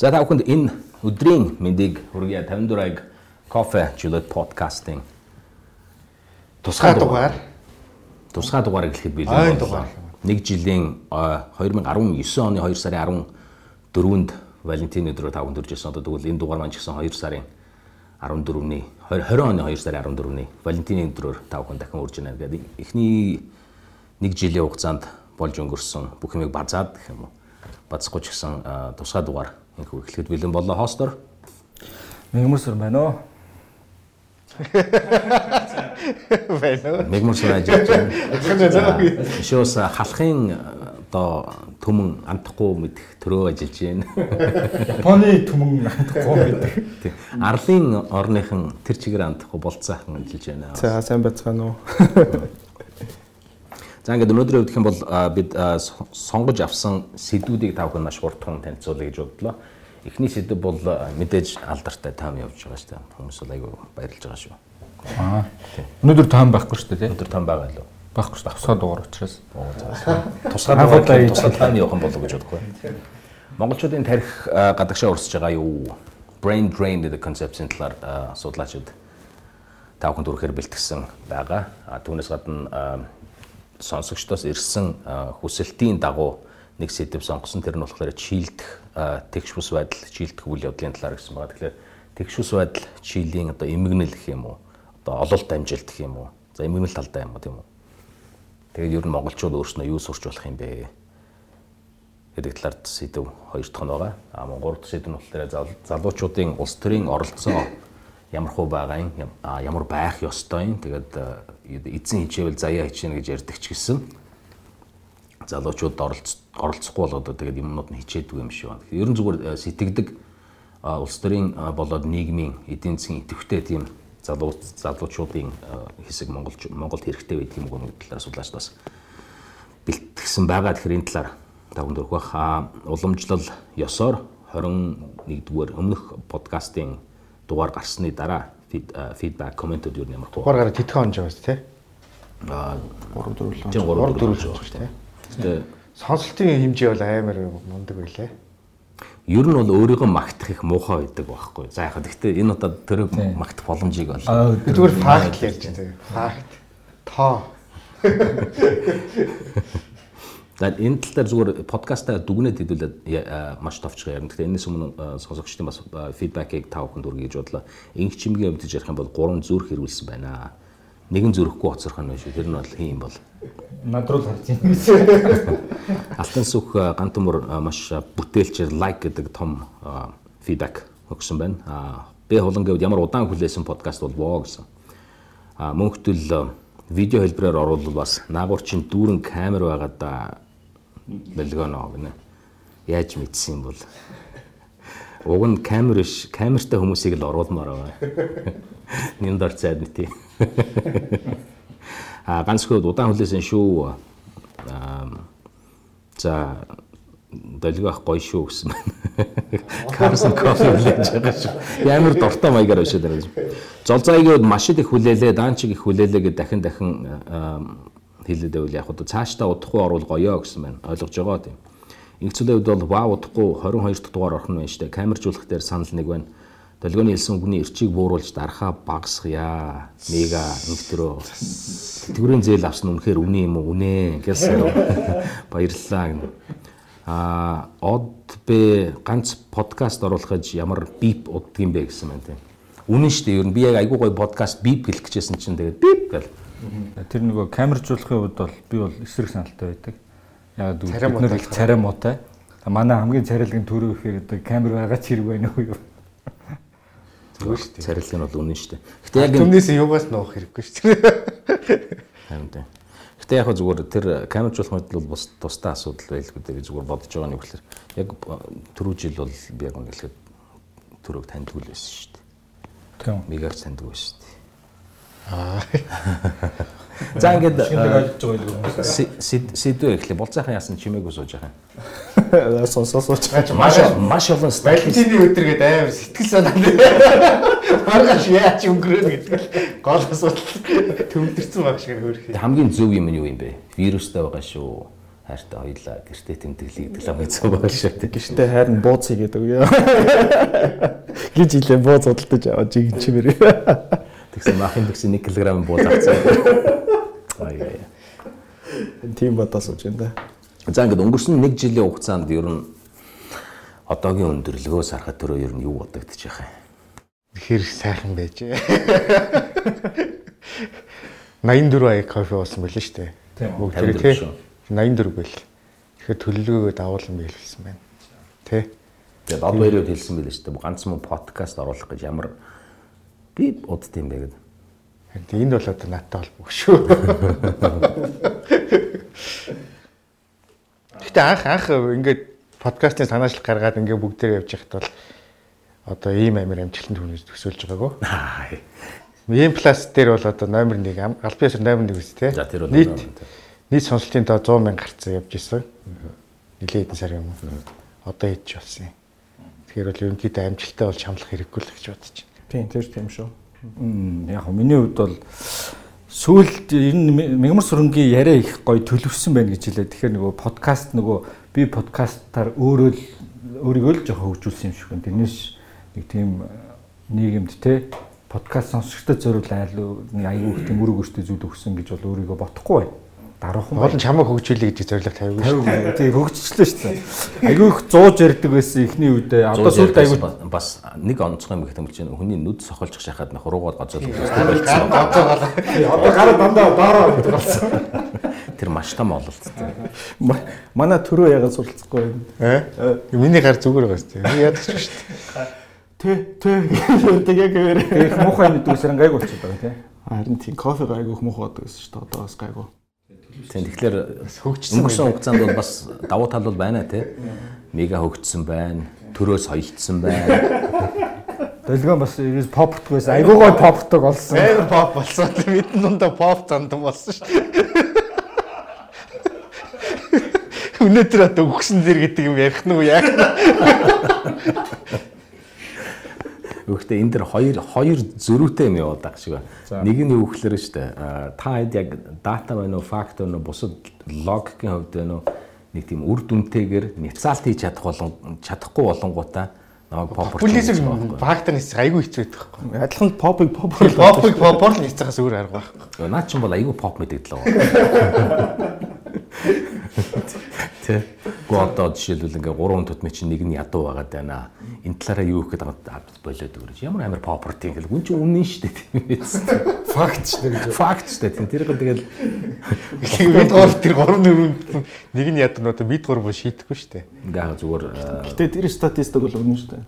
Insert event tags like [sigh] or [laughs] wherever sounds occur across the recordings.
За та бүхэнд энэ өдрийн мэндийг хүргье 54-аг кофе жилет подкастинг тусгай дугаар тусгай дугаар гэхэд би Ойн дугаар. нэг жилийн э, 2019 оны 2 сарын 14-нд Валентин өдрөөр та бүхэнд хүрчээсэн. Одоо тэгвэл энэ дугаар маань ч гэсэн 2 сарын 14-ний 20 оны 2 сарын 14-ний Валентины өдрөөр та бүхэн дахин урьж байна гэдэг. Эхний нэг жилийн хугацаанд болж өнгөрсөн бүх юмыг базаад гэх юм уу. Бацахгүй ч гэсэн тусгай дугаар инхүү эхлэхэд бэлэн болоо хостор. Мэгмэрсэр байна уу? байна. Мегмурсан ажиллаж байна. Шоос халахын одоо төмөн амтахгүй мэдэх төрөө ажиллаж байна. Японы гоо гэдэг. Тий. Арлын орныхан тэр чигээр амтахгүй болцоохон ажиллаж байна. За сайн байцгаана уу? За ингээд хувьд гэх юм бол бид сонгож авсан сэдвүүдийг та бүхэн маш хурдхан танилцуулъя гэж бодлоо. Эхний сэдв бол мэдээж алдартай таам явж байгаа шүү дээ. Хүмүүс бол айгүй баярлж байгаа шүү. Аа. Өнөөдөр таам байхгүй шүү дээ. Өнөөдөр таам байгаа лөө. Байхгүй шүү дээ. Авсгаа дугаар учраас. Удаа дугаар тусгай таам явах юм болов гэж бодохгүй. Монголчуудын тарих гадагшаа урсж байгаа юу? Brain drain гэдэг концепцийн талаар судлаачид та бүхэнд хүрэхээр бэлтгэсэн байгаа. Түүнээс гадна сонсогчдоос ирсэн хүсэлтийн дагуу нэг сэдв сонгосон тэр нь болохоор чийлдэх тэгш бус байдал, чийлдэх үйл явдлын талаар гэсэн байгаа. Тэгэхээр тэгш бус байдал чилийн одоо эмгэнэл гэх юм уу? Одоо ололт амжилт гэх юм уу? За эмгэнэл талдаа юм уу тийм үү? Тэгээд ер нь монголчууд өөрснөө юу сурч болох юм бэ? гэдэг талаар сэдв хоёр дахь нь байгаа. А мөн гурав дахь сэдв нь болохоор зал- залуучуудын улс төрийн оролцоо ямар хөө байгаа юм, ямар байх ёстой юм. Тэгээд эзэн хичээвэл заяа хичээнэ гэж ярьдаг ч гэсэн залуучууд оролц оролцохгүй болоод тэгээд юмнууд нь хичээдэг юм шиг байна. Ер нь зүгээр а, сэтгэдэг улс төрийн болоод нийгмийн эдийн засгийн идэвхтэй тийм залуу залуучуудын хэсэг Монголч Монголд хэрэгтэй байдаг юм уу гэдэг талаар судлаач бас бэлтгэсэн байгаа. Тэгэхээр энэ талаар та бүхэнд өргөх аа уламжлал ёсоор 21-р өмнөх подкастын дугаар гарсны дараа а, фидбек комментууд юу нэмэр хөө. Дугаар гараад тэтгэн онж байгаа шүү, тий. Аа 3 4 л. 3 Гурав 4 дөрөв болж байгаа шүү дээ. Гэтэ Сонсолтын хэмжээ бол амар мундаг байлээ. ер нь бол өөрийгөө магтах их муухай байдаг байхгүй. За яхад гэхдээ энэ удаа тэр магтах боломжийг бол зүгээр факт л ярьж байгаа. Факт. Тоо. [laughs] За энэ тал дээр зүгээр подкастаа дүгнээд хэдүүлээд маш товчхон ярина. Гэхдээ энэс өмнө сонсогчдын бас фидбэкийг та бүхэнд хүргэж бодлоо. Инх чимгийн өвдөж ярих юм бол гурван зүрх хэрүүлсэн байна. Нэгэн зүрхгүй хоцрох нь биш. Тэр нь бол хин юм бол. над руу л харж байна. Алтан сүх а, гант төмөр а, маш бүтээлчээр лайк гэдэг том а, фидбэк өгсөн байна. А, Би хулан гэвд ямар удаан хүлээсэн подкаст болвоо гэсэн. А мөнхтөл видео хэлбэрээр оруулбал бас наагур чинь дүүрэн камер байгаад да бэлгөнө гэнэ. Яаж мэдсэн бол. Уг нь камер биш, камертай хүмүүсийг л оруулмаар байгаа. Нэнд ор цайд нь тий. А ганц хөөд удаан хүлээсэн шүү. Аа за долгиох гоё шүү гэсэн байна. Карсон кофе хүлээж байгаа шүү. Ямар дуртай маягаар өшөөд байгаа юм. Золзойгоод маш их хүлээлээ, даанчиг их хүлээлээ гэж дахин дахин хэлээд байвал яг одоо цаашдаа удахгүй орвол гоёо гэсэн байна. Ойлгож байгаа тийм. Инхцүүлийн үед бол вау удахгүй 22 дахь дугаар орох нь байна дээ. Камержуулах дээр санал нэг байна. Долгионы хэлсэн үгний эрчийг бууруулж дарахаа багасгая. Мега инхтрөө. Тэтгэврийн зээл авсан үнэхээр үнэ юм уу? Үнэ гэсэн. [laughs] Баярлалаа гэнэ. А од бэ ганц подкаст оруулах гэж ямар бип уддаг юм бэ гэсэн байна тийм. Үнэн дээ. Ер нь би яг айгуу гоё подкаст бип хэлэх гэжсэн чинь тэгээд бип гэл. Тэр нөгөө камержуулахын үед бол би бол эсрэг саналтай байдаг. Яг бид нар их царай муутай. Та Манай хамгийн царайлаг нь төрөө гэхээр одоо камер байгаа ч хэрэг байна уу юу? Зүгээр шүү дээ. Царилг нь бол үнэн шүү дээ. Гэтэ яг энэ Түмнээс юугаас нуух хэрэггүй шүү дээ. харин тийм. Гэтэ яг зүгээр тэр камержуулах мэт бол бас тустай асуудал байлгүй дээ гэж зүгээр бодож байгаа нь ихлээр яг түрүү жил бол би яг үнэхээр түрүүг таньдгүй л байсан шүү дээ. Тийм. Мегаар таньдгүй байсан шүү дээ. Аа. За ингээд байгаа сэдвээ эхлэе. Болцоохон яасан чимээгүй сууж байгаа. Сонсоо сууж. Маш маш олон Валентины өдөр гээд амар сэтгэл санаа. Маргааш яаж өнгөрөөнө гэдэг л гол асуудал төвдөрсөн баг шиг хөрх. хамгийн зөв юм нь юу юм бэ? Вирустай байгаа шүү. хайртай хоёлаа гэртээ тэмдэглэе гэдэг л амжилт байгаа шүү дээ. Гэртээ хайрн бууз хийгээд өгөө. Гэж илээ бууз удалдаж аваад жигчмэр. Тэгсэн махын тэгсэн 1 кг бууз авцгаа. Аа яа. Тим бодож сууж байна да. За ингээд өнгөрсөн 1 жилийн хугацаанд ер нь одоогийн өндөрлөгөөс харахад түрүү ер нь юу бодогдож байгаа юм? хэр сайхан байжээ. 84 ая кофе уусан байл шүү дээ. Тийм. Бүгд 54 тий. шүү. 84 байл. Тэгэхээр төлөвлөгөөгөө дагуулсан биелсэн байна. Тэ. Тэгээд од хоёрыг хэлсэн байл шүү дээ. Ганц мөн подкаст оруулах гэж ямар би удд юм бэ гэдэг. Энд бол одоо надтай холбоогүй шүү. Гэтэ анх анх ингээд подкастын санаачлах гаргаад ингээд бүгдээр явж байхад бол одоо ийм амир амжилтанд хүнээс төсөөлж байгаагүй. Аа. Ийм плюс дээр бол одоо номер 1 албан ёсоор номер 1 үст те. За тэр бол нийт нийт сонсолтын доо 100 мянга гарцсан явж исэн. Нилээ хэдэн сар юм. Одоо хийж болсон юм. Тэгэхээр бол ерөнхийдөө амжилттай бол шамлах хэрэггүй л гэж байна. Тийм тэр тийм шүү. Яг миний хувьд бол сүүлд энэ мягмар сүрэнгийн яриа их гоё төлөвсөн байна гэж хэлээ. Тэгэхээр нөгөө подкаст нөгөө би подкастаар өөрөө л өөрийгөө л жоохон хөгжүүлсэн юм шиг байна. Тэрнээс нэг тийм э, нийгэмд те подкаст сонсогчдод зориул айл нэг аягүй их тийм үр өгөөжтэй зүйл өгсөн гэж бол өөрийгөө бодохгүй байна. Даруухан Гол нь чамайг хөгжүүлэх гэж зорилго тавиагүй шүү. байна. Тийм хөгжчлээ шүү дээ. [laughs] Аягүй их 100 ярддаг байсан ихний үедээ одоо сүүлд аягүй бас нэг онцгой юм гэх юм чинь хүний нүд сохолж шахаад нөх хуруугаад гоцоод гацаагаа одоо гараа дандаа доороо болсон. [laughs] тэр маш том ололт. Ма- Манай төрөө ягаад суралцахгүй юм. Э? Миний гар зүгээр байгаа шүү дээ. Яадаг ч шүү дээ. Тэ тэ гэдэг яг гэрээ. Их муухай мэддэг усран гайг болчиход байгаа тийм. Харин тийм кофе гайгүйх муухай байдаг гэсэн шүү дээ. Одоо бас гайгүй. Тийм тэгэхээр хөгжсөн хугацаанд бол бас давуу тал бол байна тий. Мега хөгжсөн байна. Төрөөс соёлтсон байна. [laughs] Долгион бас ерөөс попортг байсан. Айгуу гой попортг олсон. Амар pop болсон. Мэдэн дундаа pop зандан болсон шүү дээ. [laughs] Өнөөдөр одоо өгсөн дэр гэдэг юм ярих нь уу яах нь? [laughs] Гэхдээ энэ дэр хоёр хоёр зөрүүтэй юм яваад байгаа шиг байна. Нэг нь юу гэхээр шүү дээ. Та хэд яг дата байна уу, факт байна уу, бусад логикийн хувьд байна уу? Нэг тийм үр дүнтэйгээр няцаалт хийж чадах болон чадахгүй болонгуудаа намайг попор. Бүлээсэг факторнес айгүй хэцүү байдаг байхгүй. Адилхан попыг поп Попыг попор л хийцээс өөр арга байхгүй. Наа чинь бол айгүй поп мэдэгдлээ. [laughs] Тэ. Гоо одоо жишээлбэл ингээ гурван тутмын чинь нэг нь ядуу байгаад байна. Энэ талаараа юу гэх гэдэг болоод өгөрөж. Ямар амар попорти ингээл гүн өмнө нь шүү дээ. Факт ч гэж. Факт шүү дээ. Тэр гоо тэгэл Бид гол тэр гурван дөрөв нэг нь яд нь одоо бид гурав шийдэхгүй шүү дээ. ингээ зүгээр э, Гэтэ тэр статистик бол өгнө шүү дээ.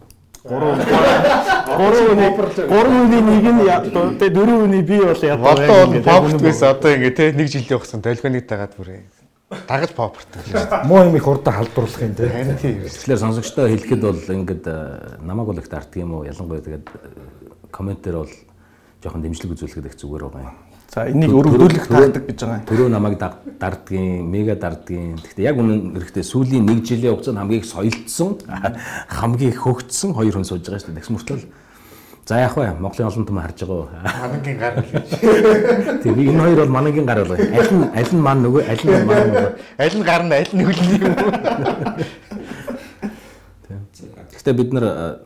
3 3 үний 3 үний нэг нь. Тэгээ 4 үний би бол ядуу. Одоо бол попорт байсан одоо ингээ те нэг жилийн хугацаанд долгионыг дагаад бүрээ. Дагаж попорт гэж. Муу юм их урдаа халдварлах юм тийм. тэгэхээр сонсогчдоо хэлэхэд бол ингээд э, намайг бол их дарддаг юм уу? Ялангуяа тэгээд э, комментээр бол жоохон дэмжлэг үзүүлэхэд их зүгээр байгаа юм. За энийг өргөдүүлэх таадаг гэж байгаа юм. Төрөө намайг дардгийн, мега дардгийн. Гэхдээ яг үнэн эрэхтэй сүүлийн 1 жилийн хугацаанд хамгийн их соёлтсон, [laughs] хамгийн их хөгжсөн хоёр хүн сууж байгаа шүү дээ. Тэгс мөртөл За яг вэ Монголын олон том харж байгаа? [laughs] Манангийн гар л гэж. Тийм би энэ хоёр бол манангийн гар болоо. Аль нь аль нь ман нөгөө аль нь ман нөгөө. Аль нь гар нь аль нь хөлн юм уу? Гэхдээ бид нар э,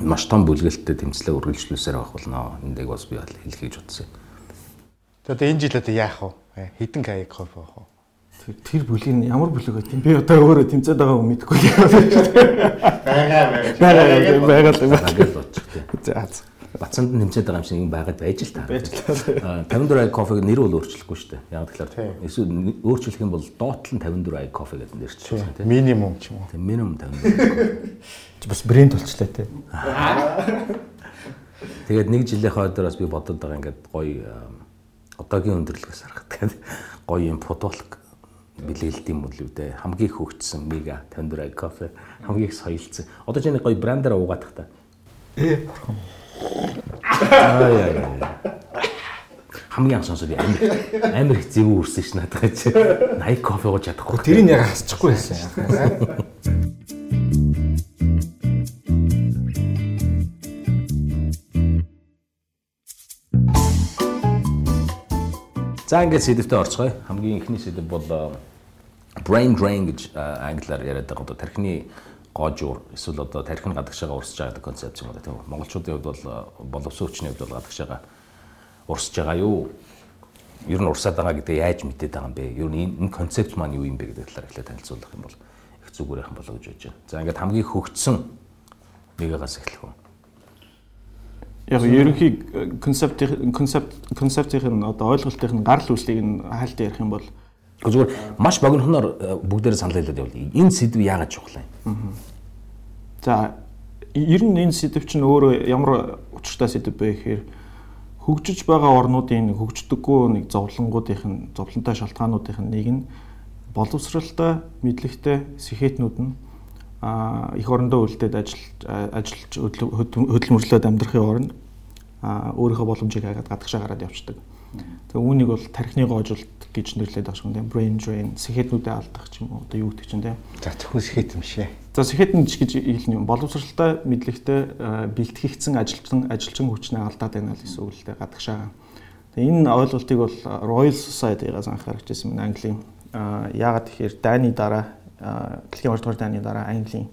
маш том бүлгэлттэй тэмцлээ үргэлжлүүлсээр байх болно. Эндийг бас би бол хэлэх гэж Одоо энэ жил одоо яах вэ? Хідэн каяг кофе авах уу? Тэр тэр бүлгийн ямар бүлэг байт юм? Би одоо өөрөө тэмцээд байгаа юм мэдэхгүй. Бага л юм. Багэл бочих тийм. За. Бацанд нэмчээд байгаа юм шиг юм байгаад байж л та. Байж л. 54 ай кофег нэр бол өөрчлөхгүй шүү дээ. Яг тэгэхээр эсвэл өөрчлөх юм бол доотлол нь 54 ай кофе гэдэг нэрчилсэн тийм. Минимум ч юм уу. Тийм минимум 54. Бас брэнд болчлаа те. Тэгээд нэг жилийнхаа өдөр бас би бодод байгаа ингээд гоё э, одоогийн өндөрлөгөөс харахад [laughs] гоё юм футболк бэлгэлт юм бол үү дээ. Хамгийн их хөгжсөн мега 54 ай кофе хамгийн их соёлцсон. Одоо ч энэ гоё брандаараа угаадах та. Ээ. Аа яа яа. Хамгийн анх сонсоод амир амир их зэвүү үрсэн ш надад чи 80 кофе ууж чадахгүй. Тэрийг яг хасчихгүй байсан. За ингээд сэдвтэ орцгоё. Хамгийн ихний сэдв бол э, brain drain гэж англиар яриад байгаа одоо тархины гоожуур эсвэл одоо тархин гадагш байгаа урсж байгаа концепц юм да тийм үү. Монголчуудын хувьд бол боловсон хүчний хувьд бол гадагш байгаа урсж байгаа юу? Ер нь урсаад байгаа гэдэг яаж мэдээд байгаа юм бэ? Ер нь энэ концепт маань юу юм бэ гэдэг талаар эхлээд танилцуулах юм бол их зүгээр яхан болоо гэж бодож байна. За ингээд хамгийн хөгжсөн нэгээс эхлэх үү? Яг ерөнхий концепт концепт концептийн одоо ойлголтын гарал үүслийг нь хайлт ярих юм бол Зүгээр маш богинохноор бүгдээрээ санал хэлээд явуул. Энэ сэдв яагаад чухал юм? За ер нь энэ сэдв чинь өөрөө ямар учиртай сэдв бэ гэхээр хөгжиж байгаа орнуудын хөгждөггүй нэг зовлонгуудын нь зовлонтой шалтгаануудын нэг нь боловсралтай, мэдлэгтэй сэхэтнүүд нь их орондоо үлдээд ажиллаж ажиллаж хөдөлмөрлөөд амьдрахын оронд өөрийнхөө боломжийг хагаад гадагшаа гараад явцдаг. Тэгээ үүнийг бол тархины гоожулт гэж нэрлэдэг байгаа юм. Brain drain, сэхэтнүүдэд алдах ч юм уу одоо юу гэдэг чинь те. За зөвхөн сэхэт юм шээ. За сэхэтнэж гэж хэлнэ юм. Боловсралтай, мэдлэгтэй бэлтгэгдсэн ажилчин ажилчин хүчнээ алдаад байна л гэсэн үг л дээ гадагшаа. Тэгээ энэ ойлголтыг бол Royal Society-гаас анхаарч ирсэн юм Английн. Яагаад тэгэхээр дайны дараа дэлхийн 2 дугаар дайны дараа Английн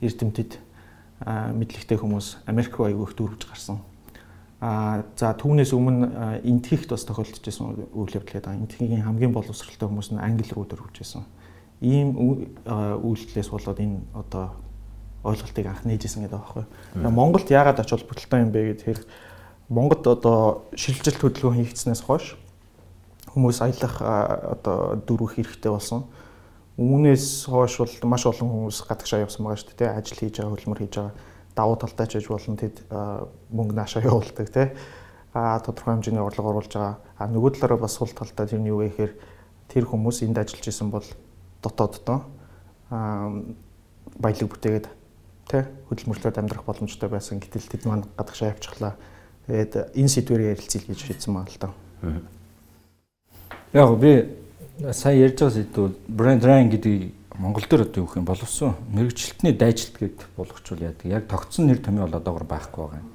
эрдэмтэд мэдлэгтэй хүмүүс Америк руу аягүй их дүүрвж гарсан А за түүнээс өмнө энтхийхт бас тохиолдож байсан үйл явдал гэдэг. Энтхийн хамгийн боловсралтай хүмүүс нь англи руу дөрвж байсан. Ийм үйлдэлээс болоод энэ одоо ойлголтыг анх нээжсэн гэдэг байхгүй. Монголд яагаад ач холбогдолтой юм бэ гэхээр Монгод одоо шилжилт хөдөлгөөн хийгдснээс хойш хүмүүс аялах одоо дөрвөх хэрэгтэй болсон. Үүнээс хойш бол маш олон хүмүүс гадагшаа явсан байгаа шүү дээ. Ажил хийж байгаа, хөлмөр хийж байгаа давуу талтай ч гэж болно тэд мөнгө наашаа явуулдаг тий а тодорхой хэмжээний орлого оруулж байгаа. А нөгөө талаараа бас сул талтай тэр нь юу вэ гэхээр тэр хүмүүс энд ажиллаж исэн бол дотооддоо а баялаг бүтээгээд тий хөдөлмөрлөд амьдрах боломжтой байсан. Гэтэл тэд маань гадагшаа явчихлаа тэгээд энэ сэдвээр ярилцъя гэж шийдсэн байна л да. Яг би сая ярьж байгаа сэдв брэнд райн гэдэг Монгол дээр одоо юу гэх юм боловсон мэрэгжилтний дайжилт гэд болгочвол яадаг. Яг тогтсон нэр томьёо бол одоогор байхгүй байгаа юм.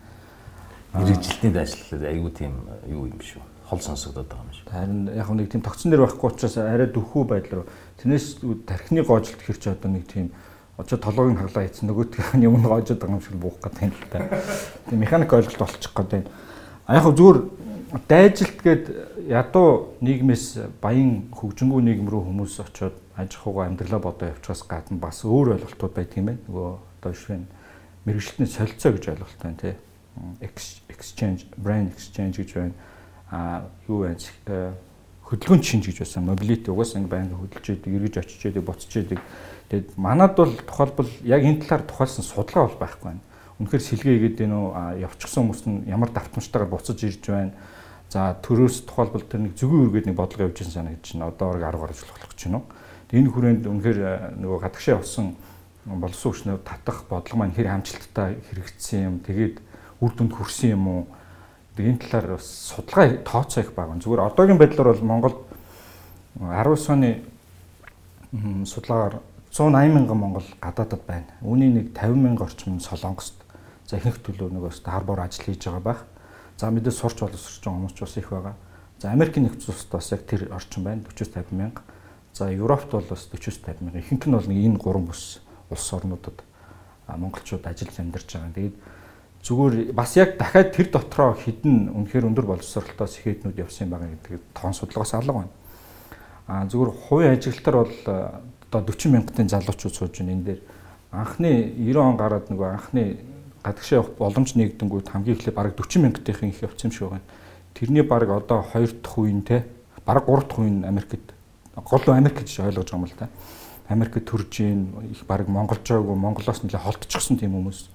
Мэрэгжилтний дайжилт гэдэг айгүй тийм юу юм шүү. Хол сонсогдоод байгаа юм шүү. Харин яг нэг тийм тогтсон нэр байхгүй учраас арай дөхүү байдлаар тэрнээс тархины гоожилт хэрч одоо нэг тийм очоо толгойн хаглаа хийсэн нөгөөдгөө юм гоожод байгаа юм шиг буух гэдэг юм л та. Тийм механик ойлголт болчих гээд байна. А яг зүгээр дайжилт гээд ядуу нийгмээс баян хөгжингүү нийгэм рүү хүмүүс очоод аж ахуйгаа амьдралаа бодоо явчихаас гадна бас өөр ойлголтууд байдаг юм байна. Нөгөө одоо жишээ нь мэрэгчлэтний солилцоо гэж ойлголт байна тий. exchange, brand exchange гэж байна. А юу вэ? Э, хөдөлгөөн шинж гэж байсан. Mobility угаасаа ингэ байнга хөдөлж идэг, эргэж очиж идэг, буцаж идэг. Тэгэд манад бол тухайлбал яг энэ талаар тухайлсан судалгаа бол байхгүй байна. Үнэхээр сэлгээ игээд байна уу? Явчихсан хүмүүс нь ямар давтамжтайгаар буцаж ирж байна. За төрөөс тухайлбал тэр нэг зүгэн үргээд нэг бодлого явж байгаа санагдаж байна. Одоо орог 10 гараж болох гэж байна уу? Энэ хүрээнд үнэхээр э, нөгөө гадагшаа явсан болсон хүчнээ татах бодлого маань хэр хамжилттай хэрэгжсэн юм. Тэгээд үр дүнд хүрсэн юм уу? Энэ талаар бас судалгаа тооцоо их байгаа. Зүгээр одоогийн байдлаар бол Монголд 19 оны судалгаагаар 180 мянган монгол гадаадад байна. Үүний нэг 50 мянга орчим Солонгост за ихэнх төлөө нөгөө харбор ажил хийж байгаа байх. За мэдээ сурч боловсрч байгаа хүмүүс ч бас их байгаа. За Америкийн нэгдсэн улсад бас яг тэр орчим байна 40 50 мянга. За Европт бол бас 40-50 мянган. Ихэнх нь бол энэ гурван бүс улс орнуудад монголчууд ажиллаж амьдарч байгаа. Тэгээд зүгээр бас яг дахиад тэр дотроо хідэн үнэхээр өндөр боловсролтой сэхэтнүүд явсан байгаа гэдэг тоон судалгаас алга байна. А зүгээр хувийн ажиглалтар бол одоо 40 мянгатын залуучууд сууж байна энэ дээр. Анхны 90 он гараад нөгөө анхны гадагшаа явах боломж нэгдэнгүүт хамгийн эхлээд бараг 40 мянгатын их явсан юм шиг байна. Тэрний бараг одоо 2 дахь үеийн те бараг 3 дахь үеийн Америкт гол Америк гэж ойлгож байгаа юм л да. Америкт төрж ийн их баг монголжоогүй монголоос нэлээ холтчихсон тийм хүмүүс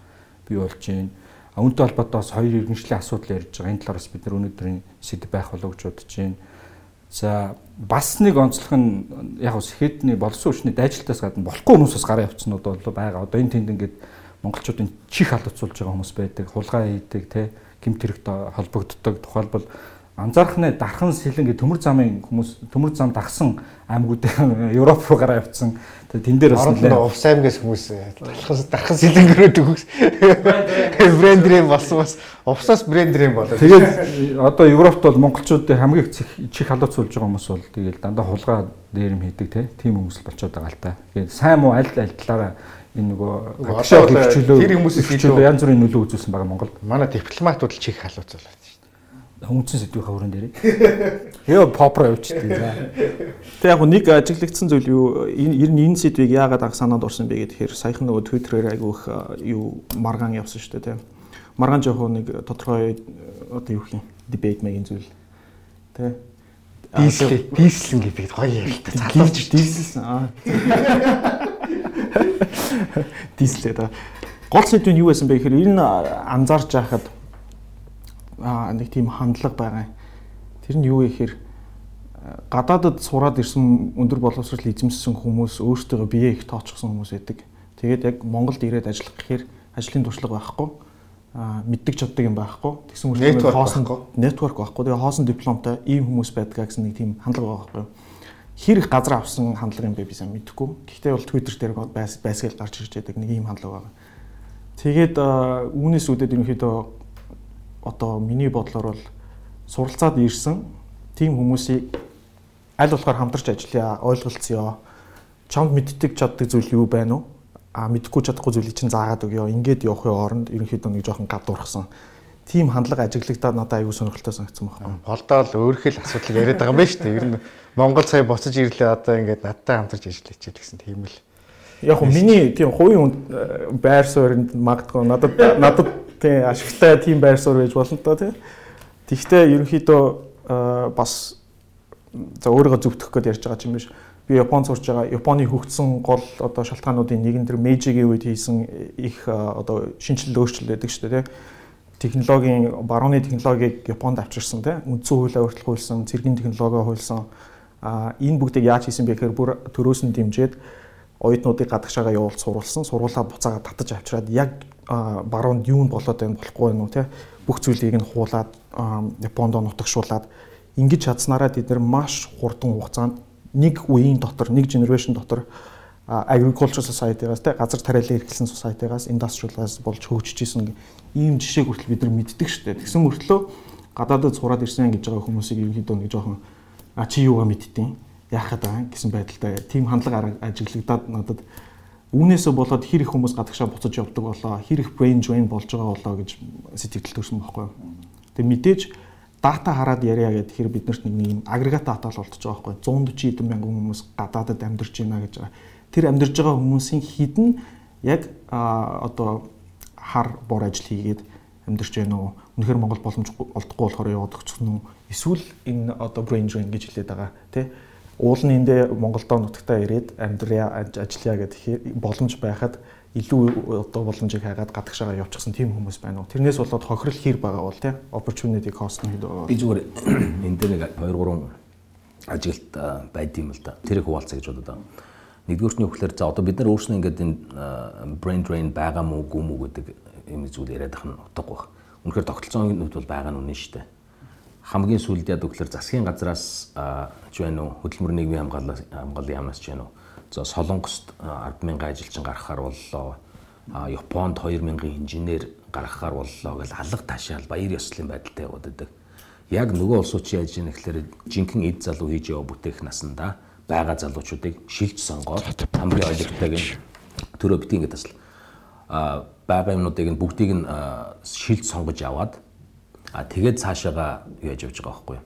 бий болж ийн. Үүнтэй холбоотой бас хоёр иргэншлийн асуудал ярьж байгаа. Энэ талаараас бид нар өнөөдрийн сэдв байх болов гэж бодож байна. За бас нэг онцлог нь яг ус хэдний болсон хүчний дайжилтаас гадна болохгүй хүмүүсээс гараа явцнууд бол байгаа. Одоо энэ тэнд ингээд монголчуудын чих халдцуулж байгаа хүмүүс байдаг. Хулгай хийдэг, тэ гимт хэрэгт холбогддог. Тухайлбал анзаархнаа дархан сэлэнгээ төмөр замын хүмүүс төмөр зам дагсан аймагуудын [laughs] Европ руу гараа явцсан. Тэгээ тэн дээр бас Оронд увс аймгаас хүмүүс талхас дархан сэлэнгэрөө төгс. Брендрэм болсон бас увсаас брендрэм болоо. Тэгээд одоо Европт бол монголчуудын хамгийн их чих халууц болж байгаа хүмүүс бол тэгээд дандаа хулгай дээрэм хийдэг те тийм хүмүүс л болчиход байгаа л та. Тэгээд сайн муу аль аль талаараа энэ нөгөө бол хөвчлөө тэр хүмүүсээс хөвчлөө илүү- янз бүрийн нөлөө үзүүлсэн байгаа Монголд. Манай дипломатууд л чих халууц болоод шүү дээ. Хүнцэн сэдвийн хаврын дээр. Яа попро явчихдаг. Тэг яг нэг ажиглагдсан зүйл юу энэ ер нь энэ сэдвийг яагаад анх санаад орсон бэ гэхээр саяхан нөгөө Twitter-ээр айгүйх юу маргаан явсан шүү дээ тийм. Маргаан жоохон нэг тодорхой одоо юу гэх юм дебейт мэгийн зүйл. Тэ. Дийслээ, дийслэн гэдэг гоё ярилтаа дээ. Дийслсэн. Аа. Дийслээ да. Гол сэдв нь юу байсан бэ гэхээр энэ анзаарч байхад аа нэг тийм хандлага байгаа. Тэр нь юу вэ гэхээр гадаадд сураад ирсэн өндөр боловсрол эзэмссэн хүмүүс өөртөө бие их тооцсон хүмүүс байдаг. Тэгээд яг Монголд ирээд ажиллах гэхээр ажлын туршлага байхгүй мэддэг чаддаг юм байхгүй. Тэгсэн Network хоосон network байхгүй. Тэгээ хоосон дипломтой ийм хүмүүс байдгаа гэсэн нэг тийм хандлага байгаа байхгүй. Хэр их газар авсан хандлага юм бэ би сайн мэдэхгүй. Гэхдээ бол Twitter дээр байс байсгээл гарч ирж байдаг нэг ийм хандлага байгаа. Тэгээд үүнээс үүдээд ерөнхийдөө одоо миний бодлоор бол суралцаад ирсэн тийм хүмүүсийг аль болохоор хамтарч ажиллая, ойлголцъё. Чамд мэддэг чаддаг зүйл юу байна уу? А мэдхгүй чадахгүй зүйлийг чинь заагаад өгөө. Ингээд явахын оронд ерөнхийдөө нэг жоохон гадуурхсан. Тийм хандлага ажиглагдаад надад аюу сонирхолтой санагдсан байна. Болдоо л өөрхөө л асуудал яриад байгаа юм байна шүү дээ. Ер нь Монгол сая буцаж ирлээ одоо ингээд надтай хамтарч ажиллаж гэсэн тийм л. Яг нь миний тийм хувийн э, байр суурьнд магадгүй надад надад тийм ашигтай тийм байр суурь байж болно та тийм. Тэгвэл ерөнхийдөө э, бас за өөрийгөө зөвтгөх гээд ярьж байгаа юм биш. Би Японд сурч байгаа. Японы хөгжсөн гол одоо шалтгаануудын нэг нь тэр Meiji-гийн үед хийсэн их э, одоо шинжилэл өөрчлөлт байдаг шүү дээ тийм. Технологийн барууны технологиг Японд авчирсан тийм. Үндсэн хуулиа өөрчлөлтүүлсэн, цэргийн технологио хуульсан. А энэ бүгдийг яаж хийсэн бэ гэхээр бүр төрөөс нь дэмжиж оюутнуудыг гадагшаага явуулж суруулсан. Сургуулаа буцаага татаж авчираад яг баруунд юунд болоод байна болохгүй байна уу те бүх зүйлийг нь хуулаад Японд нутагшуулаад ингэж чадсанараа бид нар маш хурдан хугацаанд нэг үеийн дотор нэг generation дотор а, agricultural society-гаас те газар тариалан эрхэлсэн society-гаас industrial-гаас болж хөгжиж исэн ийм жишээг хүртэл бид нар мэддэг шүү дээ. Тэгсэн мөртлөө гадаадд сураад ирсэн гэж байгаа хүмүүсийг ерөнхийдөө нэг жоохон а чи юугаа мэдтiin яахад байгаа гэсэн байдалтай тийм хандлага ажиглагдаад надад үүнээсээ болоод хэр их хүмүүс гадагшаа буцаж явдаг болоо хэр их brain drain болж байгаа болоо гэж сэтгэл төрсөн байхгүй. Тэгээ мэдээж дата хараад яриа гэдэг хэр биднэрт нэг юм агрегат дата л болтож байгаа байхгүй юу. 140 эдэн мянган хүмүүс гадаадад амьдарч байна гэж байгаа. Тэр амьдарч байгаа хүмүүсийн хідэн яг одоо хар бор ажил хийгээд амьдарч байна уу? Үнэхээр Монгол боломж олдохгүй болохоор яваад өгсөн үү? Эсвэл энэ одоо brain drain гэж хэлээд байгаа тий? Уул нь эндээ Монголдоо нутагтаа ирээд амьдраа аж- ажиллая гэдэг боломж байхад илүү одоо боломжийг хайгаад гадагшаага явчихсан тийм хүмүүс байна уу? Тэрнээс болоод хохирол хэр байгаа бол тий? Opportunity cost нь Би зүгээр энэ дээр нэг 2 3 ажилт байд юм л да. Тэрийг хуваалцаа гэж бодод байгаа. Нэгдүгürt нь өгөхлөөр за одоо бид нар өөрснөө ингээд энэ brain drain байгаа мó гүм үү гэдэг юм зүйл яриад ах нь утгагүй. Үнэхээр тогтолцооны нүд бол байгаа нь үнэн шүү дээ. Хамгийн сүүлд яд өгөхлөөр засгийн газраас ч байна уу хөдөлмөр нийгмийн хамгаалал хамгааллын яамнаас ч байна уу. За Солонгост а, 100000 ажилчин гаргахаар боллоо. А Японд 2000 инженер гаргахаар боллоо гэж алга ташаал баяр ёслолын байдалтай яваад байдаг. Яг нөгөө улсууд яаж яах гэхээр жинхэнэ эд залуу хийж яваа бүтээх насандаа байгаа залуучуудыг шилж сонгоод хамгийн ойлгохтойг төрөө бити ингээд тасл а байгаа юмнуудыг нь бүгдийг нь шилж сонгож аваад а тэгээд цаашаага юу яаж явж байгаа байхгүй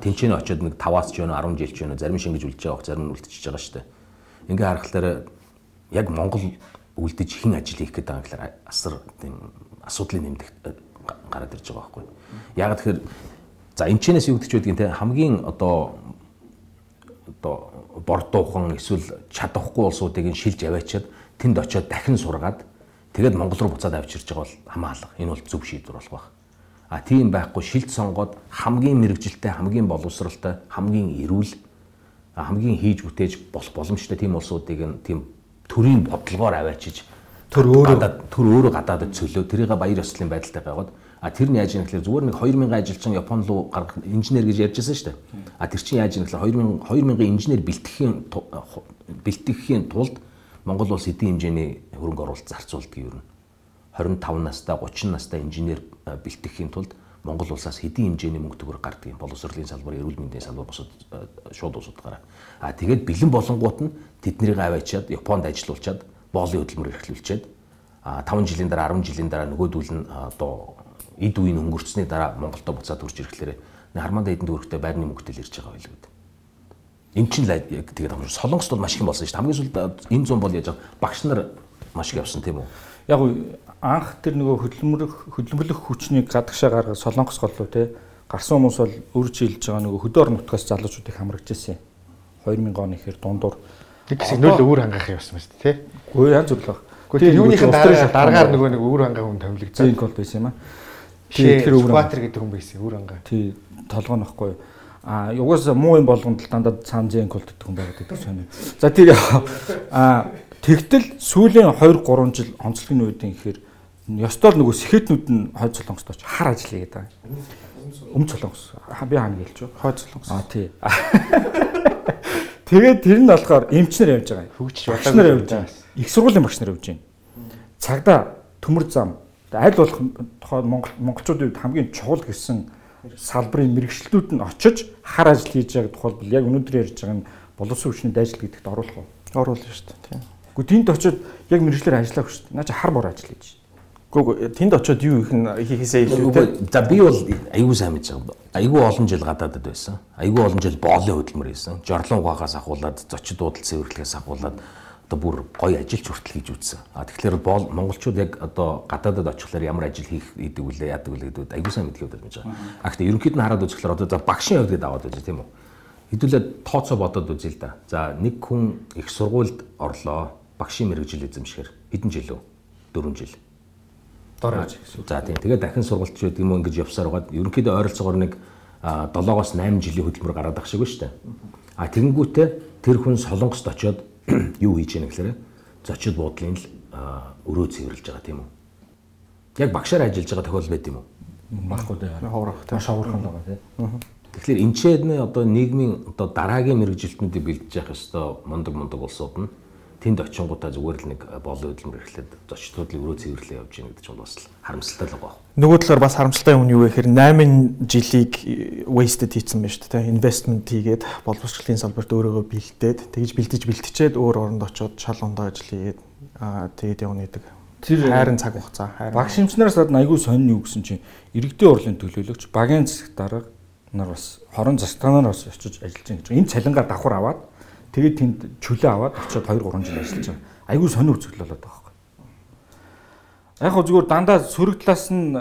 тэнцэнэ очиод нэг 5-аас ч уу 10 жил ч уу зарим шингэж үлдэж байгаа зарим нь үлдчихэж байгаа шүү дээ. Ингээ харахаар яг Монгол үлдэж хэн ажил хийх гэдэг гэхээр асар тийм асуудлын нэмдэх э, гараад ирж байгаа байхгүй. Яг тэгэхээр за энэ чэнэс юу гэдэг ч байдгийг те хамгийн одоо одоо бордуухан эсвэл чадахгүй улсуудыг нь шилж аваачаад тэнд очиод дахин сургаад тэгээд Монгол руу буцаад авчирч байгаа бол хамаалга. Энэ бол зөв шийдвэр болох байх. А тийм байхгүй шилж сонгоод хамгийн мэрэгжилтэй, хамгийн боловсралтай, хамгийн эрүүл хамгийн хийж бүтээж болох боломжтой тийм улсуудыг нь тийм төрийн бодлогоор аваачиж Төр өөрөө- төр өөрөө гадаадд цөлөө тэрийг баяр ёслолын байдалтай байгаад А тэр нь яаж юм гэхээр зүгээр нэг 2000 ажилчин Японд руу гаргах инженер гэж ярьжсэн шүү дээ. А тэр чинь яаж юм гэхээр 2000 2000 инженер бэлтгэхийн бэлтгэхийн тулд Монгол улс эдийн хэмжээний хөрөнгө оруулалт зарцуулдаг юм. 25 настай 30 настай инженер бэлтгэхийн тулд Монгол улсаас хэдийн хэмжээний мөнгө төгрөг гардаг юм. Боловсролын салбар, эрүүл мэндийн салбар бусад шууд улсуудаараа. А тэгээд бэлэн болонгууд нь тэднийг аваачаад Японд ажилуулчаад боолын хөдөлмөр эрхлүүлчихэд а 5 жилийн дараа 10 жилийн дараа нөгөөдүүл нь одоо эд үеийн өнгөрцсөний дараа Монголдо буцаад хурж ирэхлээр Харманда эдэн дүүрэгтэй байрны мөнгөтэй ирж байгаа байлгүй. Энд чинь яг тэгээд амжир Солонгост бол маш их болсон шүү дээ. Хамгийн сүүлд энэ зүүн бол яаж багш нар маш их явсан тийм үү? Яг анх тэр нөгөө хөдөлмөрөх хөдөлмөрлөх хүчнийг гадагшаа гаргаад Солонгос голлоо те гарсан хүмүүс бол үрж хилж байгаа нөгөө хөдөө орон нутгаас залуучуудыг хамрагч ирсэн. 2000 оны ихэр дундуур нэг хэсэг нөл өөр хангах явсан мэт те. Гөө янз бүр л баг. Гэхдээ юуныхын дараа дараагаар нөгөө нэг өөр хангах хүн томилогдсон. Зинк бол байсан юм аа. Тэр Скватер гэдэг хүн байсан өөр хангах. Тий толгой нөхгүй. А угаасаа муу юм болгонд л дандаа цаан зинк бол гэдэг хүн байгаад байдаг сонио. За тэр а тэгтэл сүүлийн 2 3 жил онцлогийн үеийн ихээр ёстой л нөгөө сэхэтнүүд нь хойд солонгост очиж хар ажил хийгээд байгаа. Өмнө солонгос. Би хаана гэлж юу? Хойд солонгос. А тий. Тэгээд тэр нь болохоор эмчнэр явж байгаа. Хөгжиж багш нар явж байгаа. Их сургуулийн багш нар явж байна. Цагдаа төмөр зам аль болох Монгол монголчуудын хамгийн чухал гэсэн салбарын мэрэгчлүүд нь очиж хар ажил хийж байгааг тухайлбал яг өнөөдөр ярьж байгаа нь боловсон хүчний дайжил гэдэгт оруулах уу? Оруулна шүү дээ. Тийм. Гэхдээ тэнд очиод яг мэрэгчлэр ажиллах шүү дээ. Наа чи хар бор ажил хийж. Гүг тэнд очиод юу их хийхээсээ илүүтэй. За би бол айгүй сайн мэдж байгаа. Айгүй олон жил гадаадд байсан. Айгүй олон жил боолын хөдөлмөр хийсэн. Жорлон угаагаас ахуулаад, зочид дуудал цэвэрлэхээс ахуулаад одоо бүр гоё ажилч хүртэл хийж үзсэн. А тэгэхээр монголчууд яг одоо гадаадд очихлоор ямар ажил хийх идэг үлээ яадаг үлээ гэдэг айгүй сайн мэдхий удаад мэдж байгаа. А гэхдээ ерөнхийд нь хараад үзэхлээр одоо за багшийн хувьд аваад үзье тийм үү. Хэдүүлээ тооцоо бодоод үзье л да. За нэг хүн их сургуульд орлоо. Багшийн мэрэгжил эзэмшихэр хэдэн жил үү? 4 жил дор аж. За тийм. Тэгээд дахин сургуульч гэдэг юм ингэж явсаар байгаа. Ерөнхийдөө ойролцоогоор нэг 7-оос 8 жилийн хөдөлмөр гараад ах шиг ба штэ. А тэгэнгүүтээ тэр хүн солонгост очиод [coughs] юу хийж яах гэхээр зочид буудлын л өрөө цэвэрлж байгаа тийм үү. Яг багшаар ажиллаж байгаа тохиол байд юм уу? Баггүй дээ. Ховрох тийм шавархан л байгаа тийм. Тэгэхээр энэ ч одоо нийгмийн одоо дараагийн мэрэгжилтнүүдийг бэлдэж явах ёстой мундаг мундаг улсууд нь тэнд очингуудаа зүгээр л нэг боолын хөдөлмөр эхлээд зочдлуудыг өрөө цэвэрлээ явж гэнэ гэдэг чинь бас харамсалтай л байгаа. Нөгөө талаар бас харамсалтай юм юу вэ гэхээр 8 жилийг wasted хийсэн байна шүү дээ. Investment хийгээд боловсролын салбарт өөрийгөө бэлдээд тэгж бэлдэж бэлтчихэд өөр оронд очиод шал ондоо ажил хийгээд аа тэгээд явна гэдэг. Тэр хайрын цаг хугацаа. Баг шимчнараас гадна айгүй сонин юу гэсэн чинь иргэдийн урлын төлөөлөгч багийн засаг дарга нар бас хорон засагтанаар бас очиж ажиллаж байгаа гэж. Энэ цалингаа давхар аваад Тэгээд тэнд чөлөө аваад очиод 2 3 жил ажиллаж байгаа. Айгүй сонио үзэгдэл болоод байгаа байхгүй. Яг хөө зүгээр дандаа сөрөг талаас нь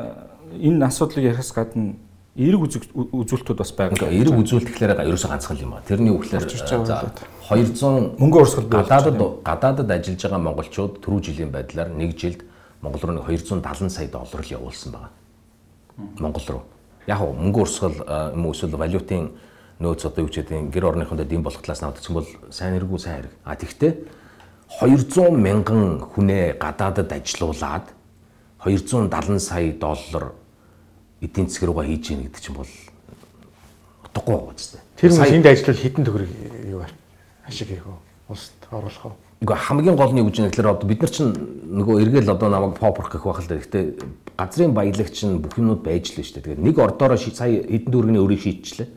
энэ асуудлыг ярихаас гадна эерэг үзүүлэлтүүд бас байгаа. Эерэг үзүүлэлт гэхлээр ерөөсөө ганцхан юм байна. Тэрний үгээр за 200 мөнгө урсгал гадаадад гадаадад ажиллаж байгаа монголчууд түрүү жилийн байдлаар нэг жилд Монгол руу 270 сая доллар явуулсан байгаа. Монгол руу. Яг мөнгө урсгал юм уу эсвэл валютын нөөц одоо юу ч гэдэг гэр орныхондоо дэм болох талаас нь авдсан бол сайн хэрэггүй сайн хэрэг. А тэгтээ 200 мянган хүнээ гадаадад ажилуулад 270 сая доллар эдийн засаг руугаа хийж ийн гэдэг чинь бол утгагүй байгаа тийм. Тэр хүн энд ажиллавал хэдэн төгрөг юу ашиг хийх вэ? Улсад оруулах уу? Үгүй хамгийн гол нь юу гэж нэхлээр одоо бид нар чинь нөгөө эргээл одоо намайг попорх гэх байх л да. Гэхдээ газрын баялагч нь бүх юмуд байж л шүү дээ. Тэгээд нэг ордоороо сая хэдэн төгрөгийн өрийг шийдчихлээ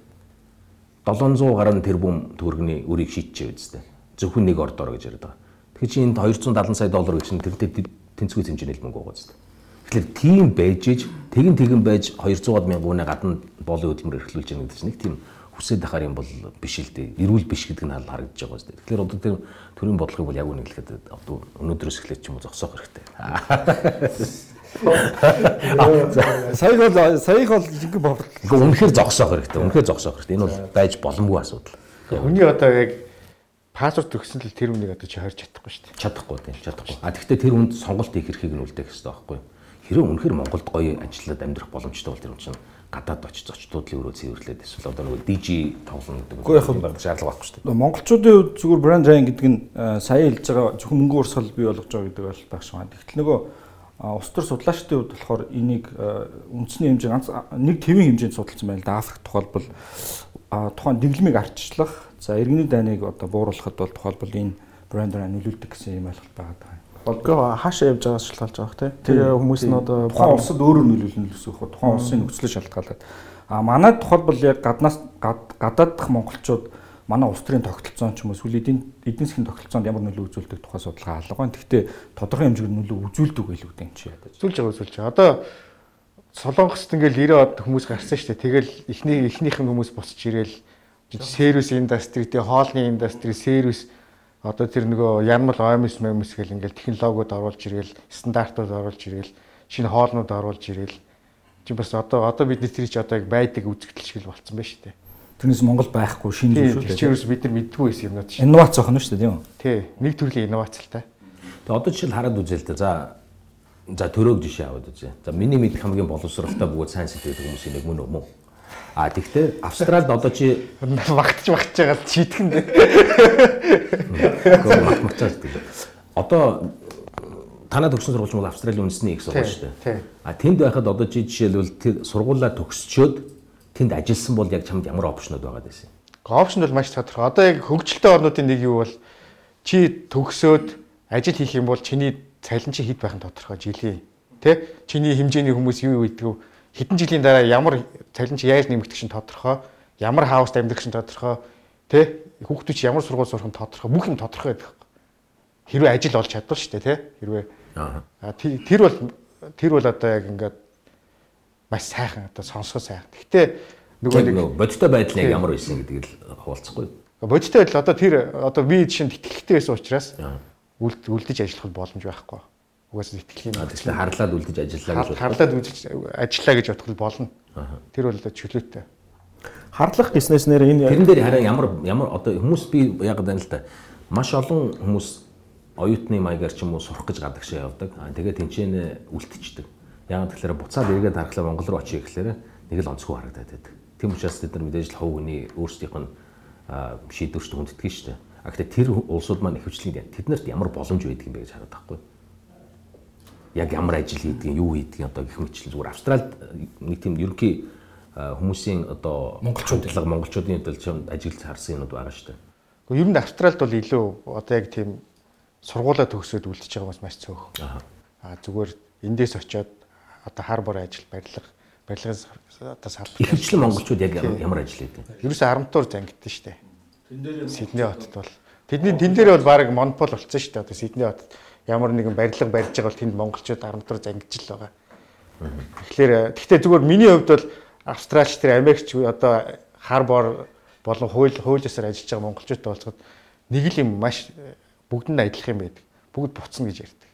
700 гаруй тэрбум төгрөгийн үрийг шийдчихээ үстэй. Зөвхөн нэг ордоор гэж яриад байгаа. Тэгэхээр чи энд 270 сая доллар гэж нь тэрнтэй тэнцвгүй хэмжээний мөнгө байгаа үстэй. Тэгэхээр тийм байж иж тэгин тэгин байж 200 мянган үнэ гадна боолын хөдөлмөр эрхлүүлж байгаа гэдэг чинь нэг тийм хүсээд ахаар юм бол биш л дээ. Эрүүл биш гэдэг нь харагдаж байгаа үстэй. Тэгэхээр одоо тэр төрийн бодлогыг бол яг үнэ хэлэхэд одоо өнөөдрөөс эхлээд ч юм уу зогсоох хэрэгтэй. Саяг бол саяг бол бовд. Гэхдээ үнэхээр зогсоох хэрэгтэй. Үнэхээр зогсоох хэрэгтэй. Энэ бол байж боломгүй асуудал. Хүний одоо яг паспорт өгсөн л тэр үнийг одоо чи харж чадахгүй шүү дээ. Чадахгүй тийм чадахгүй. А тэгвэл тэр хүнд сонголт хийх эрхийг нь үлдээх хэрэгтэй байхгүй юу? Хэрэв үнэхээр Монголд гоё ажиллаад амьдрах боломжтой бол тэр хүн чинь гадаад очиж зочдуудлын өрөө цэвэрлээд эсвэл одоо нөгөө DG тоглоно гэдэг нь яг баг шаардлага байхгүй шүү дээ. Монголчуудын хувьд зүгээр брэнд райн гэдэг нь сая хэлж байгаа зөвхөн мөнгө урсгал бий болгож байгаа гэдэг бол багш маань. Тэгтэл нөгөө улс төр судлаачдын хувьд болохоор энийг үндэсний хэмжээ ганц нэг твийн хэмжээнд судалсан байна л да. Африк тухайлбал тухайн дэглэмийг арчлах, за иргэний дайныг одоо бууруулахад бол тухайлбал энэ брендераа нөлөөлдөг гэсэн юм ойлголт байгаа даа. Болго хаашаа явж байгаас шалтгаалж байгаа хэ. Тэр хүмүүс нь одоо тухайн улсад өөрөө нөлөөлнө гэсэн үг. Тухайн улсын нөхцөлөөр шалтгаалаад. А манай тухайлбал яг гаднаас гадаад дахь монголчууд манай улс төрийн тогтолцоон ч юм уу эсвэл эдийн эдийн засгийн тогтолцоонд ямар нөлөө үзүүлдэг тухай судалгаа алга байна. Гэхдээ тодорхой хэмжээгээр нөлөө үзүүлдэг байлгүй дээ чи ядаж. Үзүүлж байгаа үзүүлж байгаа. Одоо Солонгост ингээл 90 од хүмүүс гарсан шүү дээ. Тэгэл эхний эхнийх нь хүмүүс босч ирээл сервис индастри, тэгээ хоолны индастри, сервис одоо тэр нөгөө янмал оймс мэмс гэл ингээл технологиуд оруулж ирээл, стандартууд оруулж ирээл, шинэ хоолнууд оруулж ирээл. Чи бас одоо одоо бидний тэр чи одоо яг байдаг үзэгдэл шиг болцсон байна шүү дээ. Тэрнээс Монгол байхгүй шинэ зүйл шүү дээ. Чигээрс бид нар мэддгүй байсан юмнууд шүү. Инновац зохино шүү дээ тийм үү? Тий. Нэг төрлийн инновац л та. Тэгээ одоо жишээл хараад үзээ л дээ. За за төрөөг жишээ аваад үзье. За миний мэдэх хамгийн боловсралтай бөгөөд сайн сэтгэдэг хүмүүсийн нэг мөн үү? А тэгтээ Австралид [laughs] одоо чи багтж багтж байгаа чийтгэн дээ. Гэхдээ магтмагчаад тийм. Одоо танаа төгсөн сургууль бол Австралийн үндэсний их сургууль шүү дээ. А тэнд байхад одоо чи жишээлбэл тэр сургуулаа төгсчөөд тэнд ажилласан бол яг чамд ямар опшнууд байгаа гэсэн. Опшн бол маш тодорхой. Одоо яг хөгжилтэй орнуудын нэг юу бол чи төгсөөд ажил хийх юм бол чиний цалин чи хэд байх нь тодорхой жилийн. Тэ? Чиний хэмжээний хүмүүс юу үйдэг хэдэн жилийн дараа ямар цалин чи яаж нэмэгдэх шин тодорхой. Ямар хауст амьдрах шин тодорхой. Тэ? Хүүхдүүд чи ямар сургууль сурах нь тодорхой. Бүх юм тодорхой байдаг. Хэрвээ ажил олж чадвал шүү дээ, тэ? Хэрвээ. Аа. Тэр бол тэр бол одоо яг ингээд маш сайхан одоо сонсгоо сайхан. Гэхдээ нөгөө нэг бодиттой байдал яг ямар байсан гэдгийг л хуваалцахгүй. Бодиттой байдал одоо тэр одоо би жишээ тэтгэлэгтэй байсан учраас үлдэж ажиллах боломж байхгүй. Угаасаа тэтгэлгийн тэгэхээр харлаад үлдэж ажиллаа гэж харлаад үлдэж ажиллаа гэж бодох болно. Тэр бол чөлөөтэй. Харлах бизнеснээр энэ тэрэн дээр хараа ямар ямар одоо хүмүүс би яг байна л да. Маш олон хүмүүс оюутны маягаар ч юм уу сурах гэж гадагшаа явдаг. Аа тэгээд тэнцэнэ үлдчихдэг Яг тэгэхээр буцаад эргээд харахлаа Монгол руу очие гэхлээр нэг л онцгой харагдаад байдаг. Тийм учраас бид нар мэдээж л хов хүний өөрсдийнх нь шийдвэрт хүндэтгэн шүү дээ. А гэхдээ тэр улсууд маань ихэвчлэн тэднэрт ямар боломж байдаг юм бэ гэж хараад байхгүй. Яг ямар ажил хийдэг, юу хийдэг одоо гэх мэтлэн зүгээр Австралид нэг тийм ерөнхий хүмүүсийн одоо монголчуудлага монголчуудын хувьд ажиглаж харсан юмуд байгаа шүү дээ. Гэхдээ ер нь Австралид бол илүү одоо яг тийм сургуулаа төгсөөд үлдчихэж байгаа хүмүүс маш цөөх. Аа зүгээр эндээс очиод одоо хар бор ажил барилга барилгын одоо салбар ихэвчлэн монголчууд яг ямар ажил хийдэг? Ерөөсө арамтуур зангидсан шүү дээ. Сидней хотод бол тэдний тэн дээр бол баг монопол болсон шүү дээ. Одоо Сидней хотод ямар нэгэн барилга барьж байгаа бол тэнд монголчууд арамтуур зангидж л байгаа. Тэгэхээр гэхдээ зүгээр миний хувьд бол Австралич тэр Америкч одоо хар бор болон хууль хуулиасаар ажиллаж байгаа монголчуудтай болцоход нэг л юм маш бүгд нь адилхан юм байдаг. Бүгд буцна гэж ярьдаг.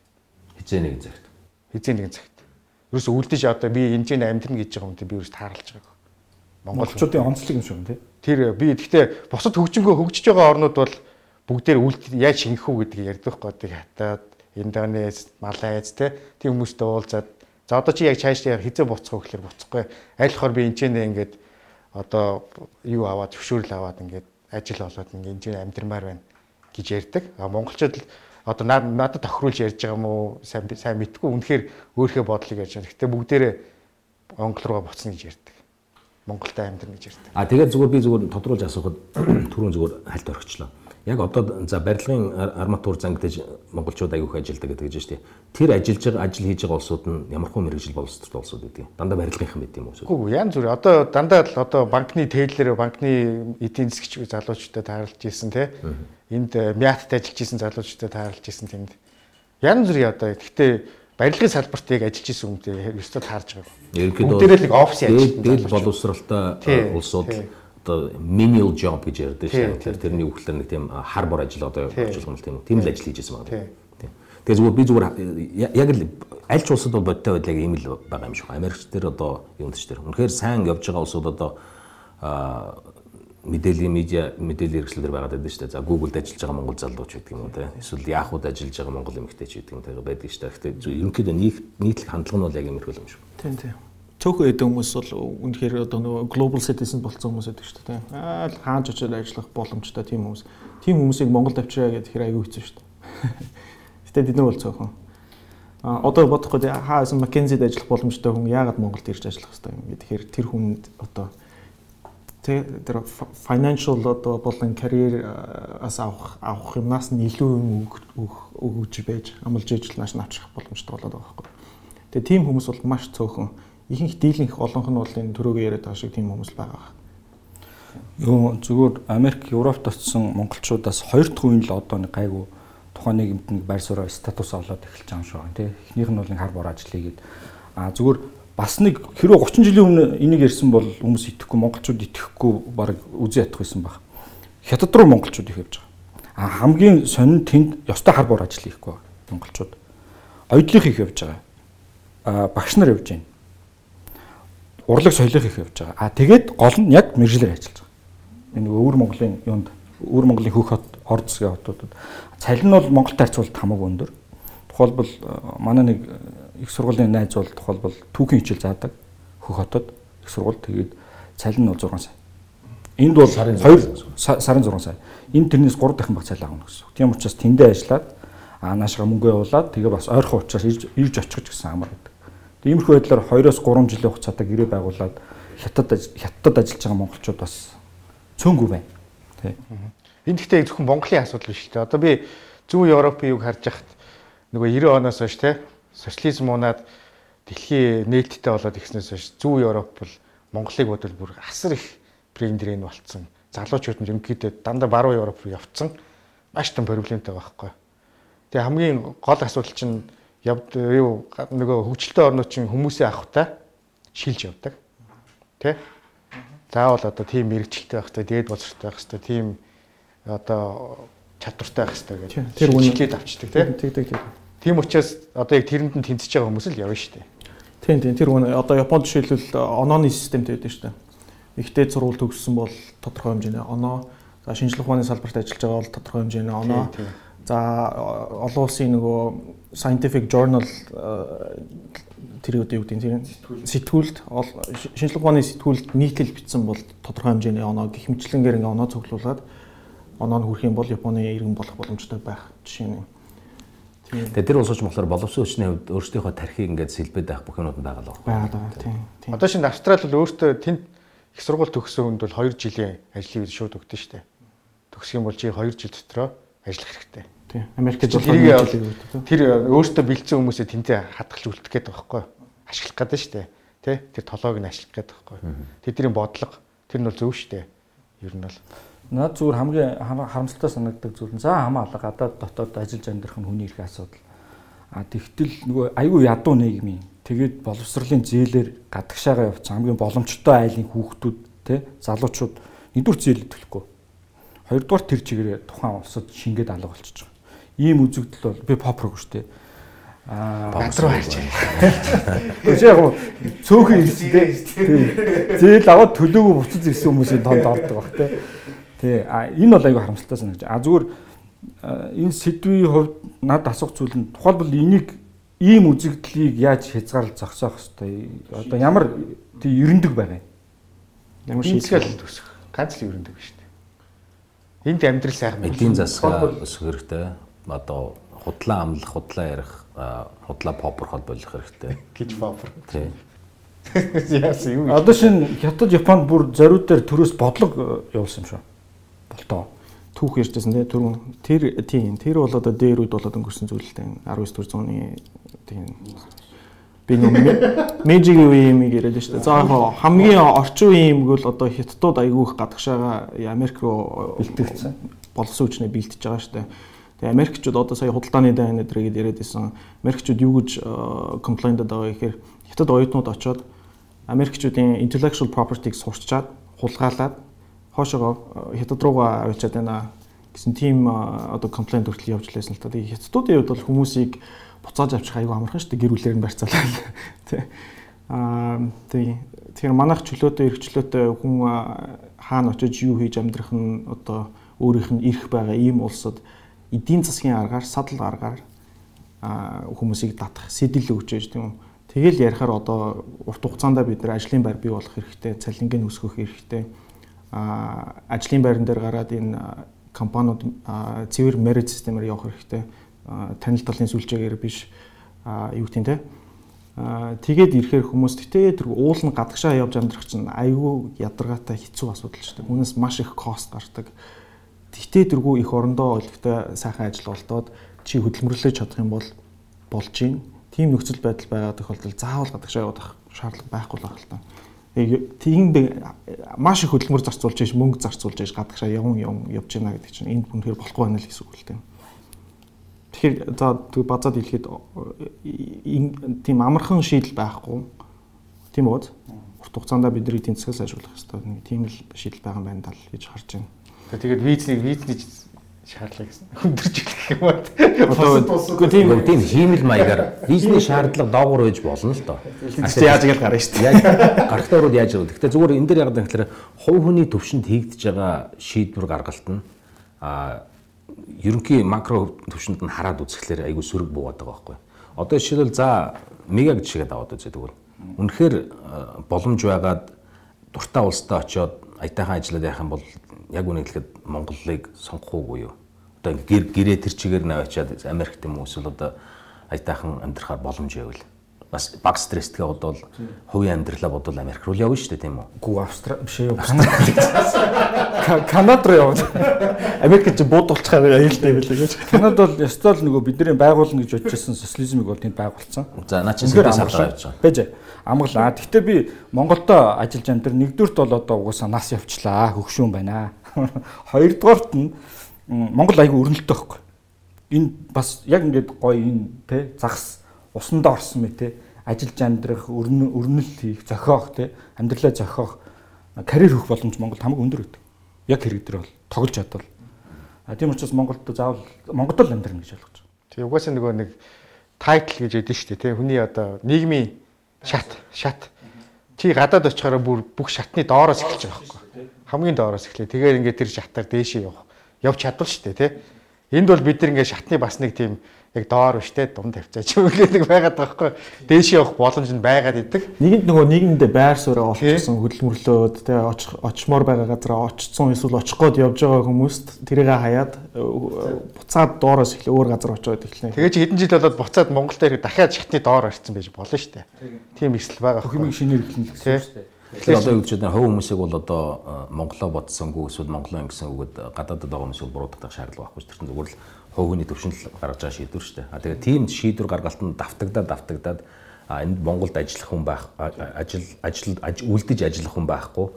Хизээ нэгэн цагт. Хизээ нэгэн цагт ерөөсө үлдэж одоо би энэ ч амьдрна гэж байгаа юм тий би ерөөсө тааралж байгааг. Монголчуудын онцлог юм шиг тий. Тэр би гэхдээ бусад хөгжингөө хөгжиж байгаа орнууд бол бүгдээр үлд яаж шингэх үү гэдгийг ярьдаг байхгүй хатаад Индонез, Малайз тий тийм хүмүүстэй уулзаад за одоо чи яг цааш хизээ буцах вэ гэхээр буцахгүй. Аль болохоор би энэ ч нэ ингээд одоо юу аваад зөвшөөрөл аваад ингээд ажил олоод ингээд энэ амьдрмаар байна гэж ярьдаг. А монголчууд л одоо надад тохируулж ярьж байгаа юм уу сайн сайн мэдгүй үнэхээр өөрийнхөө бодлыг ярьж байгаа. Гэхдээ бүгдээрээ Монгол руугаа буцна гэж ярьдаг. Монголтай амьдрна гэж ярьдаг. А тэгээд зүгээр би зүгээр тодруулж асуухад [clears throat] түрүүн зүгээр хальт орхичлоо. Яг одоо за барилгын арматур зангидж монголчууд аягүй их ажилдаг гэдэг гэж байна. Тэр ажиллаж байгаа ажил хийж байгаа улсууд нь ямар хөө мэрэгжил боловсролтой улсууд гэдэг. Дандаа барилгынхан байт юм уу? Үгүй янз бүр. Одоо дандаа л одоо банкны тейлэр банкны эдийн засгч залуучуудад тааралж ийсэн те. Энд мятад ажиллаж ийсэн залуучуудад тааралж ийсэн тэнд. Янз бүрийн одоо гэхдээ барилгын салбарт яг ажиллаж исэн хүмүүст ёстой таарж байгаа. Ерөнхийдөө бүгдээрээ л офис ажиллаж дээд боловсралтай улсууд одоо menial job гэж ярьдаг шээ. Тэгэхээр тэрний үгээр нэг тийм хар бор ажил одоо орчуулах нь тийм тийм л ажил хийжсэн байна. Тэгээ зүгээр би зүгээр яг л аль ч улсад бол бодтой байдал яг ийм л байгаа юм шиг. Америкч дээр одоо юм ч тэр. Үнэхээр сайн явж байгаа улсууд одоо мэдээллийн медиа мэдээллийн хэрэгслэр байгаад байдаг шүү дээ. За Google-д ажиллаж байгаа монгол залууч гэдэг юм уу те. Эсвэл Yahoo-д ажиллаж байгаа монгол эмэгтэйч гэдэг юм те байдаг шүү дээ. Гэхдээ ерөнхийдөө нийтлэг хандлага нь бол яг иймэрхүү юм шүү. Тийм тийм цөөхөн эд хүмүүс бол үнэхээр одоо нөгөө global citizen болсон хүмүүс байдаг шүү дээ. Аа хаанч очиод ажиллах боломжтой тийм хүмүүс. Тийм хүмүүсийг Монголд авчираа гэдэг хэрэг аюу хэцүү шүү дээ. [laughs] Гэтэ нар бол цөөхөн. А одоо бодохгүй хаасан McKinsey-д ажиллах боломжтой хүн яагаад Монголд ирж ажиллах хэрэгтэй юм бэ? Тэгэхээр тэр хүнд одоо тэр financial одоо болон карьераас авах авах юмнаас нь илүү юм өгөж байж амлж ижил нааш навчих боломжтой болоод байгаа байхгүй. Тэгээ тийм хүмүүс бол маш цөөхөн ихэнх дийлэнх олонх нь бол энэ төрөөгөө яриад байгаа шиг тийм хүмүүс байгаа. Юу зүгээр Америк, Европт очсон монголчуудаас хоёр дахь үеийн л одоо нэг гайгүй тухайн нэг байр сууриа статус олоод эхэлж байгаа юм шиг байна тий. Эхнийх нь бол нэг хар бор ажил хийгээд а зүгээр бас нэг хэрвээ 30 жилийн өмнө энийг ярьсан бол хүмүүс итгэхгүй монголчууд итгэхгүй баг үзээ ятах байсан баг. Хятад руу монголчууд их явж байгаа. А хамгийн сонин тэнд ёстой хар бор ажил хийхгүй монголчууд. Оюутлынх их явж байгаа. А багш нар явж байна. Урлаг соёлын их явж байгаа. А тэгээд гол нь яг мэржлэр ажиллаж байгаа. Энэ өвөр Монголын юунд өвөр Монголын хөх хот Орд засгийн хотуудад цалин нь бол Монголтой харьцуулбал хамаагүй өндөр. Тухайлбал манай нэг их сургуулийн найз бол тухайлбал түүхийн хичээл заадаг хөх хотод их сургууль тэгээд цалин нь бол 6 сая. Энд бол сарын 2 сарын 6 сая. Энд тэрнээс 3 дахин баг цалин авах гэсэн. Тийм учраас тэндээ ажиллаад аа наашгаа мөнгө явуулаад тэгээ бас ойрхон учраас ирж ирж очих гэсэн амар байдаг. Тиймэрхүү байдлаар 2-оос 3 жилийн хугацаатай гэрээ байгуулад хятад хятад ажиллаж байгаа монголчууд бас цөөнгүй байна. Тий. Энэ гэхдээ зөвхөн Монголын асуудал биш л дээ. Одоо би Зүүн Европын юг харж хахад нөгөө 90 оноос хойш те социализм унаад дэлхийн нээлттэй болоод ихснээс хойш Зүүн Европ бол Монголыг бодвол бүр асар их брендэрэн болцсон. Залуучууд нь ерөнхийдөө дандаа баруун Европ руу явцсан. Маш том проблемтэй байхгүй. Тэгээ хамгийн гол асуудал чинь явд юу нөгөө хөгжилтэй орнууд чинь хүмүүсийн авахтай шилж явдаг. Тэ? Заавал одоо тийм мэрэгчлээ байх хэрэгтэй, дээд боловсролтой байх хэрэгтэй, тийм одоо чадвартай байх хэрэгтэй гэж тэр үнэлээд авчдаг тийм тийм тийм тийм учраас одоо яг тэрэнд нь тэнцэж байгаа хүмүүс л явна шүү дээ тийм тийм тэр үнэ одоо Японд жишээлбэл онооны системтэй байдаг шүү дээ ихтэй сурвалж төгссөн бол тодорхой хэмжээний оноо за шинжлэх ухааны салбарт ажиллаж байгаа бол тодорхой хэмжээний оноо за олон улсын нөгөө scientific journal тэр үедээ юу гэдэг тэр сэтгүүлд шинжлэх ухааны сэтгүүлд нийтлэл бичсэн бол тодорхой хэмжээний оноо гих мэтлэнгээр ингээ оноо цуглуулад оноо нь хүрэх юм бол Японы иргэн болох боломжтой байх жишээ нь. Тэгээ тэр улсууч болохоор боловсон хүчний хувьд өөрсдийнхөө тархийг ингээд сэлбэд байх бүх юмуд байгаа л байна. Байгаа тийм. Одоо шинэ Австрали бол өөртөө тэнд их сургууль төгссөн хүнд бол 2 жилийн ажлыг шууд өгдөн штэ. Төгсөх юм бол чи 2 жил дотроо ажиллах хэрэгтэй. Тийм. Америкт бол 2 жил өгдөг. Тэр өөртөө бэлдсэн хүмүүсээ тэнцээ хадгалж үлдэх гээд байгаа байхгүй. Ашиглах гэдэг штэ. Тэ? Тэр толгойг нь ашиглах гээд байгаа байхгүй. Тэдний бодлого тэр нь бол зөв штэ. Ер нь бол Наад зүгээр хамгийн харамсалтай санагддаг зүйл нь за хамаа алга гадаад дотоод ажиллаж амьдрах нь хүний эрх асуудал. А тэгтэл нөгөө аюу ядуу нийгмийн тэгээд боловсролын зээлээр гадагшаага явц хамгийн боломжтой айлын хүүхдүүд те залуучууд нэгдүгээр зээлэд төлөхгүй. Хоёрдугаар тэр чигээрээ тухайн улсад шингээд алга болчихж байгаа. Ийм үзэгдэл бол би попрог шүү дээ. Аа бадруу харж [laughs] байна. Гэж яг цөөхөн ирсэн те. Зээл аваад төлөөгөө буцаж ирсэн хүмүүсийн тонд ордог баг те. Тий. А энэ бол аюу харамсалтай санагдаж. А зүгээр энэ сэдвийн хувьд над асуух зүйл нь тухайлбал энийг ийм үзэгдлийг яаж хязгаарлаж зогсоох хэвтэй. Одоо ямар тий ерөндөг байгаа юм. Ямар шийдэл төсөх. Ганц л ерөндөг биш үү? Энд амьдрал сайхан эдийн засгаа өсөх хэрэгтэй. Одоо худлаа амлах, худлаа ярих, худлаа попорхол болох хэрэгтэй. [laughs] Гэж попор. Тий. Яасан юу? Одоо шинэ Хятад, Японд бүр зориуд дээр төрөөс бодлого явуулсан юм шүү болтоо түүх ярьжсэн тий түрүүн тэр тийм тэр бол одоо дээр үед болоод өнгөрсөн зүйл л дээ 19 дэх зууны тийм би нэг мэжигийн үе юм яриад шүү дээ. За яг хамгийн орчин үе юм бол одоо хятадууд айгүйх гадагшаага Америк руу бэлтгэгдсэн. Болсон үчнээ бэлтэж байгаа шүү дээ. Тэгээ Америкчууд одоо сая худалдааны дайн өдрийг яриад исэн. Америкчууд юу гэж комплейндад байгаа гэхээр хятад оюутнууд очоод Америкчуудын intellectual property-г сурчаад хулгайлаад хоошоо хятад руугаа авчиад байна гэсэн тийм одоо комплейнт хүртэл явж лээсэн л та. Тэгээ хятадуудын хувьд бол хүмүүсийг буцааж авчих аюу амархан шүү дээ гэр бүлээр нь барьцаалаа. [laughs] Тэ. Аа тий. Тэгэхээр манайх чөлөөтэй эрхчлөөтэй хүн хаана очиж юу хийж амьдрах нь одоо өөрийнх нь ирэх байгаа ийм улсад эдийн засгийн аргаар садал аргаар хүмүүсийг татах сэтэл өгч байж тийм үү. Тэгэл ярихаар одоо урт хугацаанд бид нар ажлын байр бий болох хэрэгтэй, цалингийн өсгөх хэрэгтэй ажлын байран дээр гараад энэ компаниуд цэвэр merit системээр явах хэрэгтэй. Танил талын сүлжээгээр биш юу гэх юм те Аа тэгээд ирэхээр хүмүүс гэтээ тэр уул нь гадагшаа явж амьдрах чинь айгүй ядаргаатай хэцүү асуудал шүү дээ. Үүнээс маш их кост гардаг. Гэтээ тэргүй их орондоо өлегтэй сайхан ажил болтоод чи хөдөлмөрлөж чадах юм бол болж гин. Тийм нөхцөл байдал байгаа тохиолдолд заавал гадагшаа явах шаардлага байхгүй л та. Тийм маш их хөдөлмөр зарцуулж яаш мөнгө зарцуулж яаш гадагшаа явн явн явж гинэ гэдэг чинь энд үнэхээр болохгүй байна л гэсэн үг л тийм. Тэгэхээр за базаад хэлэхэд тийм амархан шийдэл байхгүй. Тийм үү? Урт хугацаанд бидний тэнцгээс ажиглах хэрэгтэй тийм л шийдэл байгаа юм байна даа гэж харж байна. Тэгээд визнийг визний шаардлага гэсэн хүндэрч хэлэх юм аа. Одоо тийм тийм хиймэл маягаар визний шаардлага доогуур байж болно л доо. Яаж ингэж гарна шүү дээ. Яг гарахтаа ороод яаж байгаа. Гэхдээ зүгээр энэ дээр яг гэхээр хувь хүний төвшөнд хийгдэж байгаа шийдвэр гаргалт нь а ерөнхий макро төвшөнд нь хараад үзэхлээр айгүй сөрөг буугаад байгаа байхгүй. Одоо жишээлбэл за мега гэж шигээд аваад үзье тэгвэл. Үнэхээр боломж байгаад дуртай улстай очиод аятайхан ажиллаад явах юм бол яг үнийг хэлэхэд Монголыг сонгох уугүй юу? Одоо гэр гэрээ тэр чигээр наваачаад Америкт юм уу эсвэл одоо аятайхан амьдрахаар боломж байвал бас баг стресстэй бодвол хувийн амьдралаа бодвол Америк руу явна шүү дээ тийм үү? Гүү Австрали биш ээ. Канад руу явна. Америк чи буудуулчихаар аюултай байлаа гэж. Канад бол ёстой л нөгөө бидний байгуулна гэж бодчихсон социализмыг бол тэнд байгуулсан. За наа чи сэдвээ сарлаа явж байгаа. Бэж амгалаа. Гэхдээ би Монголдо ажиллаж амтэр нэгдүгürt бол одоо угаасаа нас явчлаа. Хөгшүүн байна. [laughs] Хоёрдугаарт нь Монгол аягүй өрнөлттэй байхгүй. Энэ бас яг ингээд гоё энэ те загас усандаа орсон мэт те. Ажиллаж амьдрах, өрнөл хийх, зохиох те. Амьдралаа зохиох карьер хөх боломж Монголд хамаг өндөр байдаг. Яг хэрэг дээр бол тоглож чадвал. А тийм учраас Монголд заавал Монгол л амьдрах гэж ойлгож байгаа. Тэгээ угаасаа нөгөө нэг тайтл гэж ядэн шүү дээ те. Хүний одоо нийгмийн шат шат. Чи гадаад очихороо бүр бүх шатны доороос эхэлж байгаа байхгүй. Хамгийн доороос эхлэе. Тэгээд ингээд тэр шатаар дээшээ явах явж чадвал шүү дээ те. Энд бол бид нар ингээд шатны бас нэг тийм яг доор биштэй дунд тавьцаач юм гэдэг байгаад байгаа байхгүй. Дээш явах боломж нь байгаад идэг. Нэгэнд нөгөө нийгэмдээ байр сууриа олчихсон хөдөлмөрлөөд тэ очмоор байгаа газараа очсон эсвэл очих гээд явж байгаа хүмүүст тэрийг хаяад буцаад доороос эхлээ өөр газар очиод эхлэнэ. Тэгээ чи хэдэн жил болоод буцаад Монгол дээр дахиад шатны доор ирсэн байж болно шүү дээ. Тийм эсэл байгаа. Хэмиг шинээр эхлэнэ гэсэн шүү дээ. Тэгэхээр одоо юу гэж байна? Хувь хүмүүсийг бол одоо Монголоо бодсонгүй эсвэл Монголоо ингэсэн үгэд гадаадд байгаа хүмүүс бол буруудах шаардлага байхгүй. Тэр зүгээр л хувь хүний төвшөнд гаргаж байгаа шийдвэр шүү дээ. А тэгээд тийм шийдвэр гаргалтанд давтагдаад давтагдаад энд Монголд ажиллах хүн байх ажил ажил үлдэж ажиллах хүн байхгүй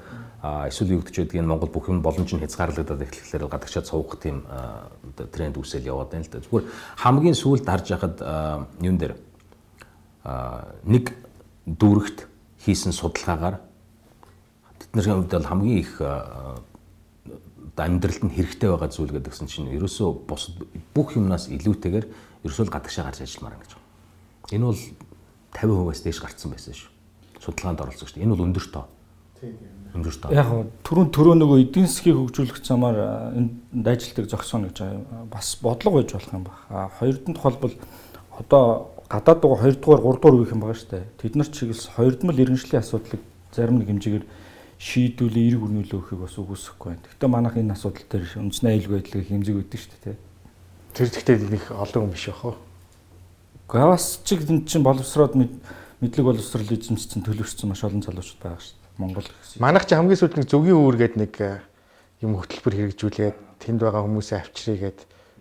а эсвэл юу гэж байдгийг Монгол бүх юм боломж нь хязгаарлагдаад эхлэхлээр гадагшаад суугах тийм тренд үсэл яваад байна л да. Зүгээр хамгийн сүүлд харж яхад юун дээр нэг дүүрэгт хийсэн судалгаагаар тэдний хувьд бол хамгийн их амьдралд нь хэрэгтэй байгаа зүйл гэдгсэн чинь ерөөсөө бус бүх юмнаас илүүтэйгээр ерөөсөө л гадагшаа гарч ажилламаар гэж байна. Энэ бол 50%-аас дээш гарцсан байсан шүү. Судалгаанд оролцсон шүү. Энэ бол өндөр тоо. Өндөр тоо. Яг түрүүн түрүү нөгөө эдийн засгийг хөгжүүлэх замаар энд ажил дээр зогсооно гэж бас бодлого байж болох юм байна. А хоёрдонд холбол одоо гадаад дугаар хоёрдугаар гуравдугаар үеийнх юм байгаа шүү дээ. Тэд нар чиглэс хоёрдмол иргэншлийн асуудлыг зарим нэг хэмжээгээр шийдүүлээ эрг өрнүүлээ өгөхийг бас үгүйсэхгүй байна. Гэхдээ манайх энэ асуудал дээр үндэсний аюулгүй байдлыг хэмжээг өгдөг шүү дээ. Тэр зэгтээ нэг олон юм биш вэ? Гэхдээ бас чиг энэ чинь боловсроод мэдлэг боловсрол эзэмшсэн төлөвшсөн маш олон залуучууд байгаа шүү дээ. Монгол гэсэн. Манайх чи хамгийн сүүлд нэг зөвгийн үүр гээд нэг э, юм хөтөлбөр хэрэгжүүлээд тэнд байгаа хүмүүсээ авчирыгээд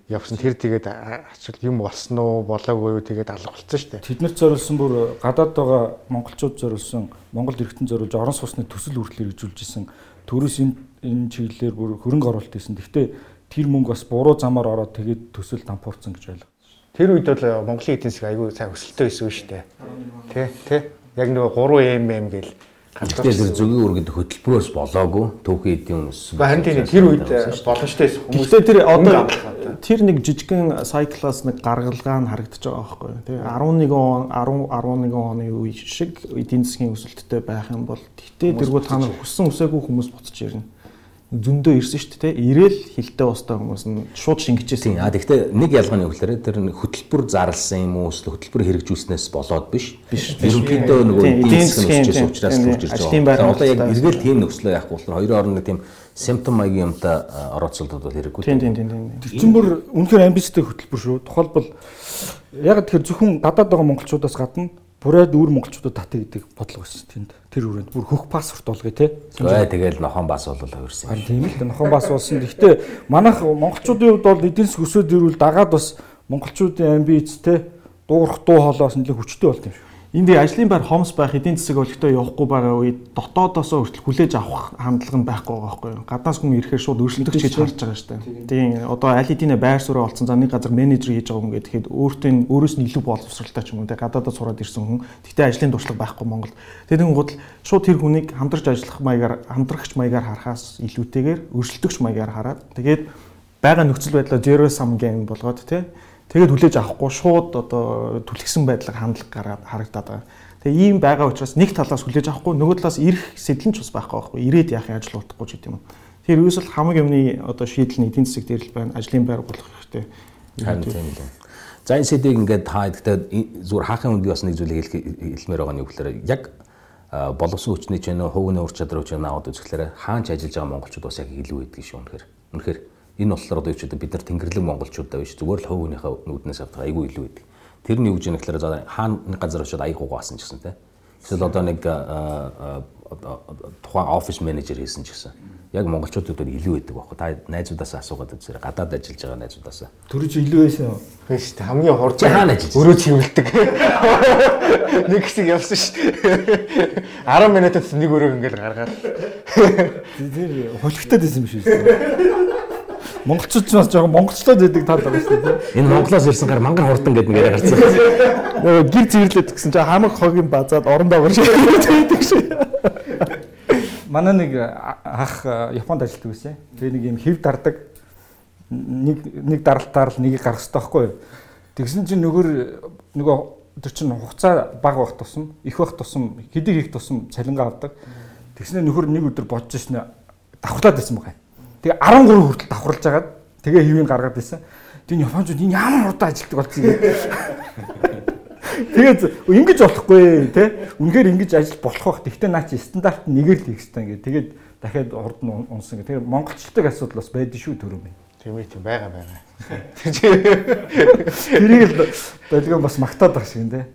явсан тэр тэгээд ачаал юм болсон уу болоогүй юу тэгээд алга болсон шүү дээ. Тэднэрт зориулсан бүр гадаад байгаа монголчууд зориулсан Монголд эргэтэн зориулж орон сууцны төсөл хүртэл хэрэгжүүлж исэн төрөөс энэ энэ чиглэлээр бүр хөрөнгө оруулалт хийсэн. Гэхдээ тэр мөнгө бас буруу замаар ороод тэгээд төсөл дампуурсан гэж байлаа. Тэр үед бол Монголын эдийн засаг айгүй сайн өсөлтөө байсан шүү дээ. Тэ тэ яг нөгөө 3 mm гэл Гэхдээ тэр зөвгийн үргэд хөтөлбөрөөс болоогүй түүхийн эдийн үнэс. Харин тийм тэр үед боломжтой байсан хүмүүс. Гэхдээ тэр одоо тэр нэг жижигхэн сайклаас нэг гаргалгаа нь харагдаж байгаа байхгүй тий 11 он 10 11 оны үе шиг эдийн засгийн өсөлттэй байх юм бол тэгтээ тэргүү та нар хүссэн үсээгүй хүмүүс буцаж ирнэ зөндөө ирсэн шүү дээ. Ирээл хилтэй устай хүмүүс нь шууд шингэжсэн. А тэгвэл нэг ялгаа нь юу гэхээр тэр хөтөлбөр зарласан юм уу эсвэл хөтөлбөр хэрэгжүүлснээс болоод биш. Биш. Ерөнхийдөө нөгөө эдийн засгийн өсчээс учраас төрж ирж байгаа. Одоо яг эргээл тийм нөхцлөө яахгүй болохоор хоёрын орны тийм Симптом маягийн юмтай орооцолдод бол хэрэггүй. Тийм тийм тийм. Тэр чинь бүр үнэхээр амбицтай хөтөлбөр шүү. Тухайлбал яг тэгэхээр зөвхөн гадаад байгаа монголчуудаас гадна бүрээд үүр монголчуудад татъя гэдэг бодлого байсан тэнд. Тэр хүрээнд бүр хөх паспорт болгоё те. Ой тэгэл нохон бас бол хувирсан. Харин тийм л нохон бас болсон. Гэхдээ манайх монголчуудын хувьд бол эдийн засаг өсөөд ирвэл дагаад бас монголчуудын амбиц те дуурах дуу хоолоос нэлээд хүчтэй болт юм шүү. Энд ажлын байр хомс байх эдийн засаг өлегтэй явахгүй байгаа үед дотоодоос хүртэл хүлээж авах хандлага нь байхгүй байгаа байхгүй юу. Гаднаас хүн ирэхээр шууд өршөлтөгч гэж харж байгаа шүү дээ. Тийм одоо аль хэдийн байр суурь олцсон за нэг газар менежер хийж байгаа хүн гэхэд өөртөө өөрөөс нь илүү боловсралтай ч юм уу те гадаадаас сураад ирсэн хүн. Гэхдээ ажлын туршлага байхгүй Монгол. Тэгээд гол шууд тэр хүнийг хамтарч ажиллах маягаар хамтрагч маягаар харахаас илүүтэйгээр өршөлтөгч маягаар хараад тэгээд байгаа нөхцөл байдлаа zero sum game болгоод те Тэгээд хүлээж авахгүй шууд одоо түлхсэн байдлаар хандлага гараад харагдаад байгаа. Тэгээ ийм байгаа учраас нэг талаас хүлээж авахгүй нөгөө талаас ирэх сэтлэн ч бас байхгүй байхгүй. Ирээд яахын ажил утахгүй ч гэдэм юм. Тэр ерөөсөл хамаг юмны одоо шийдэл нь эдийн засаг дээр л байна. Ажлын байр болох хэрэгтэй. Харин тийм л. За энэ сэдийг ингээд та гэхдээ зүгээр хаахын үндий бас нэг зүйлийг хэлмээр байгаа нь юу гэхээр яг боловсон хүчний ч нэ хувийн ур чадрын хүч наваад үзэхлээр хаанч ажиллаж байгаа монголчууд бас яг илүү байдаг шүү үнэхээр. Үнэхээр Энэ болохоор одоо юу ч гэдэг бид нар тэнгэрлэг монголчуудаа биш зүгээр л хувийнхээ нүднээс авдаг айгүй илүү байдаг. Тэр нь юу гэж юм гэхээр за хаана нэг газар очиод аяг угаасан ч гэсэн тийм. Эсвэл одоо нэг тухайн офис менежер хийсэн ч гэсэн яг монголчуудад илүү байдаг байхгүй. Та найзуудаасаа асуугаад үзээрэй. Гадаад ажиллаж байгаа найзуудаасаа. Төрөж илүү байсан юу? Тийм шүү дээ. Хамгийн хурд хаана ажиллаж? Өрөө цэвэрлдэг. [laughs] Нэг хэсэг явсан шүү дээ. 10 минутад нэг өрөөг ингээл гаргаад. Тэр хөлгөтөд байсан юм шүү. Монголчууд ч бас жоохон монголчлоод байдаг тал байгаа шүү дээ. Энэ Монголоос ирсэн гар мангар хурдан гэдэг нэгээр гарсан. Нөгөө гэр зэрлээд гэсэн чинь хамаг хогийн базаад орондоо гөр шийддэг шүү. Манай нэг ах Японд ажилладаг байсан. Тэгээ нэг юм хэв дардаг нэг нэг даралтаар л нэгийг гаргах хэрэгтэй байхгүй юу? Тэгсэн чинь нөгөө нөгөө тэр чинь хугацаа бага байх тусам, их байх тусам, хэдий хийх тусам цалингаа авдаг. Тэгснээр нөхөр нэг өдөр бодож ирсэн давхарлаад байсан байгаа юм. Тэгээ 13 хүртэл давхарлаж агаад тэгээ хэвийг гаргаад байсан. Тэгээ Японууд энэ ямар удаа ажилтдаг болсон юм. Тэгээд ингэж болохгүй те. Үнэхээр ингэж ажил болох бах. Тэгтээ наа чи стандарт нэгээр л хийх хэрэгтэй ингээд. Тэгээд дахиад урд нь унсан гэх. Тэгээд монголчлог асуудал бас байдаг шүү төрөм. Тийм ээ тийм байгаа байгаа. Тэрийг л болгон бас магтаад байгаа шиг те.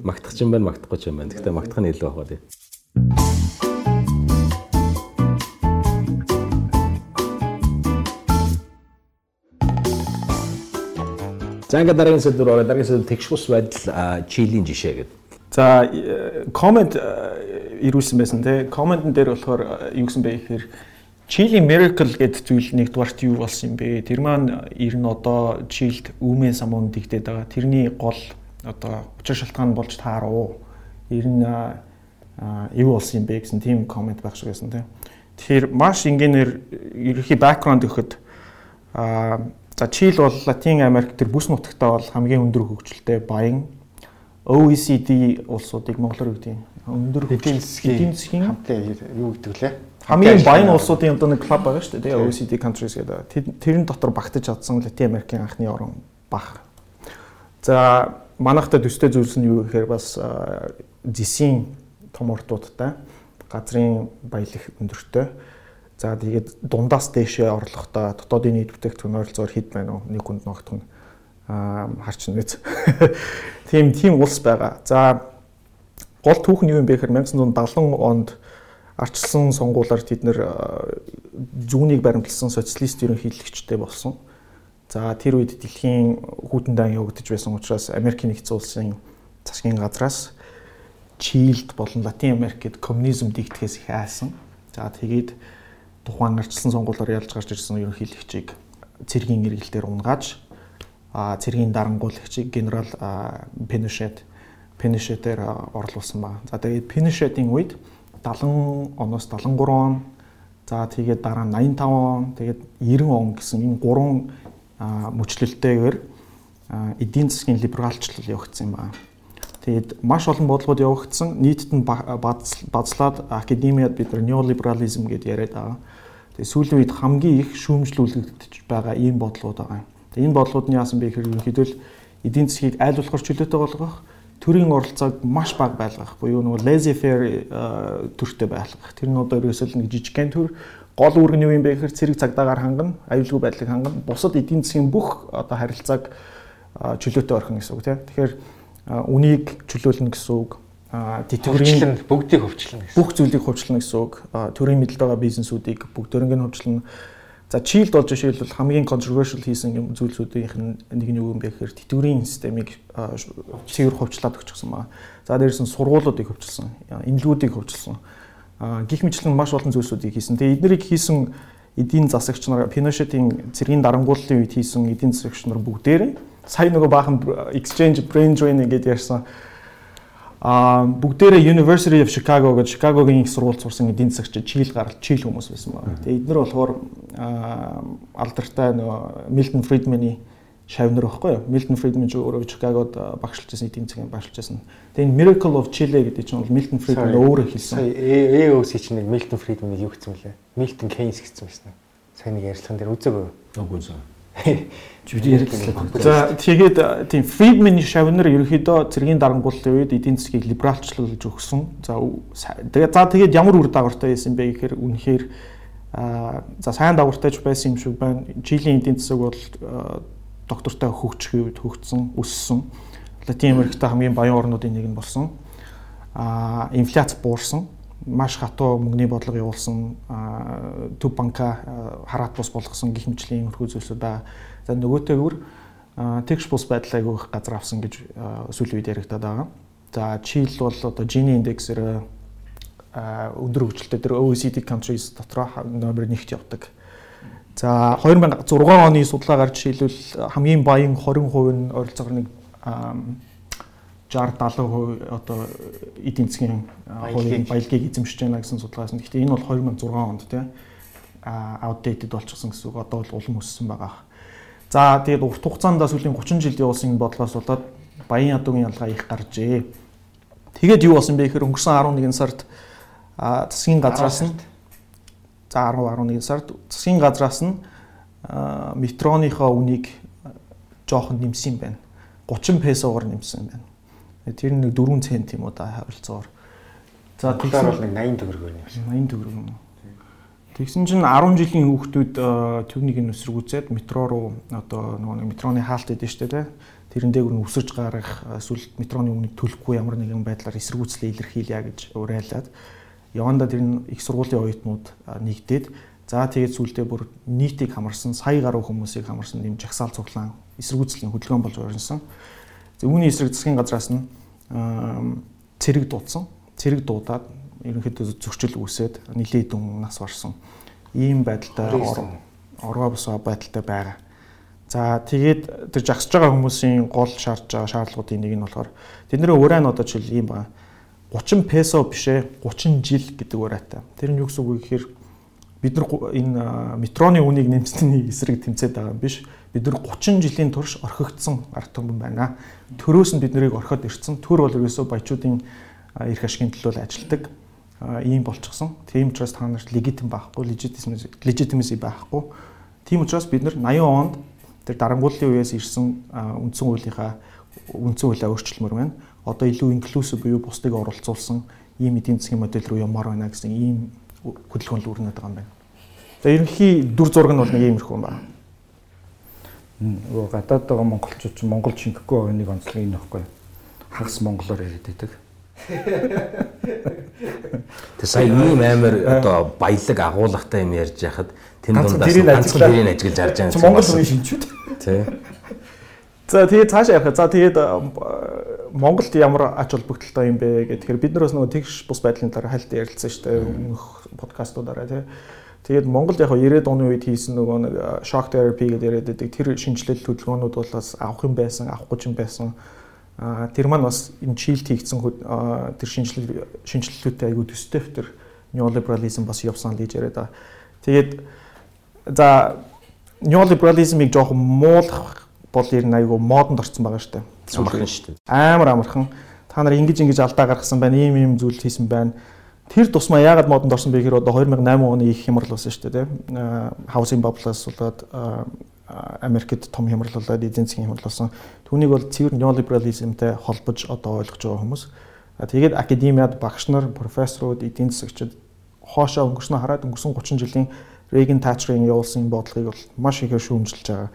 Магтах ч юм байна, магтахгүй ч юм байна. Гэхдээ магтах нь илүү байгаа За ингээд дараагийн сэдвээр ороо дараагийн сэдв тэгш бус байдал чилийн жишээ гэдэг. За комент ирүүлсэн байсан тий. Комментэн дээр болохоор юу гэсэн бэ гэхээр Chili Miracle гэдэг зүйл нэгдүгээрт юу болсон юм бэ? Тэр маань ер нь одоо Chilд үүмээ самуун дигдээд байгаа. Тэрний гол одоо учир шалтгаан болж тааруу. Ер нь юу болсон юм бэ гэсэн тийм комент байх шиг байсан тий. Тэгэхээр маш энгийнээр ерөнхий бэкграунд өгөхөд аа За Чил бол Латин Америк төр бүс нутагтаа бол хамгийн өндөр хөгжилтэй баян OECD улсуудыг монголоор юу гэдэг юм? Өндөр эдийн засгийн хамтаа юу гэдэг лээ? Хамгийн баян улсуудын одоо нэг клуб байгаа шүү дээ. OECD countries гэдэг. Тэрэн дотор багтаж чадсан Латин Америкийн анхны орн баг. За манайхтай төстэй зүйлс нь юу гэхээр бас зэсийн том уртуудтай газрын баялаг өндөртэй За тэгээд дундаас дээшээ орлоготой дотоодын нийт бүтээгдэхүүн ойролцоогоор хэд байна уу? Нэг хүнд ногдох нь аа харчин үз. [laughs] Тийм тийм улс байгаа. За гол түүх нь юу юм бэ гэхээр 1970 онд арчилсан сонгуулиар тэд нэр зүүнийг баримтлсан социалист ерөнхийлөгчтэй болсон. За тэр үед дэлхийн хүйтэн дан явагдаж байсан учраас Америкийн нэгдсэн улсын засгийн газраас Чилд болон Латин Америкт коммунизм дэгдэхээс их айсан. За тэгээд тухайн арчилсан сонгуулиор ялж гарч ирсэн ерөнхийлөгчийг цэргийн эргэлтээр унгааж цэргийн дарангуулагчийг генерал Пиношет Пиношетээр орлуулсан ба. За тэгээд Пиношетийн үед 70 оноос 73 он за тэгээд дараа нь 85 он тэгээд 90 он гэсэн энэ гурван мөчлөлтэйгээр эдийн засгийн либералчлал явагдсан юм байна. Тэгээд маш олон бодлогод явагдсан. Нийтэд нь бацлаад академиад бид неолиберализм гэдээ яриад байгаа. Тэгээ сүүлийн үед хамгийн их шүүмжлүүлэгдэж байгаа ийм бодлогод байгаа юм. Тэгээ энэ бодлогод нь яасан бэ гэхээр ерөнхийдөө эдийн засгийг айл болохоор чөлөөтэй болгох, төрийн оролцоог маш бага байлгах буюу нөгөө laissez faire төртэй байлгах. Тэр нь одоо ерөөсөө нэг жижигхэн төр гол үүрэг нь юу юм бэ гэхээр цэрэг цагдаагаар хангана, аюулгүй байдлыг хангана, бусад эдийн засгийн бүх одоо харилцааг чөлөөтэй орхин гэсэн үг тийм. Тэгэхээр үнийг чөлөөлнө гэсэн үг. Тэтгэврийн бүгдийг хөвчлөн гэсэн. Бүх зүйлийг хөвчлөн гэсэн үг. Төрийн мэдлэг байгаа бизнесүүдийг бүгдөрөнгө нь хөвчлөн. За чийлд болж жишээлбэл хамгийн controversial хийсэн юм зүйлсүүдийнх нь нэг нь юу юм бэ гэхээр тэтгэврийн системийг цэвэр хөвчлаад өгчихсөн байна. За дээрээс нь сургуулиудыг хөвчлсөн, эмнэлгүүдийг хөвчлсөн гих мэтлэн маш олон зүйлсүүдийг хийсэн. Тэгээ эднэрийг хийсэн эдийн засагч нар Pinochet-ийн цэргийн дарангууллын үед хийсэн эдийн засагч нар бүгдээрээ сая нөгөө баахан exchange brain drain гэдэг ярьсан а бүгдээрээ University of Chicago гэж Chicago-гийн их сургууль сурсан эдийн засагч чийл гарал чийл хүмүүс байсан байна. Тэгээ эднэр болохоор алдартай нөгөө Milton Friedman-ийн шавнар байхгүй юу? Milton Friedman ч өөрөө багшилж байсан эдийн засгийн багшилж байсан. Тэгээ энэ Miracle of Chile гэдэг чинь бол Milton Friedman өөрөө хэлсэн. Сая AOC чинь нэг Milton Friedman-ыг юу гэсэн мөлий? Milton Keynes гэсэн байсан. Сайн нэг ярилцлаган дээр үзээгүй. Үгүй зөө. Жиди ярилцлаа. За тэгээд тийм Friedman-ийн шавнар ерөөхдөө цэргийн дарангууллын үед эдийн засгийг либералчлуулж өгсөн. За тэгээд за тэгээд ямар үр дагавартай байсан бэ гэхээр үнэхээр за сайн дагавартайч байсан юм шиг байна. Чилийн эдийн засаг бол доктортой хөгжихийн үед хөгжсөн, өссөн. Латин Америкт хамгийн баян орнуудын нэг нь болсон. Аа инфляц буурсан, маш хатуу мөнгөний бодлого явуулсан, төв банка хараат бус болгосон гих мэтлийн иймэрхүү зүйлсүүд ба за нөгөөтэйгүр тэгш бус байдлаа их газар авсан гэж сүүлийн үед яригадаад байгаа. За Чил бол одоо Gini индексээр өндөр хөгжилтэй тэр OECD countries дотроо номер 1-т явдаг За 2006 оны судалгаагаар жишээлбэл хамгийн баян 20% нь ойролцоогоор нэг 60 70% одоо эдийн засгийн хувийн баялагийг эзэмшиж байна гэсэн судалгаас. Гэхдээ энэ бол 2006 онд тийм outdated болчихсон гэсэн үг. Одоо бол улам өссөн байгаа. За тэгээд урт хугацаанд сүүлийн 30 жилийн улсын бодлоос болоод баян ядуугийн ялгаа их гаржээ. Тэгээд юу болсон бэ гэхээр өнгөрсөн 11 сард засгийн газраас нь За 10 11 сард засгийн газраас нь метроныхоо үнийг жоохон нэмсэн юм байна. 30 песогоор нэмсэн юм байна. Тэр нэг 4 цент юм уу да харилцаагаар. За тэгэхээр бол нэг 80 төгрөгөөр нэмсэн. 80 төгрөг юм. Тэгсэн чинь 10 жилийн хүүхдүүд түүнийг нь өсргүүцээд метро руу одоо нөгөө нэг метроны хаалт идэв штэ тэ. Тэрэн дээр нь өсөж гарах эсвэл метроны өмнө төлөхгүй ямар нэгэн байдлаар эсэргүүцлээ илэрхийлье гэж уриалаад яванда тэр нь их сургуулийн оюутнууд нэгдээд за тэгээд сүүлдээ бүр нийтийг хамарсан сая гаруй хүмүүсийг хамарсан юм жагсаал цуглаан эсэргүүцлийн хөдөлгөөн болж орсон. Үүний эсрэг засгийн газраас нь цэрэг дуудсан. Цэрэг дуудаад ерөнхийдөө зөрчил үүсээд нилээд дүн нас барсан. Ийм байдалтай оргоо босоо байдалтай байгаа. За тэгээд тэр жагсаж байгаа хүмүүсийн гол шаардж байгаа шаардлагуудын нэг нь болохоор тэдний ураа нь одоо жишээл ийм байна 30 песо бишээ 30 жил гэдэг ураатай. Тэр нь юу гэсэн үг вэ гэхээр бид нар энэ метроны үнийг нэмсний эсрэг тэмцээд байгаа юм биш. Бид нар 30 жилийн турш орхигдсон ард түмэн байна. Төрөөс нь бид нарыг орхиод ирсэн. Төр бол ерөөсөө баячуудын эрх ашигын төлөө ажилдаг ийм болчихсон. Тийм учраас та нарт легитим байхгүй, legitimacy байхгүй. Тийм учраас бид нар 80 онд тэр дарангууллын үеэс ирсэн үндсэн хуулийнхаа үндсэн хуулиа өөрчилмөр байна одоо илүү инклюзив буюу бусдыг оролцуулсан ийм эдийн засгийн модель руу ямаар байна гэсэн ийм хөдөлгөөн л үүрнэт байгаа юм байна. За ерөнхий дүр зураг нь бол нэг иймэрхүү юм байна. Нөгөө гадаад байгаа монголчууд ч монгол шингэхгүй байгаа нэг онцлог энэ байхгүй. Хагас монголоор яриад байдаг. Тэг сая ийм амар одоо баялаг агуулгатай юм ярьж яхад тэн дундаас ганцхан дэрийг ажиглаж харж байгаа. Монгол хүний шинчүүд. Тий. За тэгээд цаашаа явах. За тэгээд Монголд ямар ач холбогдолтой юм бэ гэх тэгэхээр бид нараас нөгөө тэгш бус байдлын дараа хальт ярилцсан шүү дээ өмнөх подкастуудаараа тий. Тэгээд Монгол яг 90-ад оны үед хийсэн нөгөө нэг shock therapy гэдэг яриад байдаг тэр шинжилэл хөдөлгөөнүүд бол бас авах юм байсан, авахгүй юм байсан. А тэр маань бас энэ чийлт хийгдсэн тэр шинжилэл шинжилэлүүдтэй айгүй төстэй тэр неолиберализм бас явсан л гэж яриад байгаа. Тэгээд за неолиберализмыг жоохон муулах бол ер нь айгүй модонд орсон байгаа шүү дээ амархан шүү дээ. Амар амархан. Та нар ингэж ингэж алдаа гаргасан байна, ийм ийм зүйл хийсэн байна. Тэр тусмаа яагаад модонд орсон бэ гэхээр одоо 2008 оны их хямрал болсон шүү дээ, тийм. Housing bubble-аас болоод Америкт том хямрал болоод эзэн засгийн хямрал болсон. Түүнийг бол цэвэр неолиберализмтэй холбож одоо ойлгож байгаа хүмүүс. Тэгээд академиад багш нар, профессорууд, эдийн засагчид хоошоо өнгөрснөө хараад өнгөрсөн 30 жилийн Reagan Thatcher-ийн явуулсан бодлогыг бол маш ихээр шүүмжилж байгаа.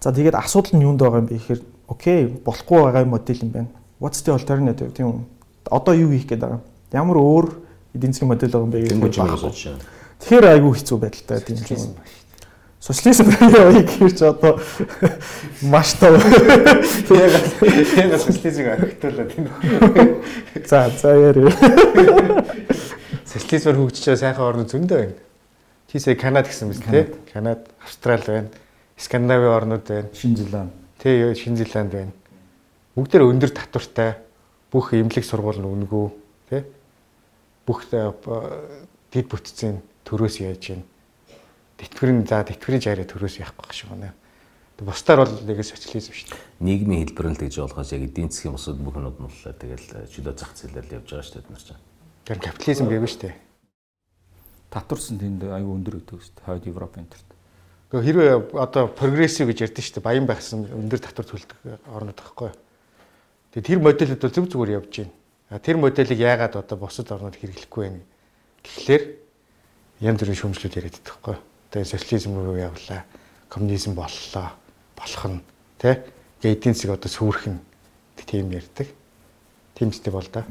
За тэгээд асуудал нь юунд байгаа юм бэ гэхээр окей болохгүй байгаа модель юм байна. What's the alternative тийм үү? Одоо юу хийх гээд байгаа? Ямар өөр эдийн засгийн модель байгаа юм бэ гэж байхгүй. байна. Тэгэхээр айгүй хэцүү байдалтай тийм юм. Социализм яа гэхээр ч одоо маш тав. Тэгээд социализмыг орхитуулаад тийм. За за яарэ. Социализмаар хөгжиж байгаа сайхан орнууд зөндөө байна. Тийсээ Канад гэсэн мэт тий. Канад, Австрали байна. Скандинавын орнууд байна. Шинэ Зеланд. Тий, Шинэ Зеланд байна. Бүгдээр өндөр татвартай бүх эмнэлэг сургууль нь үнэгүй тий. Бүх дид бүтцийн төрөөс яаж байна. Тэтгэврийн за тэтгэврийн жаараа төрөөс байх шиг байна. Бусдаар бол нэг социализм шүү дээ. Нийгмийн хэлбэр нь л гэж болгоос яг эдийн засгийн бусад бүхнүүд нь л тэгэл чөлөө зах зээлээр л явж байгаа шүү дээ бид нар чинь. Тэр капитализм гэвэн шүү дээ. Татварсан тэнд аюу өндөр өгдөг шүү дээ. Хойд Европ энтерт. Гэхдээ хэрвээ одоо прогрессив гэж ярьдэн шүү дээ. Баян байхсан өндөр татвар төлдөг орнод байхгүй. Тэгээ тэр модельд бол зөв зүгээр явж байна. Тэр моделийг яагаад одоо бусад орнууд хэрэглэхгүй байна гэхлээр янз бүрийн шүүмжлүүд яриад байдаг байхгүй. Тэгээ социализм руу явлаа. Коммунизм боллоо. Болох нь тий. Гээ эдийн засаг одоо сүрэх нь тийм ярьдаг. Ч бол да.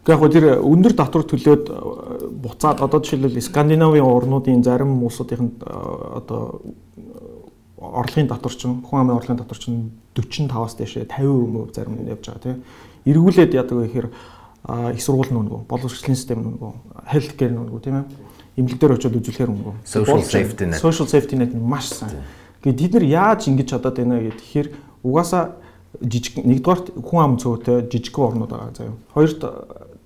Гэхдээ яг тэр өндөр татвар төлөөд буцаад одоо жишээлбэл Скандинавын орнуудын зарим улсуудын одоо орлогын татвар чинь хүн амын орлогын татвар чинь 45-аас дээшээ 50% зарим нь явж байгаа тийм. Эргүүлээд яадаг вэ гэхээр их сургууль нүнгөө, боловсролын систем нүнгөө, health care нүнгөө тийм ээ. Имлэг дээр очиод үзүүлэхээр нүнгөө. Social safety net. Social safety net маш сайн. Гэхдээ тэд нар яаж ингэж чадаад байна гэх тэгэхээр угаасаа жижиг нэгдүгээр хүн ам цөөтэй жижиг орнууд байгаа заяа. Хоёрт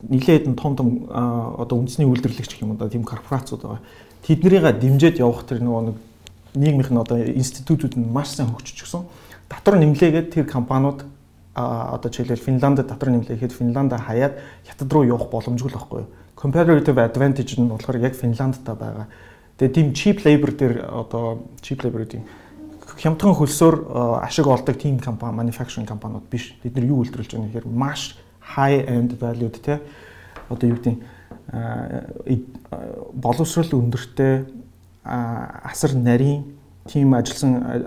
нилээд нь том том одоо үндэсний үйлдвэрлэгч гэх юм да тийм корпорацууд байгаа. Тэднэрийг дэмжиж явах тэр нөгөө нэг нийгмийнх нь одоо институтууд нь маш сайн хөгжиж гисэн. Татвар нэмлээгээд тэр компаниуд а одоо жишээлбэл Финландд татвар нэмлээхэд Финланд хаяад хятад руу явах боломжгүй л байхгүй юу? Comparative advantage нь болохоор яг Финландтай байгаа. Тэгээ тийм cheap labor дээр одоо cheap labor гэдэг хямдхан хөлсөөр ашиг олдог тийм компани manufacturing компаниуд биш. Бид нар юу үйлдвэрлэж байгаа нэхэр маш high end valued те одоо юу гэдэг боловсрол өндөртэй асар нарийн тийм ажилласан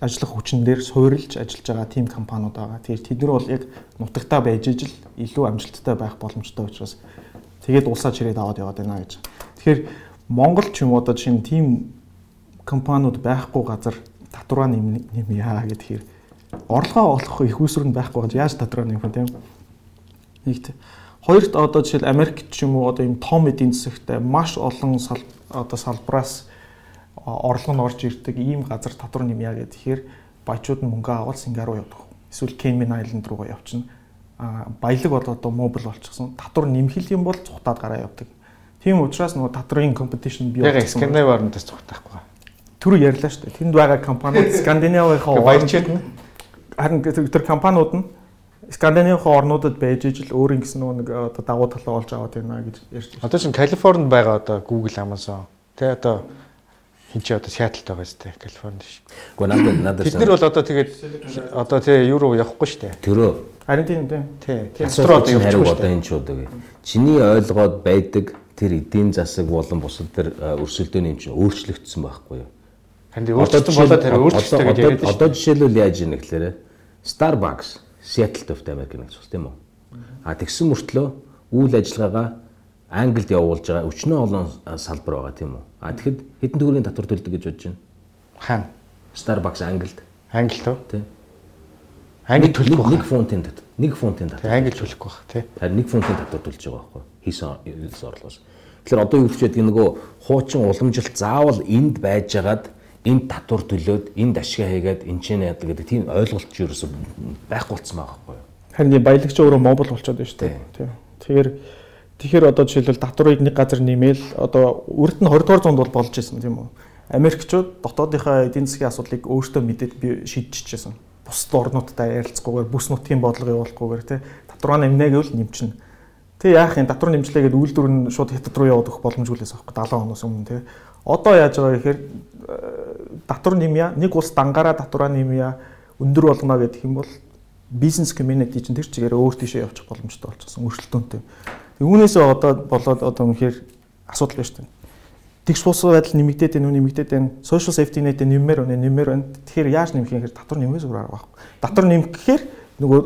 ажиллах хүчин дээр суурилж ажиллаж байгаа тийм компаниуд байгаа. Тэгэхээр тэд нар бол яг нутагтаа байж ижил илүү амжилттай байх боломжтой учраас тэгээд улсаа чирээд аваад яваад байна гэж. Тэгэхээр Монгол ч юм уу одоо жишээ нь тийм компаниуд байхгүй газар татвараа нэмье гэхээр орлогоо олох их усүр нь байхгүй гэж яаж татвараа нэмэх вэ тийм. Нэгт хоёрт одоо жишээл Америк ч юм уу одоо ийм том эдийн засагтай маш олон одоо салбраас орлого нь орж ирдэг ийм газар татвар нэмья гэхээр баячууд нь мөнгө аваад Сингапур явдаг. Эсвэл Cayman Island руугаа явчихна. А баялаг бол одоо мобил болчихсон. Татвар нэмхэл юм бол цухтаад гараа явдаг. Тийм учраас нөгөө татрын компетишн бий болчихсон. Яг Скандинав орнодоос цухтахгүй. Түр ярьлаа шүү дээ. Тэнд байгаа компаниуд Скандинавынхаа баярчид нь харин тэр компаниуд нь Скандинавын орнуудад байж ижил өөр ингэсэн нэг одоо давуу талаа олж аваад байна гэж ярьж байна. Одоо чинь Калифорнид байгаа одоо Google, Amazon тэ одоо хин чи одоо Сиэтлд байгаа сте Калифорни шиг. Гэхдээ надад надад Бид нар бол одоо тэгээд одоо тий руу явахгүй штэ. Тэрөө Харин тийм тийм. Тий. Асуулт одоо явчихгүй одоо энэ ч удаа. Чиний ойлгоод байдаг тэр эдийн засаг болон бусад тэр өрсөлдөөний юм чинь өөрчлөгдсөн байхгүй юу? Харин өөрчлөлтөн болоод тэр өөрчлөлттэй гэж яриад байна. Одоо жишээлбэл яаж ийм гэхээр Starbucks Seattle төвтэй Америк нэгж бас тийм үү? А тэгсэн мөртлөө үйл ажиллагаагаа Англид явуулж байгаа өчнөө олон салбар байгаа тийм үү? А тэгэхэд хэдэн төгрөгийн татвар төлдөг гэж бодож байна? Хаана? Starbucks Англид. Англи тоо? Тийм. Англи төлөх байх. 1 фунтын татвар. 1 фунтын татвар. Англи төлөхгүй байх тий. Харин 1 фунтын татвар төлж байгаа байхгүй хийсэн орлогоос. Тэгэхээр одоо юу гэж байдаг нөгөө хуучин уламжилт заавал энд байжгаад энд татвар төлөөд энд ашиг хийгээд энэ ч яадаг гэдэг тийм ойлголт ч ерөөсөй байхгүй болцсон байгаа байхгүй юу. Харин баялагч өөрөө мобил болчиход байна шүү дээ. Тийм. Тэгэхээр тэгэхээр одоо жишээлбэл татварыг нэг газар нэмэл одоо үрд нь 20 дугаар зуунд бол болж исэн тийм үү. Америкчууд дотоодынхаа эдийн засгийн асуудлыг өөртөө мэдээд би шийдчихсэн. Бусад орнуудтай ярилцахгүйгээр бүс нутгийн бодлого явуулахгүйгээр тий татвараа нэмнэ гэвэл нэмчихнэ. Тэг яах юм татвар нэмжлээгээд үйлдвэр нь шууд хятад руу өгөх боломжгүй лээс аахгүй 70 оноос өмнө тий. Одоо яаж байгаа гэхээр татвар нэмья нэг улс дангаараа татвараа нэмья өндөр болгоно гэдэг юм бол бизнес community чинь тэр чигээр өөр тийшээ явчих боломжтой болчихсон өршөлтөөнтэй. Үүнээсээ одоо болоод одоо үнэхээр асуудал байна шүү дээ. Тэгш бус байдал нэмэгдээд байна нэмэгдээд байна. Social safety net нэммээр байна нэммээр байна. Тэгэхээр яаж нэмэх юм хэрэг татвар нэмээс өөр арга байхгүй. Татвар нэмэх гэхээр нөгөө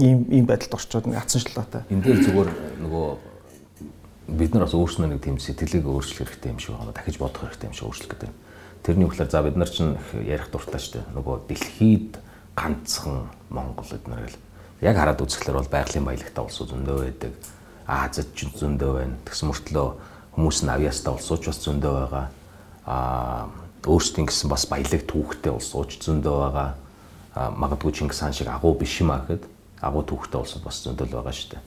ийм ийм байдалд орчоод нэг ацанчлалаатай. Энд дээр зүгээр нөгөө бид нар бас өөрснөө нэг тийм сэтгэлийг өөрчлөх хэрэгтэй юм шиг байна. Дахиж бодох хэрэгтэй юм шиг өөрчлөх гэдэг. Тэрний үгээр за бид нар чинь ярих дуртай шүү дээ. Нөгөө дэлхийд ганцхан Монгол эднэр гэл. Яг хараад үзэхлээр бол байгалийн баялагтай улсууд зөндөө байдаг. Азид ч зөндөө байна. Тэгсэн мөртлөө хүмүүс нь авьяастай улсууч бас зөндөө байгаа. Аа өөрсдийн гэсэн бас баялаг түүхтэй улсууч зөндөө байгаа. Магадгүй Чингис хаан шиг агуу биш юм аа гэхэд агуу түүхтэй улсууд бас зөндөө байгаа шүү дээ.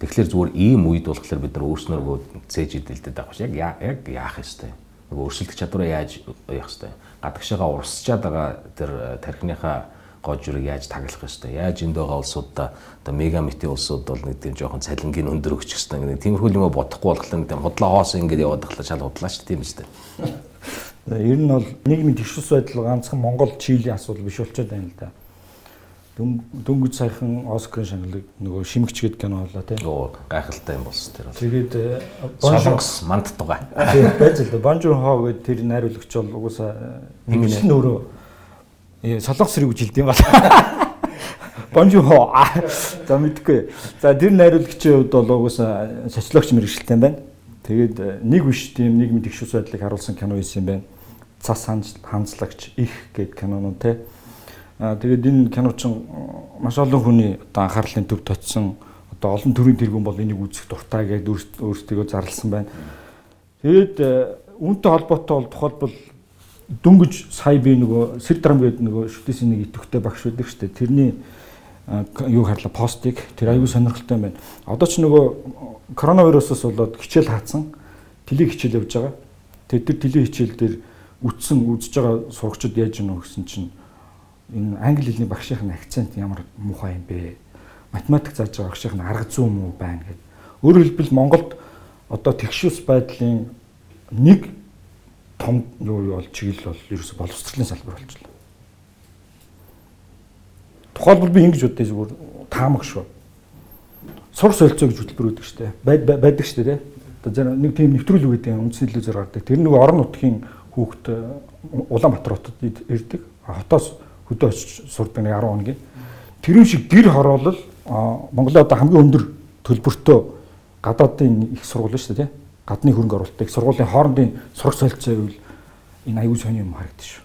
Тэгэхээр зүгээр ийм үед болохоор бид нар өөрснөө цээж идэлдэд байгаа ш. Яг яг яах ёстой. Нөгөө өрсөлдөх чадвараа яаж явах ёстой. Гадагшаага урсчаад байгаа тэр тархиныхаа гожрыг яаж таглах ёстой. Яаж энд байгаа улсуудаа одоо мегамитийн улсууд бол нэг тийм жоохон цалингийн өндөр өгч ёстой. Нэг тиймэрхүү юм бодохгүй нэг тийм худлаа хоос ингэж яваад тахлаа шал худлаа шүү тийм үстэй. Ер нь бол нийгмийн тэгшус байдал ганцхан Монгол Чилийн асуудал биш болчиход байна л да. Дөнгөж саяхан Оскарын шагналыг нөгөө шимэгч гээд кино болоо тий. Оо гайхалтай юм болсон тэр. Тэгээд Солонгос манд тугай. Тийм байж л да. Бонжун Хоо гэдэг тэр найруулагч бол угсаа нэгэн нь өөрөө солонгос хэрэг гэж хэлдэм байна. Бонжу хоо. За мэдгүй. За тэр найруулагчийн хувьд бол угсаа социологч мэрэгчлээ байна. Тэгээд э, нэг биш тийм нийгмийн тэгшүүс байдлыг харуулсан кино хийсэн юм байна. Цас ханзлагч их гэдэг кинонууд те. Тэгээд энэ кино чинь маш олон хүний одоо анхаарлын төв точсон одоо олон төрлийн тэргүүн бол энийг үзэх дуртай гэдэг өөрсдөө зарласан байна. Тэгээд э, үүнтэй холбоотой бол тухайлбал дөнгөж сая би нөгөө Сэрдрам гэдэг нөгөө шүтээсийн нэг идэвхтэй багш байдаг шүү дээ. Тэрний юу харлаа постыг тэр аюул сонирхолтой байна. Одоо ч нөгөө коронавирусоос болоод хичээл хаацсан телег хичээл явж байгаа. Тэгээд тэр телег хичээл дээр үтсэн үзэж байгаа сурагчид яаж гэнэ гэсэн чинь энэ англи хэлний багшийн акцент ямар муухай юм бэ? Математик зааж байгаа багшийн арга зүй юм уу байна гэдэг. Өөрөөр хэлбэл Монголд одоо тэгшүүс байдлын нэг том юу бол чиглэл бол ерөөсө боловсролын салбар болчихлоо. Тухайлбал би ингэж боддоо зүгээр таамаг шүү. Сур солилцоо гэж хөтөлбөр үүдэг штэ. байдаг штэ тий. Одоо нэг тийм нэвтрүүлэг гэдэг үндсэн зөр гардаг. Тэр нэг орон нутгийн хүүхд Улаанбаатар хотод ирдэг. Хотоос хөдөө очиж сурдаг нэг 10 хоногийн. Тэрэн шиг гэр хороолол Монголын одоо хамгийн өндөр төлбөртөө гадаадын их сургууль шүү дээ гадны хөрөнгө оруулалтыг сургуулийн хоорондын сурах солилцоо гэвэл энэ аюул сони юм харагдаж шүү.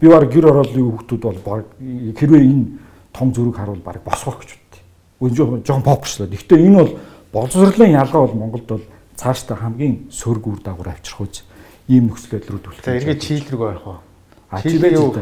Би баг гэр ороолын хүүхдүүд бол баг хэрвээ энэ том зүрэг харуул баг босгох гэж боддیں۔ Үн жоохон попчлаа. Гэхдээ энэ бол боловсролын ялгаа бол Монголд бол цаашдаа хамгийн сөрөг үр дагавар авчрах үз ийм нөхцөл байдал руу төлөх. За эргээ чийл рүү орох уу? Чийл юу?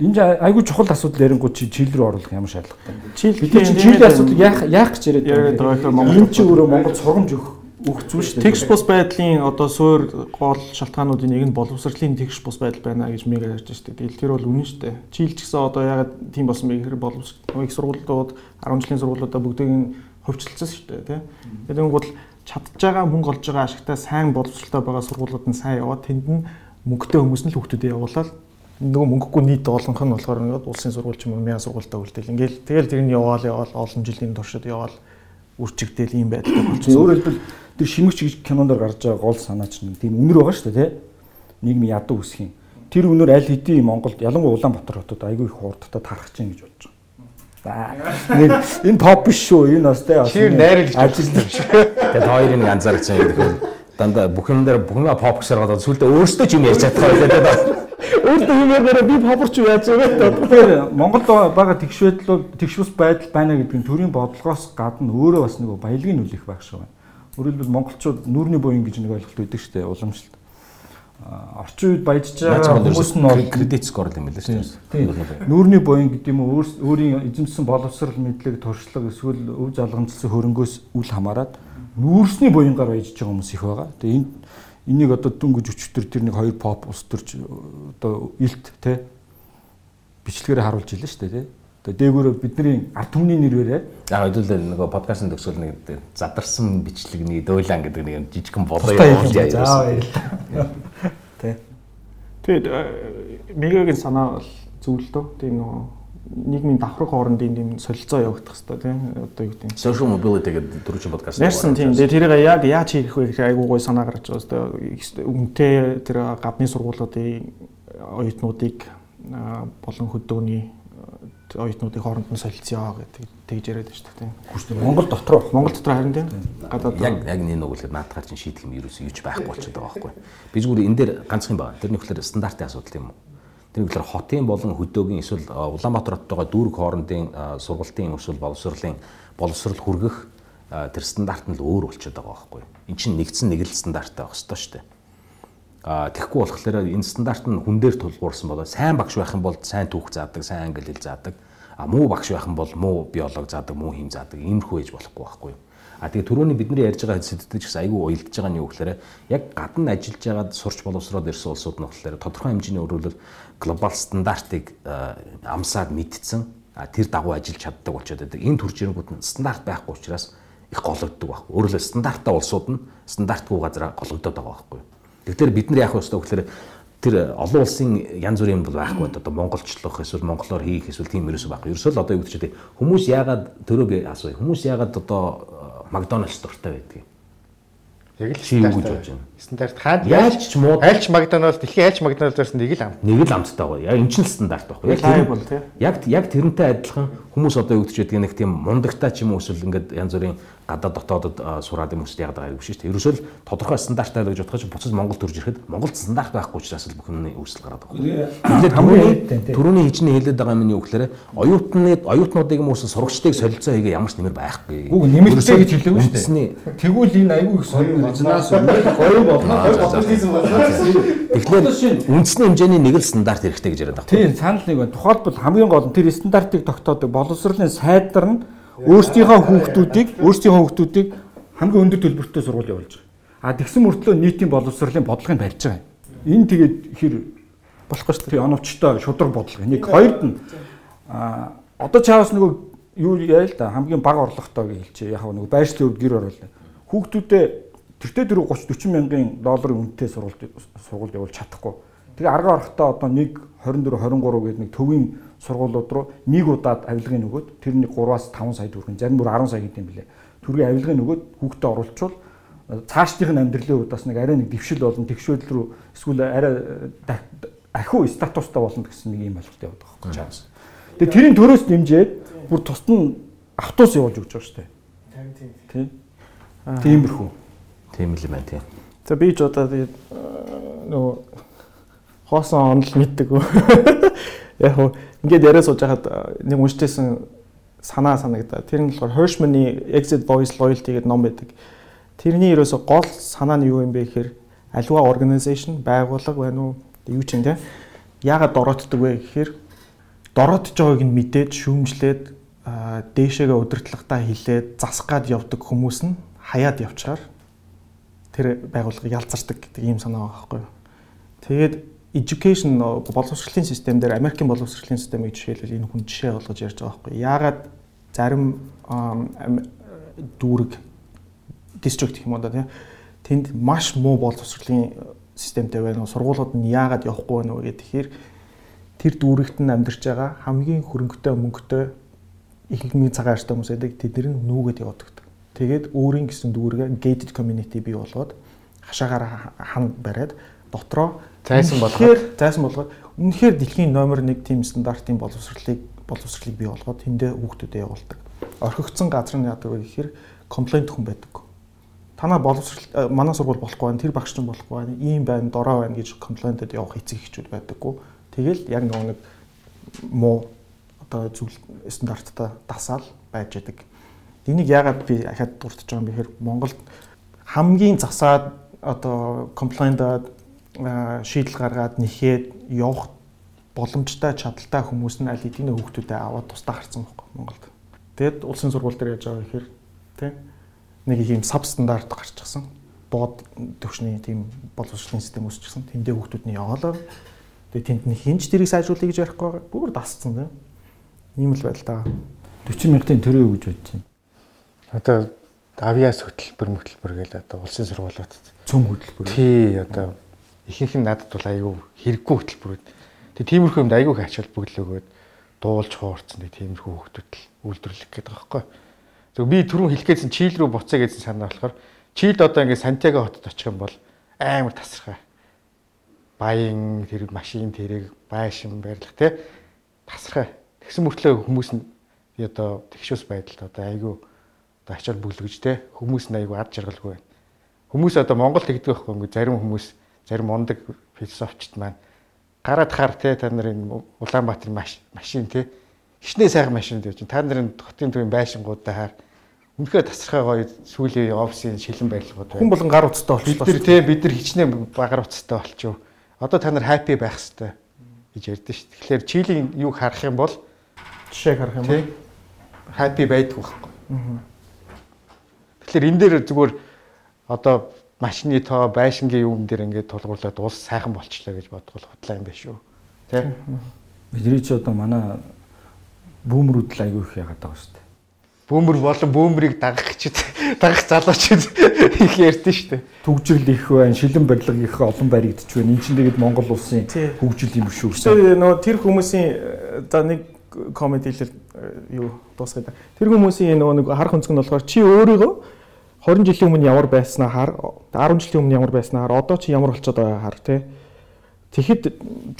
Энд айгүй чухал асуудал ярингууд чи чийл рүү оруулах ямар шаардлагатай. Чийл бид чинь чийл асуудал яах яах гэж яриад байгаа. Энэ чи өөрөө Монгол сургамж өгөх өгцөн шүү дээ. Тэгш бус байдлын одоо суур гол шалтгаануудын нэг нь боловсролын тэгш бус байдал байна гэж мэг ярьж шүү дээ. Тэгэл тэр бол үнэн шүү дээ. Чийлч гэсэн одоо ягаад тийм болсон бэ гэхээр боловсрол их сургуулиудад 10 жилийн сургуулиудаа бүгдийг нь хөвчлөлцсөн шүү дээ, тий. Тэгээд өнгөт чадж байгаа мөнгө олж байгаа ашигтай сайн боловсролтой байгаа сургуулиуд нь сайн яваад тэнд нь мөнгөтэй хүмүүс нь л хүүхдүүдэд явуулаад нөгөө мөнгөгүй нийт олонх нь болохоор ингээд улсын сургууль ч юм уу мяа сургуультай үлдээл ингээл тэгэл тэр нь яваал яваал олон жилийн туршид яваал үржигдэл ийм байдалтай болчихсон. Өөрөөр хэлбэл тэр шимэгч гэж кинонд гарч байгаа гол санаа чинь тийм үнэр байгаа шүү дээ тий. Нийгмийн ядуу үсэх юм. Тэр үнэр аль хэдийн Монголд ялангуяа Улаанбаатар хотод айгүй их хурдтай тархаж чинь гэж бодож байгаа. За энэ топ биш шүү. Энэ бас тий. Тэр найруулж ажилласан шүү. Тэгээд хоёрын ганцаарч байгаа гэдэг. Дандаа бүх юм дээр бүх юм pop гэсээр гадаад сүлдээ өөртөө ч юм ярьж чадхаа гэдэг. Өөртөө юм яриараа би попорч яаж байгаа. Тэгэхээр Монголд байгаа тэгш байдал бол тэгшвс байдал байна гэдэг нь төрийн бодлогоос гадна өөрөө бас нэг баялагын нөлөөх баг шүү байна. Өөрөлдвөл монголчууд нүүрний буян гэж нэг ойлголт өгдөг шүү дээ уламжлалт. Орчин үед баяжж байгаа хүмүүс нь бол кредит скор юм байна шүү дээ. Нүүрний буян гэдэг юм уу өөрийн эзэмсэн боловсрал мэдлэг туршлага эсвэл өв залгамжлсан хөрөнгөөс үл хамааран нүүрсний буянгаар баяжж байгаа хүмүүс их байгаа. Тэгээ энэ энийг одоо дүнгэж өчтөр тэр нэг хоёр pop ус төрж одоо илт те бичлэгээр харуулж илээ шүү дээ те. Одоо дээгүүрөө бидний ард түмний нэрвэрээ. За хэдүүлээ нөгөө подкастын төгсгөл нэг задарсан бичлэгний дөөлөн гэдэг нэг жижигхэн болоо явуулж яасан. Тэ. Тэгээд э, мегагийн санаа бол дөө. Тийм нөгөө нийгмийн давхраг хоорондын тийм солилцоо явагдах хэрэгтэй тийм одоо юу гэдэг нь social mobility гэдэг дөрвөн подкаст. Ярьсан тийм. Тэгээ тэрийг яг яаж хийх вэ гэхээр айгүй гой санаа гарч байгаа. Үнтэй тэр гадны сургуулиудын оюутнуудыг болон хөдөөний оюутнуудын хооронд нь солилцъё гэдэг тэгж яриад байна шүү дээ. Хүчтэй Монгол дотроо Монгол дотор харин тийм. Гадаад яг яг нэг нүгэлэхэд наадгаар чинь шийдэх юм ерөөсөө юуч байхгүй болчиход байгаа байхгүй. Би зүгээр энэ дээр ганцхан байна. Тэр нөхлөр стандартын асуудал юм уу? Тэр нөхлөр хотын болон хөдөөгийн эсвэл Улаанбаатар хоттойгоо дүүрэг хоорондын сургалтын эсвэл боловсролын боловсрол хүргэх тэр стандарт нь л өөр болчиход байгаа байхгүй. Эн чинь нэгдсэн нэг л стандарттай байх ёстой шүү дээ. А тэгэхгүй болохоор энэ стандарт нь хүн дээр тулгуурсан болоо сайн багш байх юм бол сайн түүх заадаг, сайн англи хэл заадаг. А муу багш байх юм бол муу биолог заадаг, муу хим заадаг. Иймэрхүү ээж болохгүй байхгүй юу? А тэгээ түрүүний бидний ярьж байгаа сэдвүүд ч гэсэн айгүй уялдж байгаа нь юу гэхээр яг гадна ажиллаж байгаад сурч боловсроод ирсэн улсууд нь болохоор тодорхой хэмжээний өрөөлөл глобал стандартыг амсаад мэдсэн тэр дагуу ажиллаж чаддаг болчиход байдаг. Энэ төр жирэнгүүд нь стандарт байхгүй учраас их гологддог байхгүй. Өөрөөр хэлбэл стандарттай улсууд нь стандартгүй газараа гологдоод байгаа байхгүй. Тэгэхээр бид нар яах вэ гэхээр тэр олон улсын янз бүрийн бол байхгүй одоо монголчлох эсвэл монголоор хийх эсвэл тийм ерөөсөө байхгүй. Ерөөсөө л одоо юу гэж хэлээ хүмүүс яагаад төрөөг асууя. Хүмүүс яагаад одоо Макдоналдс дуртай байдгийг Яг л чи юу гэж бодож байна? Стандарт хаад Яаж ч муу айлч Макдоналд дэлхийн айлч Макдоналдаас нэг л ам. нэг л амттай гоё. Яг энэ ч стандарт байхгүй. Яг тэр- бол тий. Яг яг тэрнтэй адилхан хүмүүс одоо юу гэж байдаг нэг тийм мундагтай ч юм уу эсвэл ингээд янз бүрийн гадаад дотоодод сураад юм уу яагаад байгаа юм шүү дээ. Ерөөсөө л тодорхой стандарттай гэж бодоход буцаж Монгол төрж ирэхэд Монгол стандарт байхгүй учраас л бүх юмны үүсэл гараад байгаа. Хамгийн түрүүний түрүүний хичнээн хэлээд байгаа юм нь юу гэхээр оюутны оюутнуудыг юм уу сурагчдыг солилцоо хийгээ ямар ч нэмэр байхгүй. Үгүй нэмэлттэй гэж хэлээгүй шүү дээ. Тэгвэл энэ айгүй их соёо резнаас гоё болно. Гоё популизм Тэгэхээр үндэсний хэмжээний нэг л стандарт хэрэгтэй гэж яриад байгаа. Тийм санал нэг байна. Тухайлбал хамгийн гол нь тэр стандартыг тогтоодог боловсролын сайдар нь өөрсдийнхөө хүүхдүүдийг өөрсдийнхөө хүүхдүүдийг хамгийн өндөр төлбөртэй сургууль явуулж байгаа. А тэгсэн мөртлөө нийтийн боловсролын бодлогыг барьж байгаа юм. Энэ тэгээд хэр болохгүй шүү дээ. Оновчтой шудраг бодлого. Нэг хоёрд нь а одоо чаавс нөгөө юу яа л да хамгийн бага орлоготой гэж хэлчихэ. Яг нөгөө байршлын өвд гэр оруулаа. Хүүхдүүдээ тэртээ тэр 30 40 мянган долларын үнэтэй сургуульд сургуульд явуулж чадахгүй. Тэгээ арга орохдоо одоо нэг 24 23 гэдэг нэг төвийн сургуулиуд руу нэг удаад авилгын нөгөөд тэр нэг 3-аас 5 сая төгрөг зарим бүр 10 сая гэдэг юм билээ. Төргийн авилгын нөгөөд хүүхдээ оруулчвал цаашдынх нь амьдралын хувьд бас нэг арай нэг дэвшил болон тэгшвэл рүү эсвэл арай ахиу статустай болно гэсэн нэг юм ойлголт яваад байгаа байхгүй чаас. Тэгээ тэрийн төрөөс дэмжээд бүр тусад нь автобус явуулж өгч байгаа шүү дээ. Тийм. Тиймэрхүү. Тийм л юм байна тийм. За би ч одоо тэгээд нөгөө хоосон онол мэддэг. [laughs] Яг хөө ингээд яриа сууж байхад нэг уншижсэн санаа санагдаа. Тэр нь болохоор Hirschman-ы Exit Voice Loyalty гэдэг ном байдаг. Тэрний ерөөсө гол санаа нь юу юм бэ гэхээр аливаа organization байгууллага байна уу? Юу ч юм те. Яагаад дороотдаг вэ гэхээр дороотж байгааг нь мэдээд шүүмжлээд дээшээгээ удирдлагатаа хилээд засах гад явдаг хүмүүс нь хаяад явчихаар тэр байгууллага ялцардаг гэдэг ийм санаа байгаа байхгүй юу. Тэгээд education боловсролын систем дээр Америкийн боловсролын системийг жишээлбэл энэ хүн жишээ болгож ярьж байгаа байхгүй юу. Яагаад зарим дүүрэг дистрикт гэх юм уу да тийм тэнд маш муу боловсролын системтэй байна уу сургуулиуд нь яагаад явахгүй байна уу гэхээр тэр дүүрэгт нь амьдарч байгаа хамгийн хөрөнгөтэй мөнгөтэй ихэнх цагаан арьстай хүмүүс байдаг тэд нар нүүгээд явдаг. Тэгээд өөрийн гэсэн дүүргээ gated community бий болгоод хашаагаар хан бариад дотроо Зайсан болгоод зайсан болгоод үнэхээр дэлхийн номер 1 тим стандартын боловсролыг боловсролыг бий болгоод тэндээ хүүхдүүдэд явуулдаг. Орхигдсон газар нь яадаг вэ гэхээр комплейнт хүн байдаг. Танаа боловсрол манай сургууль болохгүй байна, тэр багш чинь болохгүй байна, ийм байна, дорой байна гэж комплейнтэд явах эцэг эхчүүд байдаггүй. Тэгэл яг нөгөө нэг муу одоо зүйл стандарттай дасаал байж байдаг. Энийг яагаад би ахад дуртаж байгаа юм бэ гэхээр Монголд хамгийн засаад одоо комплайндад шийдэл гаргаад нэхээд явах боломжтой чадaltaй хүмүүс нь аль хэдийн хүүхдүүдэд аваад тусдаа харсан байхгүй Монголд. Тэгэд улсын сургууль дээр яаж байгаа гэхээр тийм нэг ийм саб стандарт гарчихсан. Бод төвшний тийм боловсролын систем үүсчихсэн. Тэндээ хүүхдүүд нь яваалаа. Тэгээ тэнд нь хинж тэрийг сайжруулъя гэж ярихгүй байгаа. Бүр дасцсан тийм. Ийм л байдал таа. 40 мянган төрөө юу гэж бодож байна. Одоо авиас хөтөлбөр мөтөлбөр гээл одоо улсын сургуулиуд Цөм хөтөлбөр. тий одоо ихэнх нь надад бол аюу хэрэггүй хөтөлбөрүүд. Тэг тиймэрхүү юмд аюу их ач холбогдол өгөөд дуулж хуурцсан нэг тиймэрхүү хүмүүсд л үйлдвэрлэх гэдэг байгаа байхгүй. Зөв би түрүүн хэлэх гэсэн чийл рүү буцаа гэсэн санаа болохоор чийлд одоо ингээд Сантьяго хотод очих юм бол амар тасархай. Баян тэр машин тэрэг байшин барилга те тасархай. Тэгсэн мөртлөө хүмүүс нь одоо тэгшүүс байдалд одоо айгүй ачаал бүлгэж те хүмүүс айгүй ад жаргалгүй байна. Хүмүүс одоо Монгол тэгдэг байхгүй ингээд зарим хүмүүс зарим мундаг философчд маань гараад хаар те та нарын Улаанбаатар машин те хичнээн сайхан машин чинь та нарын хотын төвийн байшингуудаа хаар үнэхээр тасархай гоё сүүлийн офисын шилэн барилгууд байна. Хүн болон гар утастай болчихлоо. Бид нар те бид нар хичнээн гар утастай болчихв. Одоо та нар happy байх хэрэгтэй гэж ярьдэн шүү. Тэгэхээр чилийн юг харах юм бол жишээг харах юм бол happy байдг байхгүй. Тэгэхээр энэ дээр зүгээр одоо машины тоо байшингийн юм дээр ингээд тулгуурлаад улс сайхан болчлаа гэж бодгол худлаа юм биш үү. Тэ? Бидний ч одоо манай бүүмрүүд л аягүй их яагаад байгаа шүү дээ. Бүүмэр болон бүүмрийг дагах ч дагах залуучууд их ярьдэн шүү дээ. Түгжрэл их байна, шилэн барилга их олон баригдчих байна. Энэ чинь тэгээд Монгол улсын хөгжил юм шүү. Тэгээ нөгөө тэр хүмүүсийн за нэг комеди хэлэл юу дуусгая. Тэр хүмүүсийн нөгөө нэг харах өнцг нь болохоор чи өөрийгөө 20 жилийн өмнө ямар байснаа хар 10 жилийн өмнө ямар байснаа хар одоо чи ямар болчиход байгаа хар тий Тэгэхэд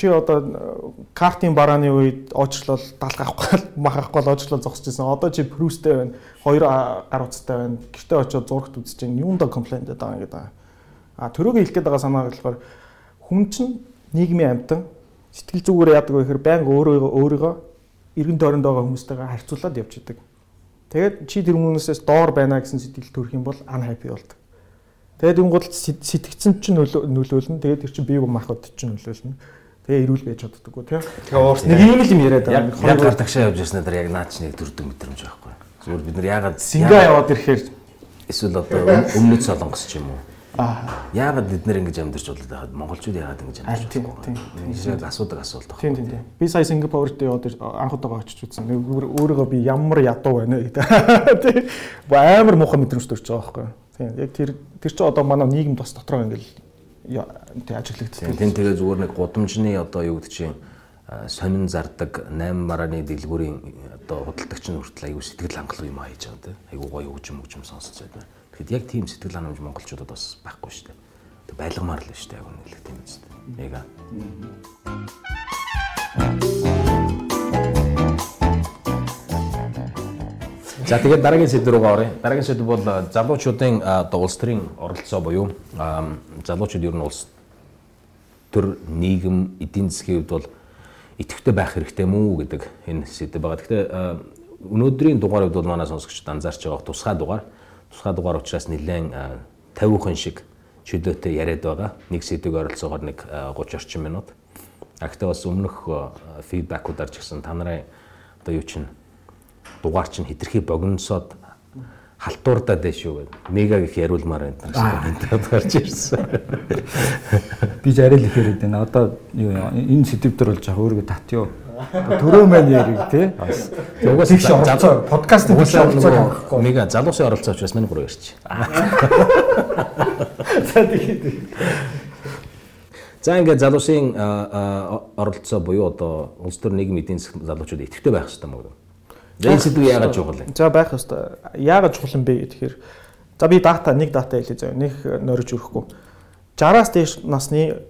чи одоо картын барааны үед очрлол далга авахгүй мах авахгүй очрлол зогсож байсан. Одоо чи прүстэй байна. Хоёр гар утастай байна. Гэртээ очиод зурагт үзэж чинь юундаа комплейнт байгаа юм гэдэг. А төрөөгөө хэлэх гээд байгаа санаа болохоор хүн чинь нийгмийн амьтан сэтгэл зүгээр яадаг вэ гэхээр байнга өөрөө өөрийгөө эргэн тойронд байгаа хүмүүстэйгээ харьцуулаад явж идэг. Тэгээд чи тэр хүмүүсээс доор байна гэсэн сэтгэл төрөх юм бол unhappy болдог. Тэгээд юм гол сэтгцэн чинь нөлөөлнө. Тэгээд тэр чинь бие махбод чинь нөлөөлнө. Тэгээ эрүүл байж чаддаггүй тийм. Тэгээ уурс нэг ийм л юм яриад байгаа. Яг гар тагшаа явж ирснээр тэр яг наад чинь нэг төрдөг мэдрэмж байхгүй. Зүгээр бид нар яагаад синга яваад ирэхээр эсвэл одоо өмнөд солонгос ч юм уу Аа. Яагаад бид нэр ингэж амьдарч болоод байхад монголчууд яагаад ингэж амьдарч юм бэ? Тийм. асуудаг асуулт байна. Тийм тийм тийм. Би сая Сингапурт яваад анх удаага очиж үзсэн. Өөрийгөө би ямар ядуу байна гэдэг. [laughs] Тийм. Амар муухай мэдрэмж төрж байгаа байхгүй. Тийм. Яг тэр тэр чинь одоо манай нийгэм бас дотроо ингээл тий ажиглагддаг. Тийм тэгээ зүгээр нэг гудамжны одоо юу гэдэг чинь сонин зардаг 8 марааны дэлгүүрийн одоо худалдагч нь хүртэл аюу сэтгэл хангалуун юм хийж байгаа тийм. Айгуу гоё хөгжим хөгжим сонсцоод байна. Тэгэхэд яг тийм сэтгэл ханамж монголчуудад бас байхгүй шүү дээ. Тэг байлгамаар л шүү дээ яг үнэлэх тийм үст. Яг аа. За тэгээд дараагийн сэдв рүү оръё. Дараагийн сэдв бол залуучуудын одоо улс төрийн оролцоо буюу залуучууд ер нь улс төр нийгэм эдийн засгийн хувьд бол идэвхтэй байх хэрэгтэй мүү гэдэг энэ сэдв байгаа. Гэхдээ өнөөдрийн дугаард бол манай сонсогчд анзаарч байгаа тусгай дугаар тусгай дугаар учраас нэлээд 50% шиг чөлөөтэй яриад байгаа. Нэг сэдвийг оролцоогоор нэг 30 орчим минут. Гэхдээ бас өмнөх фидбакуудаар ч гэсэн та нарын одоо юу чинь дугаар чинь хитрхи богиносоод халтуурдаад байна шүү гэдэг. Мегаг их яриулмаар байна. Энд гарч ирсэн. [laughs] Би зарил их яриад байна. Одоо энэ сэдв дээр бол жаа өөрийгөө татъё Төрөө маань яриг тий. Угаас залуу подкастын оролцоо авахгүй. Мега залуусын оролцоо учраас миний гурав ярьчих. За тэгээд За ингээд залуусын оролцоо буюу одоо улс төр нийгэм эдийн засгийн залуучууд идэвхтэй байх хэрэгтэй мөн. Энэ сэдв яагаад чухал вэ? За байх хэрэгтэй. Яагаад чухал юм бэ гэхээр за би дата нэг дата хэлье заяа. Нэг нөрөж өрөхгүй. 60-аас дээш насны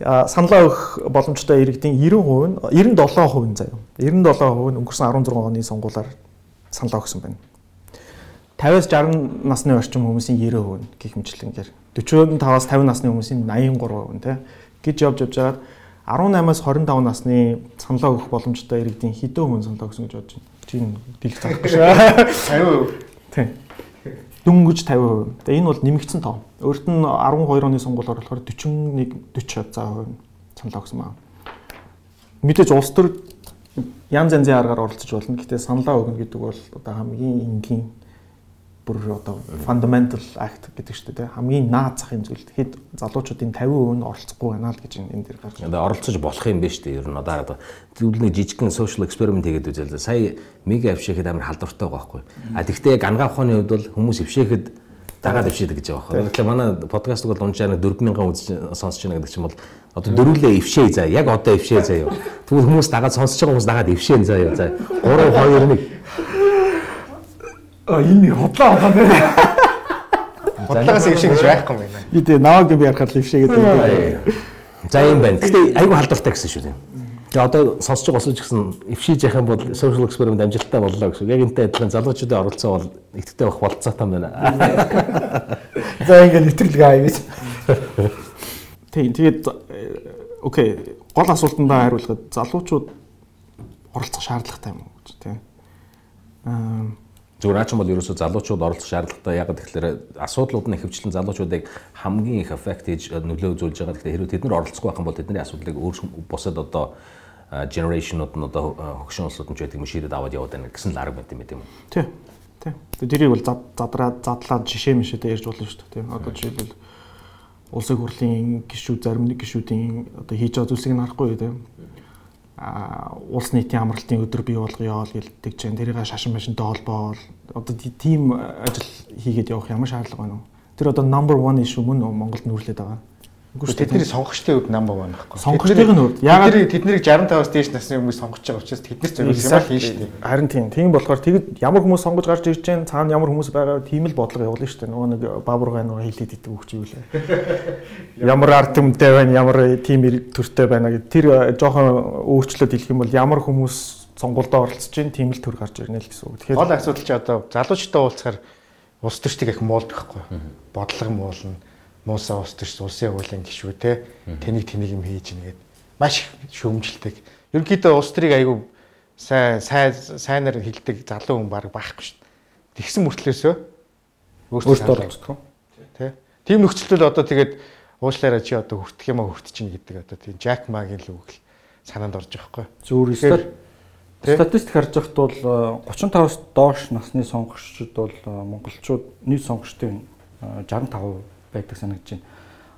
саналаа өгөх боломжтой иргэдийн 90% нь 97% нь заяа. 97% нь өнгөрсөн 16 оны сонгуулиар саналаа өгсөн байна. 50-аас 60 насны орчим хүмүүсийн 90% нь гих мэтлэнгээр 45-аас 50 насны хүмүүсийн 83% нь тий гэж явж явж байгаад 18-аас 25 насны саналаа өгөх боломжтой иргэдийн хэдэн хүн саналаа өгсөн гэж бодож байна. Чи энэ дэлгэх цаахгүй шүү. 50%. Тийм дөнгөж 50%. Тэгээ энэ бол нэмэгдсэн тоо. Өөрт нь 12 оны сонгуулиор болохоор 41 40 за хувь саналаа өгсөн байна. Мэдээж улс төр янз янзын аргаар оролцож болно. Гэтэ саналаа өгнө гэдэг бол одоо хамгийн энгийн бүр одоо fundamental act гэдэг шүү дээ. Хамгийн наад захын зүйл. Тэгэхэд залуучуудын 50% нь оролцохгүй байна л гэж энэ дээр гарч. Одоо оролцож болох юм биш үү? Ер нь одоо нэг жижигхэн social experiment хийгээд үзэл. Сая мега авшихэд амар халдвартай байгаа байхгүй. А тэгвэл яг ангаа ухааны хувьд бол хүмүүс өвшөөхэд дагаад өвшөөдөг гэж байгаа байхгүй. Тэгэхээр манай подкастыг бол унжаар 4000 үзэж сонсож байна гэдэг чинь бол одоо дөрүлээ өвшөө заа. Яг одоо өвшөө заа юу. Тэгвэл хүмүүс дагаад сонсож байгаа хүмүүс дагаад өвшөө заа юу. За 3 2 1 А энэ хотлоо хотлоо нэ. Бодлогоос ившээ гэж байхгүй юм байна. Би тэгээ наваг би ярахад лившээ гэдэг. За юм байна. Гэтэ айгүй халдвартай гэсэн шүү дээ. Тэгээ одоо сонсож байгаа осож гэсэн эвшиж яхах юм бол social experiment амжилттай боллоо гэсэн. Яг энтэй адилхан залуучуудын оролцоо бол итгэвтэй байх болцоотой байна. [laughs] За ингэ нэвтрэлгээ аа гэж. Тийм тэгээд окей гол асуултандаа хариулахад залуучууд оролцох шаардлагатай юм уу гэж тийм. Аа Зүгээр наач бол ерөөсөө залуучууд оролцох шаардлагатай ягаад гэхээр асуудлууд нь ихэвчлэн залуучуудыг хамгийн их affect хийж нөлөө үзүүлж байгаа. Тэгэхээр хэрвээ тэд нар оролцохгүй байх юм бол тэдний асуудлыг өөр бусад одоо generationуд нь одоо хөгшин улсууд нь ч байдаг юм шийдэд аваад яваад байна гэсэн л арга байт юм үү? Тийм. Тийм. Тэгээ тэрийг бол задраад задлаад жишээ мишэдээ ярьж болно шүү дээ. Тийм. Одоо жишээлбэл улсын хурлын гишүүд зарим нэг гишүүдийн одоо хийж байгаа зүйлсийг харахгүй тийм улс нийтийн амралтын өдөр бий болгоё л гэлдэг чинь тэрийг шашин машинтай холбоол одоо тийм ажил хийгээд явах ямар шаардлага байна вэ? Тэр одоо number 1 issue мөн Монголд нүүрлээд байгаа. Үгүй тэдний сонгогчдын хувьд number 1 байхгүй. Сонгогчдын хувьд яагаад тэднийг 65-аас дээш насны хүмүүс сонгож байгаа учраас тэднээс зөвлөс юм хийн шүү дээ. Харин тийм. Тийм болохоор тэгэд ямар хүмүүс сонгож гарч ирж байна, цаана ямар хүмүүс байгаа тийм л бодлого явуулна шүү дээ. Нөгөө нэг баабургай нөгөө хэлээд идэг өгч юу лээ. [laughs] Ямар арт түмтэй байна, ямар тийм төртэй байна гэдэг тэр жоохон өөрчлөлт хэлэх юм бол ямар хүмүүс сонгуульд оролцож байна, тийм л төр гарч ирнэ л гэсэн үг. Тэгэхээр гол асуудал чи одоо залуучтай уулзахаар улс төрчдийг их муулдаг байхгүй. Бодлого муулна муусаа ус төрч улсын явуулын гişүү те тэнийг тэнийг юм хийж нэгээд маш шөөмжилдэг. Ерөнхийдөө улс төрийг айгүй сайн сайн сайнаар хилдэг залуу хүн баг байхгүй шүү дээ. Тэгсэн мөртлөөсөө өөртөө оролцдог. Тэ. Тим нөхцөлтөл одоо тэгээд уушлаараа чи одоо хүртэх юм а хүртэж чинь гэдэг одоо тийм Жак Магийн л үг санаанд орж байгаа хгүй. Зүгээр статистик харж байхад бол 35-аас доош насны сонгогчдод бол монголчууд нийт сонгогчдын 65% байдаг санагдаж байна.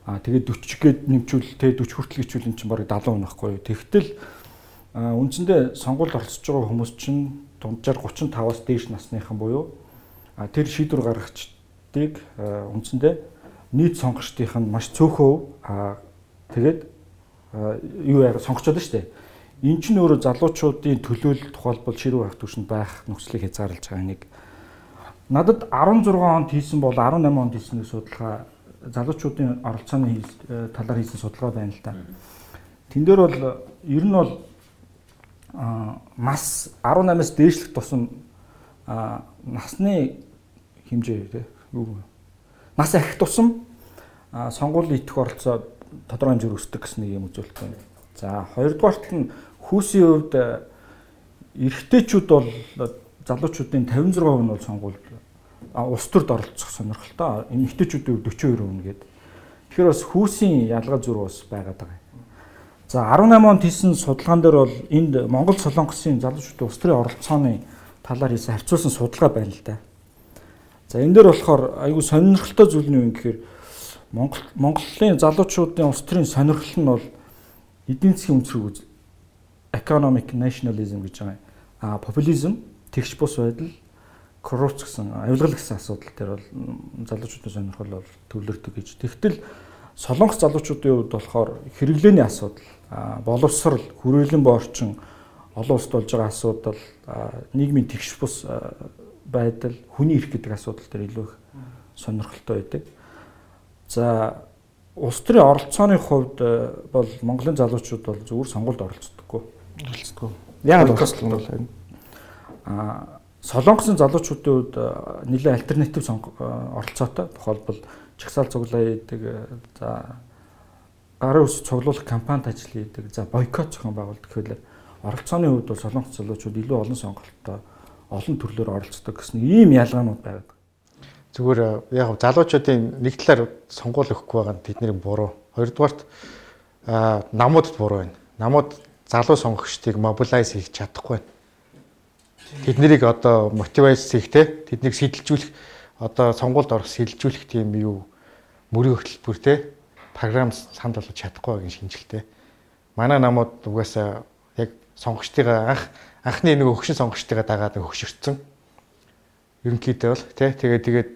Аа тэгээд 40 гээд нэмчүүл тэ 40 хүртэл гिचүүл эн чинь барыг 70 байхгүй юу. Тэгтэл үндсэндээ сонгуульд оролцож байгаа хүмүүс чинь дунджаар 35-аас дээш насныхан буюу тэр шийдвэр гаргагчдыг үндсэндээ нийт сонгогчдынх нь маш цөөхөө тэгээд юу яа сонгочод шүү дээ. Эн чинь өөрөө залуучуудын төлөөлөл тухайлбал ширүү харах түвшинд байх нөхцөлийг хязгаарлаж байгаа нэг. Надад 16 онд хийсэн бол 18 онд хийсэн судалгаа залуучуудын оролцооны э, талаар хийсэн судалгаа байна л да. Тэн дээр бол ер нь бол мас 18-аас дээшлэх тусам насны хэмжээ тий юу нас ахих тусам сонгуулийн идэх оролцоо тодорхой хэмжээр өсдөг гэсэн нэг юм үзүүлэлт байна. За хоёрдугаарт нь хүүсийн хувьд эрэгтэйчүүд бол залуучуудын 56% нь бол сонгуульд улс төрд оролцох сонирхолтой. Эмэгтэйчүүдийн 42% гээд. Тэгэхээр бас хүүсийн ялгаа зүр бас байгаад байгаа. За 18 онд хийсэн судалгаан дээр бол энд Монгол Солонгосын залуучуудын улс төрийн оролцооны талаар хийсэн харьцуулсан судалгаа байна л да. За энэ дээр болохоор айгүй сонирхолтой зүйл нь юу гэхээр Монгол Монголын залуучуудын улс төрийн сонирхол нь бол эдийн засгийн өнцрөг үз economic nationalism гэж байгаа. А популизм, тэгш бус байдал, коррупц гэсэн авилгал гэсэн асуудал дээр бол залуучуудын сонирхол бол төвлөрдөг гэж. Тэгтэл солонгос залуучуудын хувьд болохоор хэрэглээний асуудал, боловсрал, хүрээлэн боорчин, олон улсад болж байгаа асуудал, нийгмийн тэгш бус байдал, хүний эрх гэдэг асуудал дээр илүү их сонирхолтой байдаг. За улс төрийн оролцооны хувьд бол Монголын залуучууд бол зөвхөн сонгуульд оролцдоггүй. Оролцдоггүй. Яг л бол аа Солонгосын залуучуудын хувьд нэлээд альтернатив оролцоотой. Тухайлбал чагсаал цуглаа хийдэг, за гарын ус цуглуулах кампанит ажил хийдэг, за бойкот зохион байгуулдаг гэхэл оролцооны хувьд бол солонгос залуучууд илүү олон сонголттой олон төрлөөр оролцдог гэсэн ийм ялгаанууд байдаг. Зүгээр яг залуучуудын нэг талаар сонгуул өгөхгүй байгаа нь тэдний буруу. Хоёрдугаарт намуудад буруу байна. Намууд залуу сонгогчдыг мобилайз хийж чадахгүй байна Тэд нарыг одоо мотивац хийх те тэднийг сэтэлжүүлэх одоо сонгуульд орох сэтэлжүүлэх тийм юу мөрийн хөтөлбөр те програм санд болгож чадахгүй байгаа шинжилтэй. Манай намууд угаасаа яг сонгогчдыгаа анх анхны нэг өгшин сонгогчдыгаа дагаад хөгшөрцөн. ерөнхийдөө бол тий тэгээд тэгээд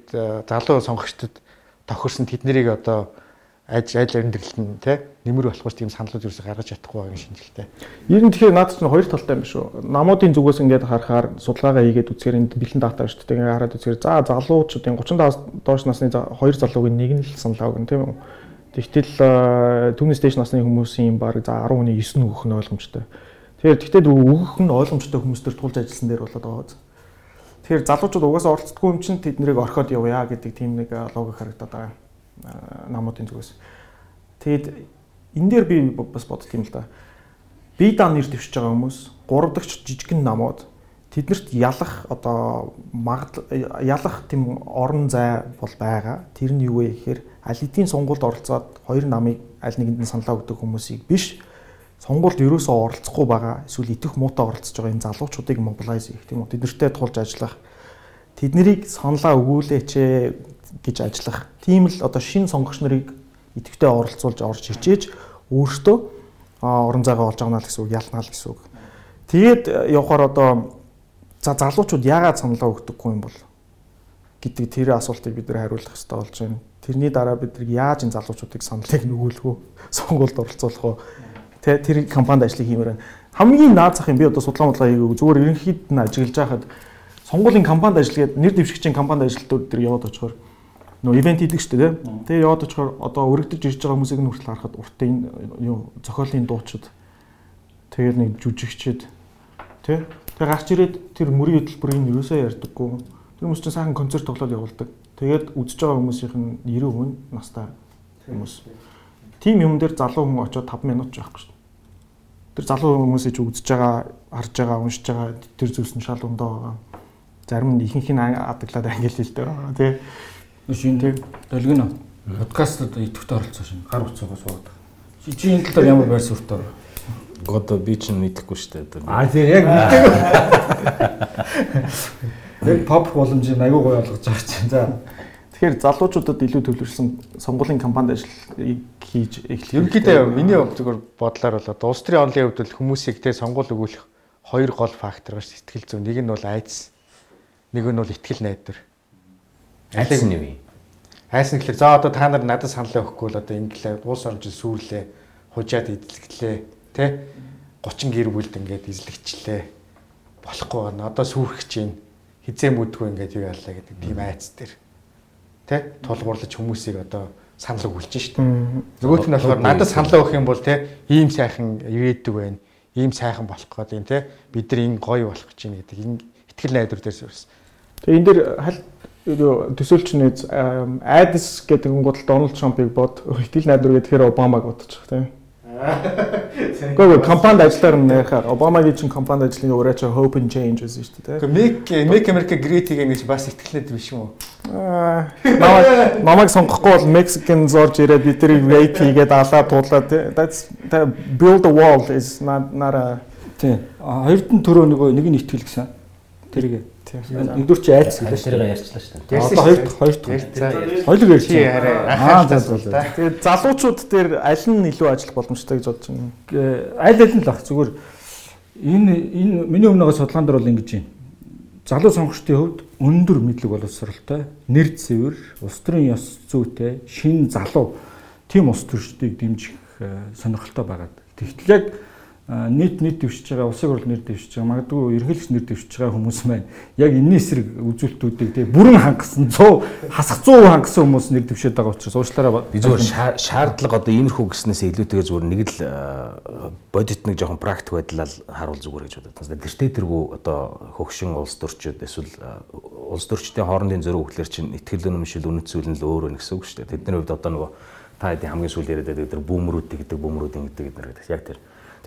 залуу сонгогчдод тохирсон тэднийг одоо аж айл амьдралд нь тий нэмэр болох тийм саналууд юусе гаргаж чадахгүй байгаа шинжилтэй. Ер нь тэгэхээр наад чинь хоёр талтай юм шүү. Намуудын зүгээс ингээд харахаар судалгаагаа хийгээд үзэхээр энд бэлэн дата шүү дээ. Ингээд хараад үзэхээр за залуучуудын 35 доош насны хоёр залуугийн нэг нь л саналаа өгнө тийм үү. Тэгтэл түүнээс дээш насны хүмүүсийн баг за 10 хүний 9 өгөх нь ойлгомжтой. Тэгэхээр тэгтэл өгөх нь ойлгомжтой хүмүүстэр тулж ажилласан дээр болоод байгаа. Тэгэхээр залуучууд угаасаа оролцдоггүй юм чинь тэднийг орхиод явъя гэдэг тийм нэг логик харагдаад байгаа намуудын зүгээс. Тэгэд энэ дээр би бас бодд юм л да. Би дан нэр дэвшиж байгаа хүмүүс 3 дахь жижигэн намууд тэднэрт ялах одоо магад ялах тийм орон зай бол байгаа. Тэр нь юу вэ гэхээр аль хэдийн сонгуульд оролцоод хоёр намыг аль нэгэнд нь саналаа өгдөг хүмүүсийг биш сонгуульд ерөөсөө оролцохгүй байгаа эсвэл идэх муутай оролцож байгаа энэ залуучуудыг мобилайз хийх тийм үү тэднэртэй тулж ажиллах тэднийг саналаа өгүүлээч гэж ажиллах тийм л одоо шин сонгогч нарыг идэвхтэй оролцуулж орж хичээж өөртөө орон зайгаа олж авна л гэсэн үг ялнаа л гэсэн үг. Тэгээд явахаар одоо за залуучууд яагаад саналаа өгдөггүй юм бол гэдэг тэр асуултыг бид нэр хариулах хэрэгтэй болж байна. Тэрний дараа бид нар яаж энэ залуучуудыг саналыг нөгөөлөх вэ? [laughs] Сонгуульд оролцуулах вэ? Тэ тэр компанид ажлыг хиймээр байна. Хамгийн наад зах юм би одоо судалгаа модлага хийгээгүй зүгээр ерөнхийд нь ажиглаж байхад сонгуулийн компанид ажиллаад нэр дэвшигчийн компанид ажилтнууд дээр яваад очихоор нөө ивент хийдэг шүү дээ. Тэгээ яваад очихоор одоо өргөдөж ирж байгаа хүмүүсийг нь хүртэл харахад уртын юу зохиолын дуучид тэгээд нэг жүжигчд тий Тэгээ гарч ирээд тэр мөрийн хөтөлбөрийг юусаа ярьдаггүй. Тэр хүмүүс чинь сайхан концерт тоглоод явуулдаг. Тэгээд үзэж байгаа хүмүүсийнх нь 90% нь настай хүмүүс. Тим юм дээр залуу хүн очоод 5 минут ч байхгүй шүү дээ. Тэр залуу хүмүүсийг ч үзэж байгаа, харж байгаа, уншиж байгаа тэр зүйлс нь шал өндөө байгаа. Зарим нь ихэнх нь адаглаад англи хэлтэй байгаа тий. Шин тэг долгино. Подкастад идэвхтэй оролцсон шин. Гар утсаагаа суугаад. Чи энэ талаар ямар байр суурьтай вэ? Одоо би ч мэдэхгүй шүү дээ. Аа тийм яг мэдээгүй. Яг pop боломжийг аягүй гоё олгож байгаа чинь. За. Тэгэхээр залуучуудад илүү төлөвлөсөн сонгуулийн кампанид ажил хийж эхлэх. Ерөнхийдөө миний зөвхөн бодлоор бол улс төрийн онлын хувьд хүмүүсийг те сонгуул өгүүлэх хоёр гол фактор гэж сэтгэл зүй. Нэг нь бол айдас, нэг нь бол ихтгэл найдвар. Айдас нь юу юм? Айс нь гэхэлэр за одоо та нар надад санал өгөхгүй л одоо инглээ уус орж сүрлээ, хужаад эзлэглээ, тэ 30 гэр бүлд ингээд эзлэгчлээ. Болохгүй байна. Одоо сүрэх чинь хизээ мүдгүй ингээд юу яалаа гэдэг тийм айц дээр. Тэ тулгуурлаж хүмүүсийг одоо санал өгүүлж штт. Нөгөөх нь болохоор надад санал өгөх юм бол тэ ийм сайхан ирээдүг байна. Ийм сайхан болох гээд юм тэ бид нар энэ гоё болох гэж байна гэдэг энэ ихтгэл найдвар дээр суурсан. Тэгээ энэ дэр халь төсөөлчнээ айдас гэдэг нь бодол Дональд Трампыг бод ихтгэл найдвар гэхээр Обамаг бодчих тийм. [laughs] Гэхдээ компанид ажиллаар нэрхээр Обамагийн чинь компанид ажлын чи hope and change гэсэн шүү дээ. Make Make America Great гэх гэж бас ихтгэлээд биш юм уу? Аа. Намайг сонгохгүй бол Mexican зорж ирээд бид тэрийг rape хийгээд алаа туулаад that's build a wall is not not a тий. Хоёрдын төрөө нөгөө нэг нь ихтгэл гэсэн. Тэрийг Нэгдүгээр чи айц гэлээ шүү дээ. Ярьчлаа шүү дээ. Одоо хоёр хоёр дахь. Хоёулаа ярьж байна. Аа за за. Тэгээд залуучууд дээр аль нь илүү ажиллах боломжтой гэж бодож байна. Аль аль нь л ах зүгээр энэ энэ миний өмнөгөө судалгаан дээр бол ингэж байна. Залуу сонгогчдын хувьд өндөр мэдлэг боловсралтай, нэр цэвэр, улс төрийн ёс зүйтэй, шин залуу тийм улс төрчдийг дэмжих сонирхолтой байгаад. Тэгтэл яг нийт нийт дэвшиж байгаа улсын хурл нэр дэвшиж байгаа магадгүй ерөнхийлөгч нэр дэвшиж байгаа хүмүүс маань яг энэний эсрэг үзүүлэлтүүдийг тий бүрэн хангасан 100 хасах 100% хангасан хүмүүс нэр дэвшээд байгаа учраас уучлаарай би зүгээр шаардлага одоо иймэрхүү гэснээс илүүтэйгээр зүгээр нэг л бодит нэг жоохон практик байдлаар харуул зүгээр гэж бодод. Тэртээ тэргүй одоо хөгшин улс төрчид эсвэл улс төрчдийн хоорондын зөрүү хөглөр чинь ихтгэл өнөмшил үнэт зүйл нь л өөр байна гэсэн үг шүү дээ. Тэдний хувьд одоо нөгөө та хэдийн хамгийн сүүл яриад байдаг тэр бүүмрүүд гэдэг бүүмрүүд гэдэг гэдэг яг тэр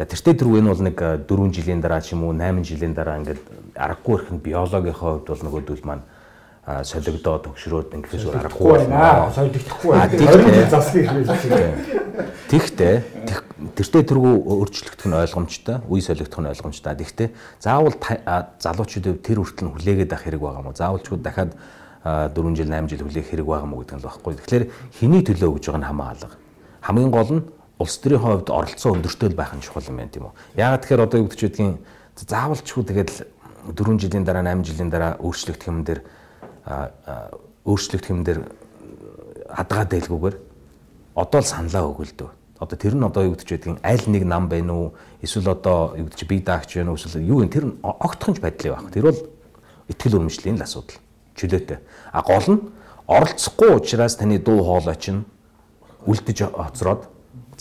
За тэртээ дөрөв энэ бол нэг 4 жилийн дараа ч юм уу 8 жилийн дараа ингээд аргагүй ихэнд биологийн хувьд бол нөгөөдөл маань солигдоо төгшрөөд ингэхээс өөр аргагүй байна. Солигдохгүй байна. Тэгтээ тэртээ тэргүй өөрчлөгдөх нь ойлгомжтой, үе солигдох нь ойлгомжтой. Тэгтээ заавал залуучуудыг тэр хүртэл хүлээгээд авах хэрэг байгаа мó. Заавалчгүй дахиад 4 жил 8 жил хүлээх хэрэг байгаа мó гэдэг нь л багхгүй. Тэгэхээр хэний төлөө гэж байгаа нь хамаалга. Хамгийн гол нь улс төрийн хувьд оролцоо өндөртэй байх нь чухал юм байна тийм үү. Яагаад тэгэхээр одоо юу гэж байдгийг заавалчгүй тэгэл 4 жилийн дараа 8 жилийн дараа өөрчлөгдөх юм дээр өөрчлөгдөх юм дээр хадгаа дэлгүүгээр одоо л саналаа өгөлдөө. Одоо тэр нь одоо юу гэж байдгийг аль нэг нам байна уу? Эсвэл одоо юу гэж бие даагч байна уу? Эсвэл юу юм тэр нь огтхонч байдлаа байх. Тэр бол ихтгэл өрмөжлийн л асуудал. Чөлөөтэй. А гол нь оролцохгүй учраас таны дуу хоолой чинь үлдэж хоцроод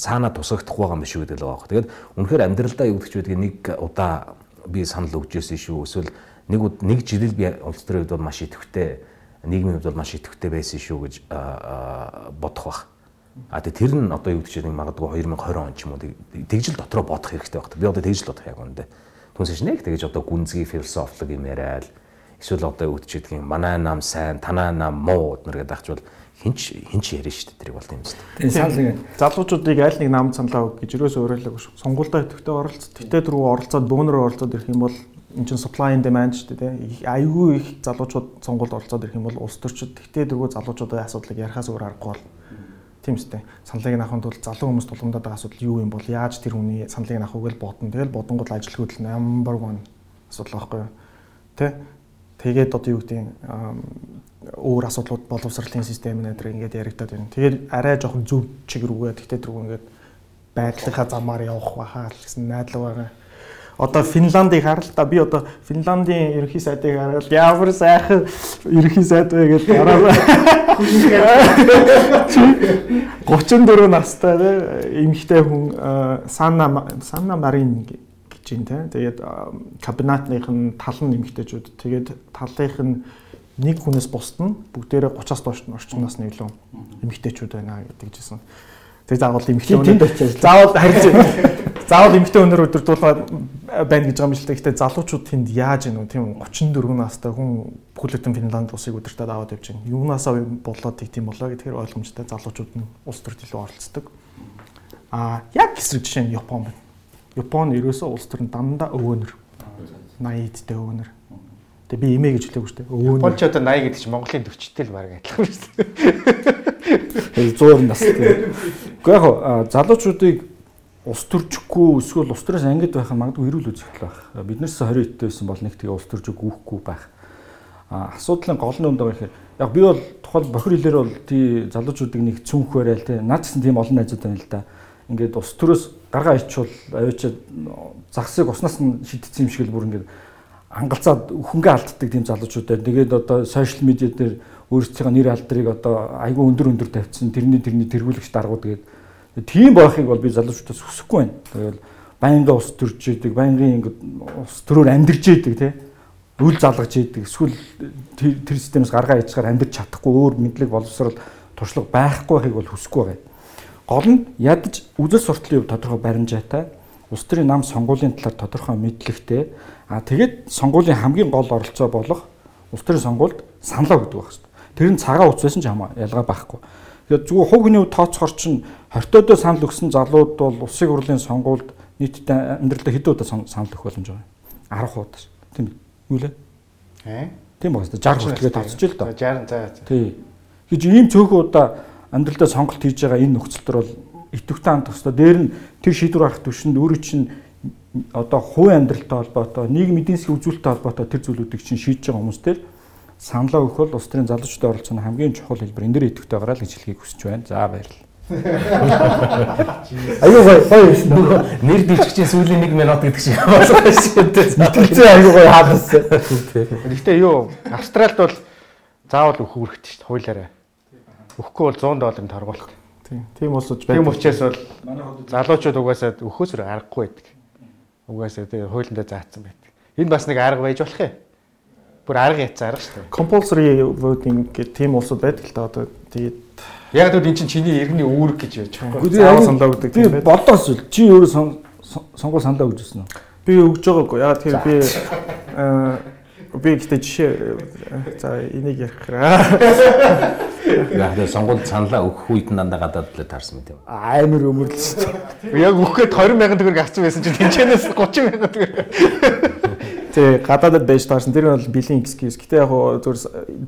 цаана тусагдахгүй байгаа юм шиг гэдэг л байгаа. Тэгээд үнэхээр амьдралдаа юу гэж байдгийг нэг удаа би санал өгч ирсэн шүү. Эсвэл нэг нэг жилэл би улс төрийн хувьд бол маш идэвхтэй нийгмийн хувьд бол маш идэвхтэй байсан шүү гэж бодох бах. А тэгээ тэр нь одоо юу гэж нэг магадгүй 2020 он ч юм уу тэгжил дотроо бодох хэрэгтэй байна. Би одоо тэгжил бодох яг үндэ. Түнсэж нэг тэгэж одоо гүнзгий философлог юм яриад эсвэл одоо юу гэж гэдгийг манай нам сайн, танаа нам муу нэргээд ахчвал хинч хинч ярина шүү дээ тэрийг бол юм шүү дээ. Санал залуучуудыг аль нэг нам саналаа өг гэж юусоо өөрөөлөг шүү. Сонгуультай идэвхтэй оролцоод тэтэ дөрөв оролцоод бөөнөр оролцоод ирэх юм бол энэ чинь supply and demand шүү дээ. Айгүй их залуучууд сонгуульд оролцоод ирэх юм бол улс төрчид тэтэ дөрөв залуучуудын асуудлыг ярихаас өөр аргагүй бол Тийм үстэй. Саналыг авахын тулд залуу хүмүүс тулгамдаад байгаа асуудал юу юм бол яаж тэр хүний саналыг нь авах үгэл бодно. Тэгэл бодонгууд ажил хөдөл number 1 асуудал байхгүй юу? Тэ? Тэгээд одоо юу гэдэг өөр асуудлууд боловсролын систем нэтер ингээд яригадаад байна. Тэгээд арай жоохон зөв чиг рүүгээ тэгтээ түрүү ингээд байгалийнхаа замаар явах байхаа гэсэн найдлага байгаа одоо Финландыг харал та би одоо Финландийн ерөнхий сайдыг хараад ямар сайхан ерөнхий сайд вэ гэж гараа 34 настай эмэгтэй хүн Санна Санна Марин гэж юм те. Тэгээд кабинетных нь тал нь эмэгтэйчүүд. Тэгээд талынх нь нэг хүнээс бусд нь бүгдээрээ 30-аас доош орчим насны илүү эмэгтэйчүүд байна гэдэг жисэн. Тэгээд заавал эмэгтэй өнөр заавал харин заавал эмэгтэй өнөр өдөрдуулаад байна гэж байгаа юм л та. Гэхдээ залуучууд тэнд яаж үү? Тийм 34 настай хүн бүхэлдэн Финланд улсыг өдөртөд аваад явж байна. Юунаасаа болоод тийм болоо гэдгээр ойлгомжтой залуучууд нь улс төрд илүү оролцдог. Аа яг хэсэг жишээ нь Япон байна. Япон ерөөсөө улс төрн дандаа өвөнөр. 80-д өвөнөр. Тэгээ би имээ гэж хэлээгүй шүү дээ. Өвөнөр. Японч одоо 80 гэдэг чинь Монголын төвчтэй л баг адилхан шүү дээ. 100 нас тийм. Гэхдээ яг залуучуудыг ус төржихгүй эсвэл ус төрөөс ангид байх магадгүй эрүүл үзэгдэл байх. Биднээс 20 эдтэй байсан бол нэг тэгээ ус төрж өгөхгүй байх. Асуудлын гол нь юм даа гэхээр яг би бол тухайл бохир хэлээр бол тий залуучуудыг нэг цүнх барайл тий наад гэсэн тийм олон найзууд байна л да. Ингээд ус төрөөс гаргаа ичвал аваачаад загсыг уснаас нь шидсэн юм шиг л бүр ингээд ангалцаад өхөнгөө алддаг тийм залуучууд байна. Тэгээд одоо сошиал медиа дээр өөрсдийнхөө нэр алдрыг одоо айгүй өндөр өндөр тавьчихсан тэрний тэрний тэргүүлэгч даргууд тэгээд Тийм байхыг бол би залуучуудаас хүсэхгүй байна. Тэгэл байнга ус төрж идэг, байнгын ус төрөөр амьдарч идэг тий. Үл залгаж идэг. Эсвэл тэр системээс гаргаа ичгаар амьдарч чадахгүй өөр мэдлэг боловсрал туршлага байхгүй байхыг бол хүсэхгүй байгаа. Гол нь ядаж үзэл суртлын хувь тодорхой баримжаатай улс төрийн нам сонгуулийн талаар тодорхой мэдлэгтэй а тэгээд сонгуулийн хамгийн гол оролцоо болох улс төрийн сонгуульд саналаа өгдөг байх хэрэгтэй. Тэр нь цагаан утас байсан ч хамаа ялгаа байхгүй. Тэгээд зүгээр хувь хүний тооцохор чинь 20 өдөө санал өгсөн залууд бол улсын хурлын сонгуульд нийтдээ амьдралдаа хэдэн удаа санал өгөх боломж байгаа. 10 удаа. Тийм үү лээ? Аа. Тийм байна. 60 хүртэлгээ тооцож л доо. 60 заа. Тий. Гэж ийм цөөхөн удаа амьдралдаа сонголт хийж байгаа энэ нөхцөл төр бол идэвхтэй хамт төстой. Дээр нь тэр шийдвэр гарах түвшинд өөрөө чинь одоо хувийн амьдралтай холбоотой, нийгмийн эдийн засгийн үзүүлэлттэй холбоотой тэр зүйлүүдийг чинь шийдэж байгаа хүмүүс төр саналаа өгөх бол улс төрийн залуучуудын оролцоо хамгийн чухал хэлбэр энэ дэр идэвхтэй гараа л гэж хэлхийг хүсэж байна. За баярлалаа. [laughs] Аюу гоё байсан. Нэр дэлгчийн сүүлийн 1 минут гэдэг шиг болсон шүү дээ. Мэтгэлцээ аюу гоё хаалсан. Гэхдээ юу Австралид бол заавал өгөх хэрэгтэй шүү дээ хуулиараа. Өгөхгүй бол 100 долларын торгуулах. Тийм. Тийм улсууч байдаг. Тийм учраас бол залуучууд угаасаа өгөхөөс аргагүй байдаг. Угаасаа тэгээ хуулиндаа заасан байдаг. Энэ бас нэг арга байж болох юм бүр арга яцсан арга шүү дээ. Compulsory voting гэх тийм улсууд байдаг л да одоо тэгээд яг л энэ чинь чиний иргэний үүрэг гэж яаж байгаа. Заавал саналаа өгдөг тийм байх. Бодоос үл чи өөрөө сонгуул саналаа өгч ирсэн үү? Би өгж байгаагүй. Яг тэр би аа би гэхдээ жишээ за энийг ярих хэрэг. Яг тэр сонгуульд саналаа өгөх үед дандаа гадаад л таарсан мэт юм. Амар өмөрлөсөн. Яг өгөхэд 20 сая төгрөг авсан байсан чинь тэнцэнээс 30 сая төгрөг. Тэ гадаадд байж таарсан. Тэр нь бол билийн excuse. Гэтэ яг зүгээр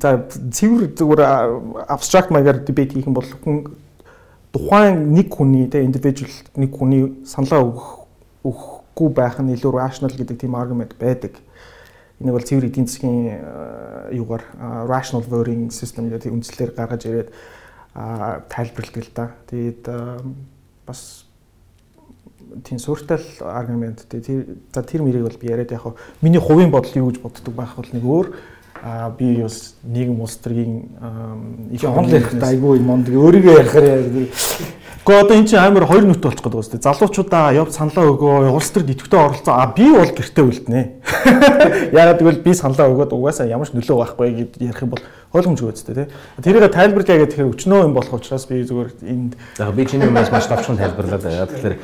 за цэвэр зүгээр abstract маягаар debate хийх юм бол хүн тухайн нэг хүний тэ individual нэг хүний саналаа өгөх өгөхгүй байх нь илүү rational гэдэг тийм argument байдаг. Энийг бол цэвэр эдийн засгийн юугаар rational voting system гэдэг үндслээр гаргаж ирээд тайлбарладаг л да. Тэгээд бас тийм сууртал аргумент тий за тэр мэрийг бол би яриад яг миний хувийн бодол юу гэж боддог байх бол нэг өөр а би бас нийгэм улс төрийн их онл ярихтаа айгүй монд өөрийгөө ярихаар Гэхдээ одоо эн чинь амар хоёр нүт болчих шүү дээ. Залуучуудаа яв саналаа өгөө, улс төр идэвхтэй оролцоо. А би бол гэртээ үлднэ. [laughs] Ягаад гэвэл би саналаа өгөөд угаасаа ямар ч нөлөө байхгүй гэд ярих юм бол ойлгомжгүй үстэй тий. Тэрийг тайлбарлая гэх тэгэхээр өчнөө юм болох учраас би зүгээр энд За би чиний юмээс маш товчхон тайлбарлаад байгаа. Тэгэхээр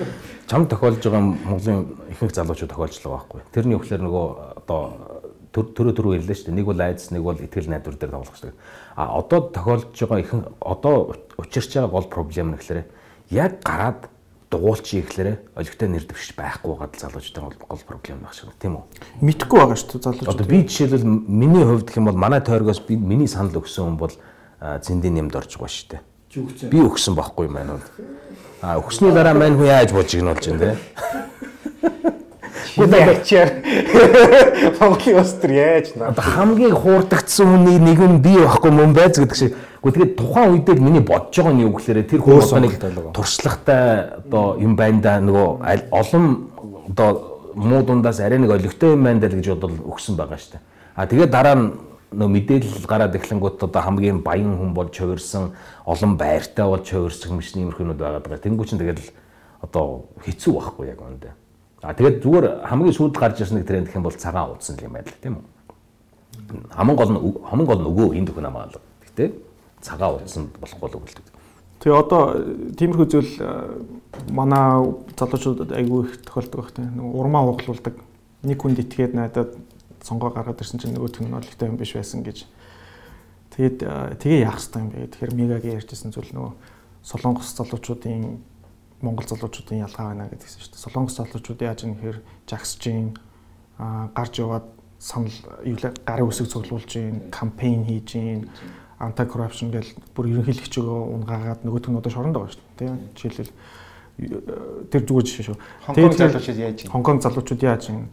чам тохиолж байгаа Монголын ихэнх залуучууд тохиолж байгаа байхгүй. Тэрний өгөхлөр нөгөө одоо төрөө төрөө ирлээ шүү дээ. Нэг бол айдас, нэг бол итгэл найдвар дээр тоглох шүү дээ. А одоо тохиолж байгаа ихэнх одоо учирч байгаа гол проблем нь гэхээр яг гараад дугуулчих ихлээрэ олигтой нэр дэвшиж байхгүй байгаа залуучуудын гол проблем байх шиг тийм үү? Мэдхгүй байгаа шүү дээ залуучууд. Одоо би жишээлбэл миний хувьд гэх юм бол манай тойргоос би миний санал өгсөн хүн бол зэндийн юмд орж байгаа шүү дээ. Би өгсөн байхгүй юм уу? А өгсөний дараа мань хүн яаж болж игнуулж байна те? [laughs] Ячаар Монголын улс төр яаж наа. Хамгийн хуурдагдсан хүний нэг нь би байхгүй мөн байз гэдэг шиг Гэхдээ тэгээд тухайн үедээ миний бодож байгаа нь юу гэхээр тэр хүн одоо нэг туршлагатай одоо юм байна да нөгөө олон одоо муу дундаас арай нэг олигтой юм байна да гэж бодол өгсөн байгаа дээ. А тэгээд дараа нь нөө мэдээлэл гараад эхлэнгүүт одоо хамгийн баян хүн болж хувирсан олон байртай болж хувирсан хүмүүс нэмэрхүүнүүд байгаа даа. Тэнгүү чинь тэгээд одоо хэцүү байхгүй яг үүндээ. А тэгээд зүгээр хамгийн сүүлд гарч ирсэн нэг тренд гэх юм бол цагаан уудсан юм байна л тийм үү. Хамгийн гол нь хамгийн гол нь өгөө энэ дөхөн хамгаалал. Гэтэ цагаа удсан болох болов гэлдэг. Тэгээ одоо тиймэрхүү зүйл манай залуучуудад айгүй их тохиолдог байх тийм урмаа ууглуулдаг. Нэг хүнд итгээд найдаад сонгоо гаргаад ирсэн чинь нөгөөх нь олигтой юм биш байсан гэж. Тэгээд тэгээ яах хэрэгтэй юм бэ? Тэгэхээр мегагийн ярьжсэн зүйл нөгөө солонгос залуучуудын монгол залуучуудын ялгаа байна гэдгийгсэн шүү дээ. Солонгос залуучууд яаж юм хэрэг жагсж гин гарч яваад санал гарын үсэг цуглуулж гин кампайн хийж гин анти коррупшн гэж бүр ерөнхийлөгчөөгөө унгаагаад нөгөөх нь одоо шоронд байгаа шүү дээ. Тийм жишээлбэл тэр зүгээр жишээ шүү. Хонконг залуучууд яаж юм? Хонконг залуучууд яаж юм?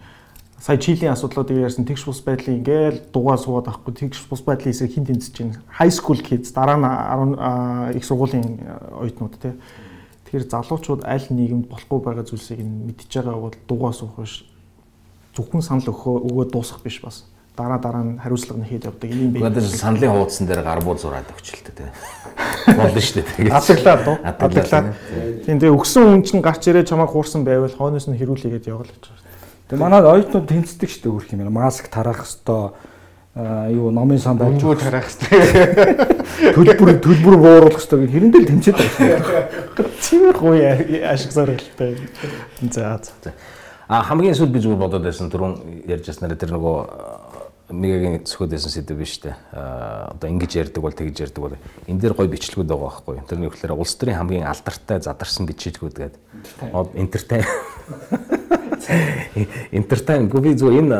Сая Чилийн асуудлуудыг ярьсан тэгш бус байдлын ингээл дугаа суугаад авахгүй тэгш бус байдлын эсрэг хин тэмцэж байна. High school kids дараа нь 10 их сургуулийн оюутнууд тий. Тэгэхээр залуучууд аль нийгэмд болохгүй байгаа зүйлсийг мэдчихэж байгаа бол дугаа суух биш. Зөвхөн санал өгөө дуусах биш бас дараа дараа нь хариуцлага нь хэд явдаг юм бэ? Одоо саналын хуудсан дээр гар буу зураад өгчлөлтэй тий. [laughs] Болно шүү дээ. Адаглаад уу? Адаглаад. Тийм тэгээ өгсөн хүн чинь гарч ирээ чамайг хуурсан байвал хойноос нь хэрүүлээгээд явал гэж байна. Тэгээ манай оюутнууд тэнцдэг шүү дээ өөрх юм. Маск тараах хэвээр юу номын сан байж юу тараах хэвээр төлбөр төлбөр бууруулах хэвээр хэрэндээ л тэмцээд байна. Тиймэрхүү ашиг зорилттой. За за. А хамгийн сүүл би зүгээр бодоод байсан түрүүн ярьж яснараа тэр нөгөө мегагийн зөвхөдөөсөн сэдв биш үү? Одоо ингэж ярьдаг бол тэгж ярьдаг бол энэ дээр гой бичлэгүүд байгаа байхгүй юу? Тэрний өгөхлөөр улс төрийн хамгийн алдартай задарсан бичлэгүүд гэдэг. [laughs] Энтертай. Энтертай гүби зөв энэ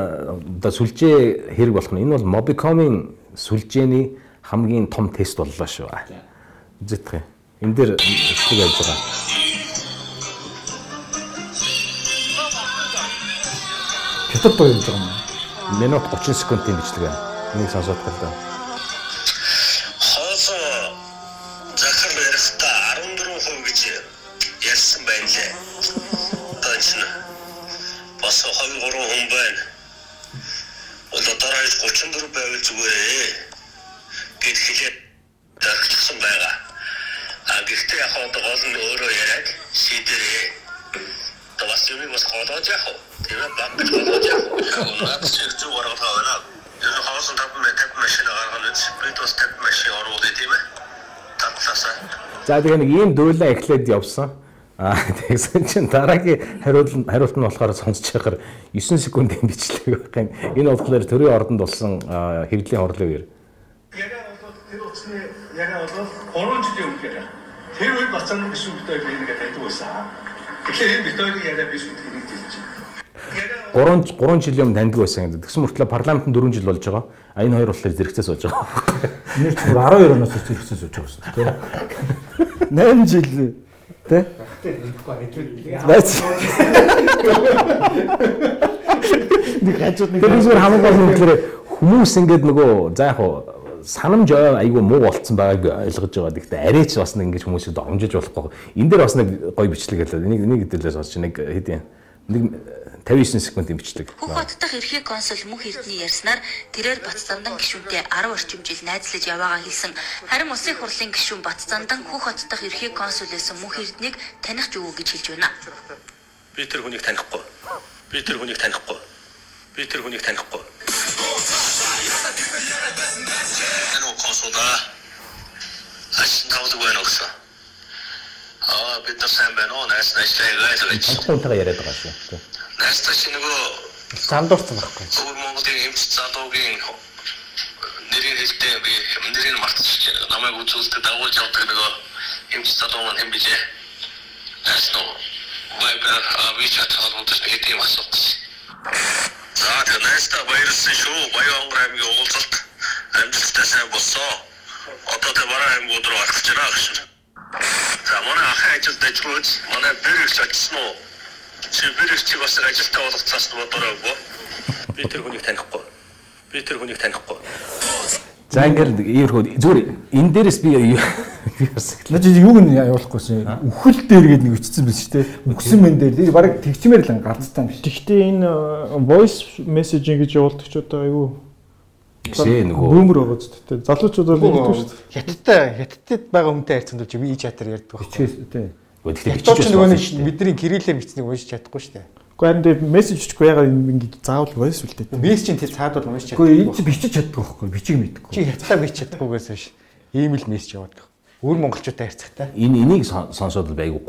одоо сүлжээ хэрэг болох нь энэ бол Mobicom-ийн сүлжээний хамгийн том тест боллоо шүү. Үзэх юм. Энэ дээр бичлэг явж байгаа. Хятад дуу явж байгаа юм минут 30 секундын бичлэг байна. Энийг сонсоод байлаа. Хоосон зүгээр ээ. гэж хэлээд дагчсан байгаа. А гэхдээ яг одоо гол нь өөрөө яриад шийдэрээ. Бас юм бас голоож яах вэ? Тэгээ баг гэж болгож яах. Наад чи зүг гаргах байна. Энэ хоосон тав мэ тав машин гаргана. Бид бас тав машин оруулъя тийм ээ. Татласаа. За тэгээ нэг ийм дуулаа эхлээд явсан. Аа тэгсэн чинь дараагийн хариулт хариулт нь болохоор сонсож байхаар 9 секундын бичлэг байх юм. Энэ болохоор төрийн ордонд болсон хэвдлийн хорлог үер. Яга бол тэр утасны яга бол 3 жилийн өмнө яриа. Тэр үед бацааны гişүнтэй би ингээд байдаг байсан. Тэгэхээр энэ битүүрийн яриа биш нь хэлж байна. 3 3 жилийн өмнө таньдаг байсан гэдэг. Тэгсэн мөртлөө парламентд 4 жил болж байгаа. А энэ хоёр болохоор зэрэгцээ сууж байгаа. Нэр чинь 12 оноос зэрэгцээ сууж байгаа гэсэн тийм. 8 жил тий? нэг хажууд нэг Тэр зүгээр гол нь болохоор хүмүүс ингээд нөгөө за яг хуу санамж айгүй муу болцсон байгааг ойлгож байгаа. Гэхдээ арайч бас нэг ингэж хүмүүсийг домжиж болохгүй. Энэ дээр бас нэг гоё бичлэг хэлээ. Энийг энийг хэдүүлээс бас нэг хэдийн нэг 59 секундын бичлэг. Хүүхэд дахь эрхээ консул Мөнх Эрдэнэ ярьснаар тэрээр Батцандан гишүүнтэй 10 орчим жил найзлаж яваагаа хэлсэн. Харин Улсын их хурлын гишүүн Батцандан Хүүхэд дахь эрхээ консул байсан Мөнх Эрдэнэийг таних ч үгүй гэж хэлж байна. Би тэр хүнийг танихгүй. Би тэр хүнийг танихгүй. Би тэр хүнийг танихгүй. Энэ консулда асан тавдаг байна гэсэн. Аа бид нар сайн байна уу? Найс найстай гайлгаж. Хамтунтайгаа яриад байгаа шүү. Тэ. Найстай чи нөгөө Зандуурсан байхгүй. Өвөр Монголын эмч залуугийн нэрийг хэлдэг би нэрийг мартчих. Намайг үзүүлдэг дагуулж явдаг нөгөө эмч залуу маань хэм бижээ. Найс нөө. Вайбер WeChat холбоотой хэдийн юм асуух. За тэр найстай баярлсан шүү. Баян онгор аймгийн уулзалт амжилттай сайн болсон. Одоо тэр бараа аймгийн өдрөө алхаж байна гэж. За манай ахын ажилд ажиллаж манай бэрэгч очсон уу? Чи бэрэгч бас ажилтаа болгоцоос нь бодороогүй. Би тэр хүнийг танихгүй. Би тэр хүнийг танихгүй. За ингээд иймэрхүү зүгээр энэ дээрээс би Наа чи юуг нь явуулахгүйсэн. Үхэл дээр гээд нэг өчсөн биш үү те. Үхсэн мэн дээр. Тэр баг тэгчмээр л ганцтай юм биш. Гэхдээ энэ э, voice messaging гэж явуулдаг ч одоо айгүй Шээ нөгөө бөөмөр байгаа ч гэдэг. Залуучуудаар нэгдэж шүү дээ. Хятадтай хятадд байгаа хүнтэй харьцуулж би и чатаар ярьдаг байхгүй. Бичээс те. Гэхдээ бичиж нөгөө байна нэг шүү дээ. бидний кириллээр бичснийг уншиж чадахгүй шүү дээ. Гэхдээ харин дээр мессеж өчгүй ягаад ингэж заавал voice үлдээ. Мессежийн тэр цаадуул уншиж Гэхдээ чадахгүй. энэ чи бичиж чаддаг байхгүй. Бичиг мэдхгүй. Чи хятадтай бич чадахгүйгээс биш. Ийм л мессеж яваад. Өөр монголчуудтай харьцахтай. Энэ энийг сон- сонсоод л айгу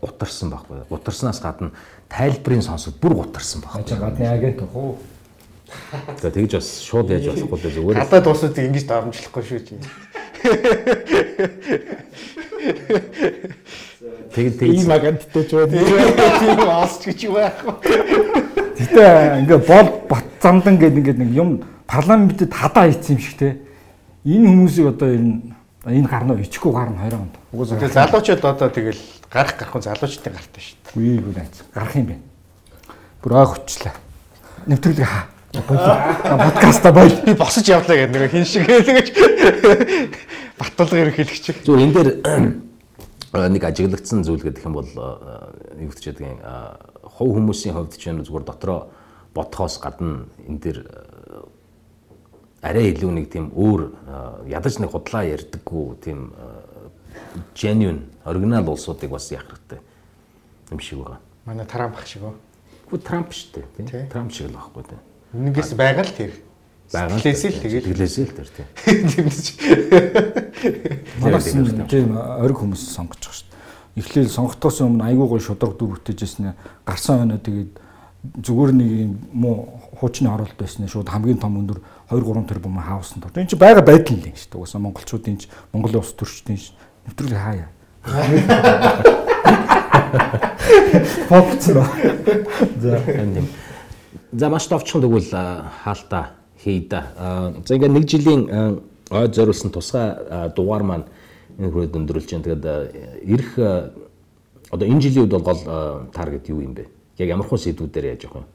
гутарсан байхгүй. Гутарснаас гадна тайлбарыг сонсоод бүр гутарсан Ачаа байхгүй. гадны агент уу. За тэгж бас шууд яаж болохгүй дээ зүгээр. Гадаад дуусуудыг ингэж дарамжлахгүй шүү чи. Тэг тэг Ийм агенттэй ч байна. Тийм аасч гэж байхгүй. Гэтэ ингээ бол бат замдан гэдэг ингээд нэг юм парламентэд хадаа хийсэн юм шиг те. Энэ хүмүүсийг одоо энэ энэ гарнаа ичихгүй гарна хоёроо. Угсаа Тэгээ залуучууд одоо тэгэл гарах гарах залуучдын гартай шүү дээ. үгүй үгүй найз. Гарах юм байна. Бүр аа хүчлээ. Нэвтрүүлэг хаа. Подкаста бойл. Би босож явлаа гэдэг нэг хин шиг тэгэж баталга ерөнхийлөгч. Зүгээр энэ дээр нэг ажиглагдсан зүйл гэдэг юм бол э, юу гэж ядгийн хов хүмүүсийн хувьд ч юм зүгээр дотроо бодхоос гадна энэ дээр э, арай илүү нэг тийм өөр э, ядаж нэг худлаа ярьдаггүй тийм э, genuine оригинал улсуудыг бас яах хэрэгтэй юм шиг байгаа. Манай Трамп шиг оо. Хүү Трамп шүү дээ. Трамп шиг л байхгүй тийм. Үнэнгээс байгаа л тэр. Байгаа л Сэтгэлээсээ л тэгэл. Сэтгэлээсээ л тэр тийм. Тэмдэж. Манайс тийм ориг хүмүүс сонгож байгаа шүү дээ. Эхлээл сонгохоос өмнө айгүй гой шудраг дүр бүтээжсэн гарсан байна тэгээд зүгээр нэг юм муу хуучны оролт байсан шууд хамгийн том өндөр 2 3 тэрбум хаасан дор. Энэ чи байгаа байдал нь л юм шүү дээ. Угаасаа монголчуудын ч Монголын ус төрчдийн нэвтрүүлэг хаяа. Фокцро. За Энэ. За маш товчхон тэгвэл хаалтаа хийдэ. А, За ингээд нэг жилийн а, ойд зориулсан тусгай дугаар маань энэ хүрээд өндөрлж байна. Тэгээд ирэх одоо энэ жилийн үед бол гол таргет юу юм бэ? Яг ямар хөө сэдвүүдээр яаж явах юм?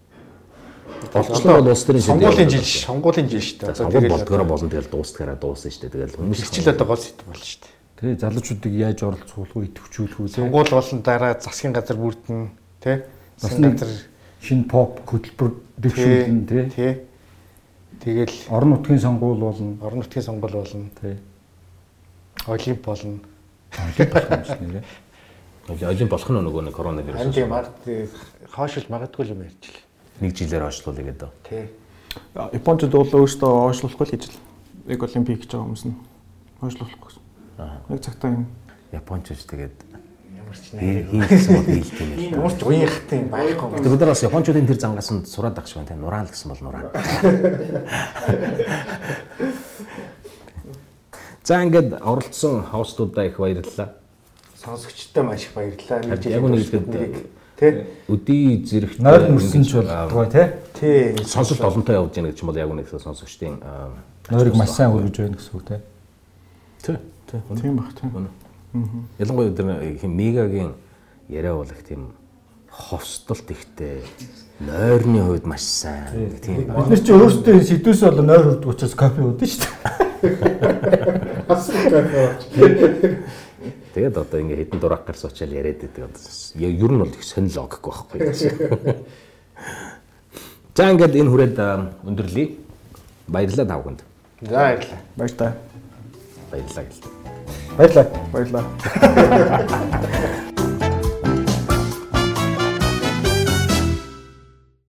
Болцлоо бол улс төрийн Сонгуулийн жил, сонгуулийн жил шүү дээ. Сонгуул болдгороо болно тэгэл дуустгаараа дуусна шүү дээ. Тэгэл хүмүүс Ирчил одоо гол сэдв болно шүү дээ. тэгээ залуучуудыг яаж оролцуулах уу, идэвхжүүлэх үү. Сонгуул болон дараа засгийн газар бүрдэн тий. Бас Засгийн газар шинэ поп хөтөлбөр дэвшүүлнэ те. тий. Тэгэл Орон нутгийн сонгуул болно. орон нутгийн сонгуул болно. Тий. Олимп болно. Олимп болох юм шиг нэрэ. олимп болох нь нөгөө нэг коронавирус. Харин тийм ард хоошилж магадгүй юм ярьж л. Нэг жилээр хойшлуулъя гэдэг. Тий. Япончууд бол өөрсдөө оошлуулахгүй л гэж л яг олимпик гэж байгаа хүмүүс нь оошлуулахгүй гэсэн. Яг цагтаа юм. Японч ч тэгээд Хийн гэсэн бол хийлт юм л. Ямар ч уянгахтай юм байхгүй. Тэгээд бид нар бас японочдын тэр зангаас нь сураад багш байна тийм нураал гэсэн бол нураал. [laughs] За ингээд оролцсон хостуудаа их баярлалаа. Сонсогчтой маш их баярлалаа. Нэг Яг үнэ жилийн хэлбэл тий. өдий зэрэгт Нойр мөрсөн ч болдгоо те. Тий. сонсолт олонтой явж яах гэж юм бол яг үнэ гэсэн сонсогчдын аа, Нойрыг маш сайн хөргөж байна гэсэн үг тий тий Тийм баг тийм. Ялангуяа тэр мегагийн яриа бол их тийм ховсдолт ихтэй нойрны хувьд маш сайн тийм Бид нар чи өөрсдөө сэдвээс бол нойр хүрдэг учраас кофе уудаг шүү дээ. [laughs] тэгээд одоо ингээ хэдэн дурак гарс очиад яриад байдаг ер нь бол их сонир логик байхгүй [laughs] За ингээд энэ хүрээд өндөрлөе баярлалаа тав хүнд За баярлалаа. Баяр та. баярлалаа гэлээ Баярлалаа. Баярлалаа. [laughs]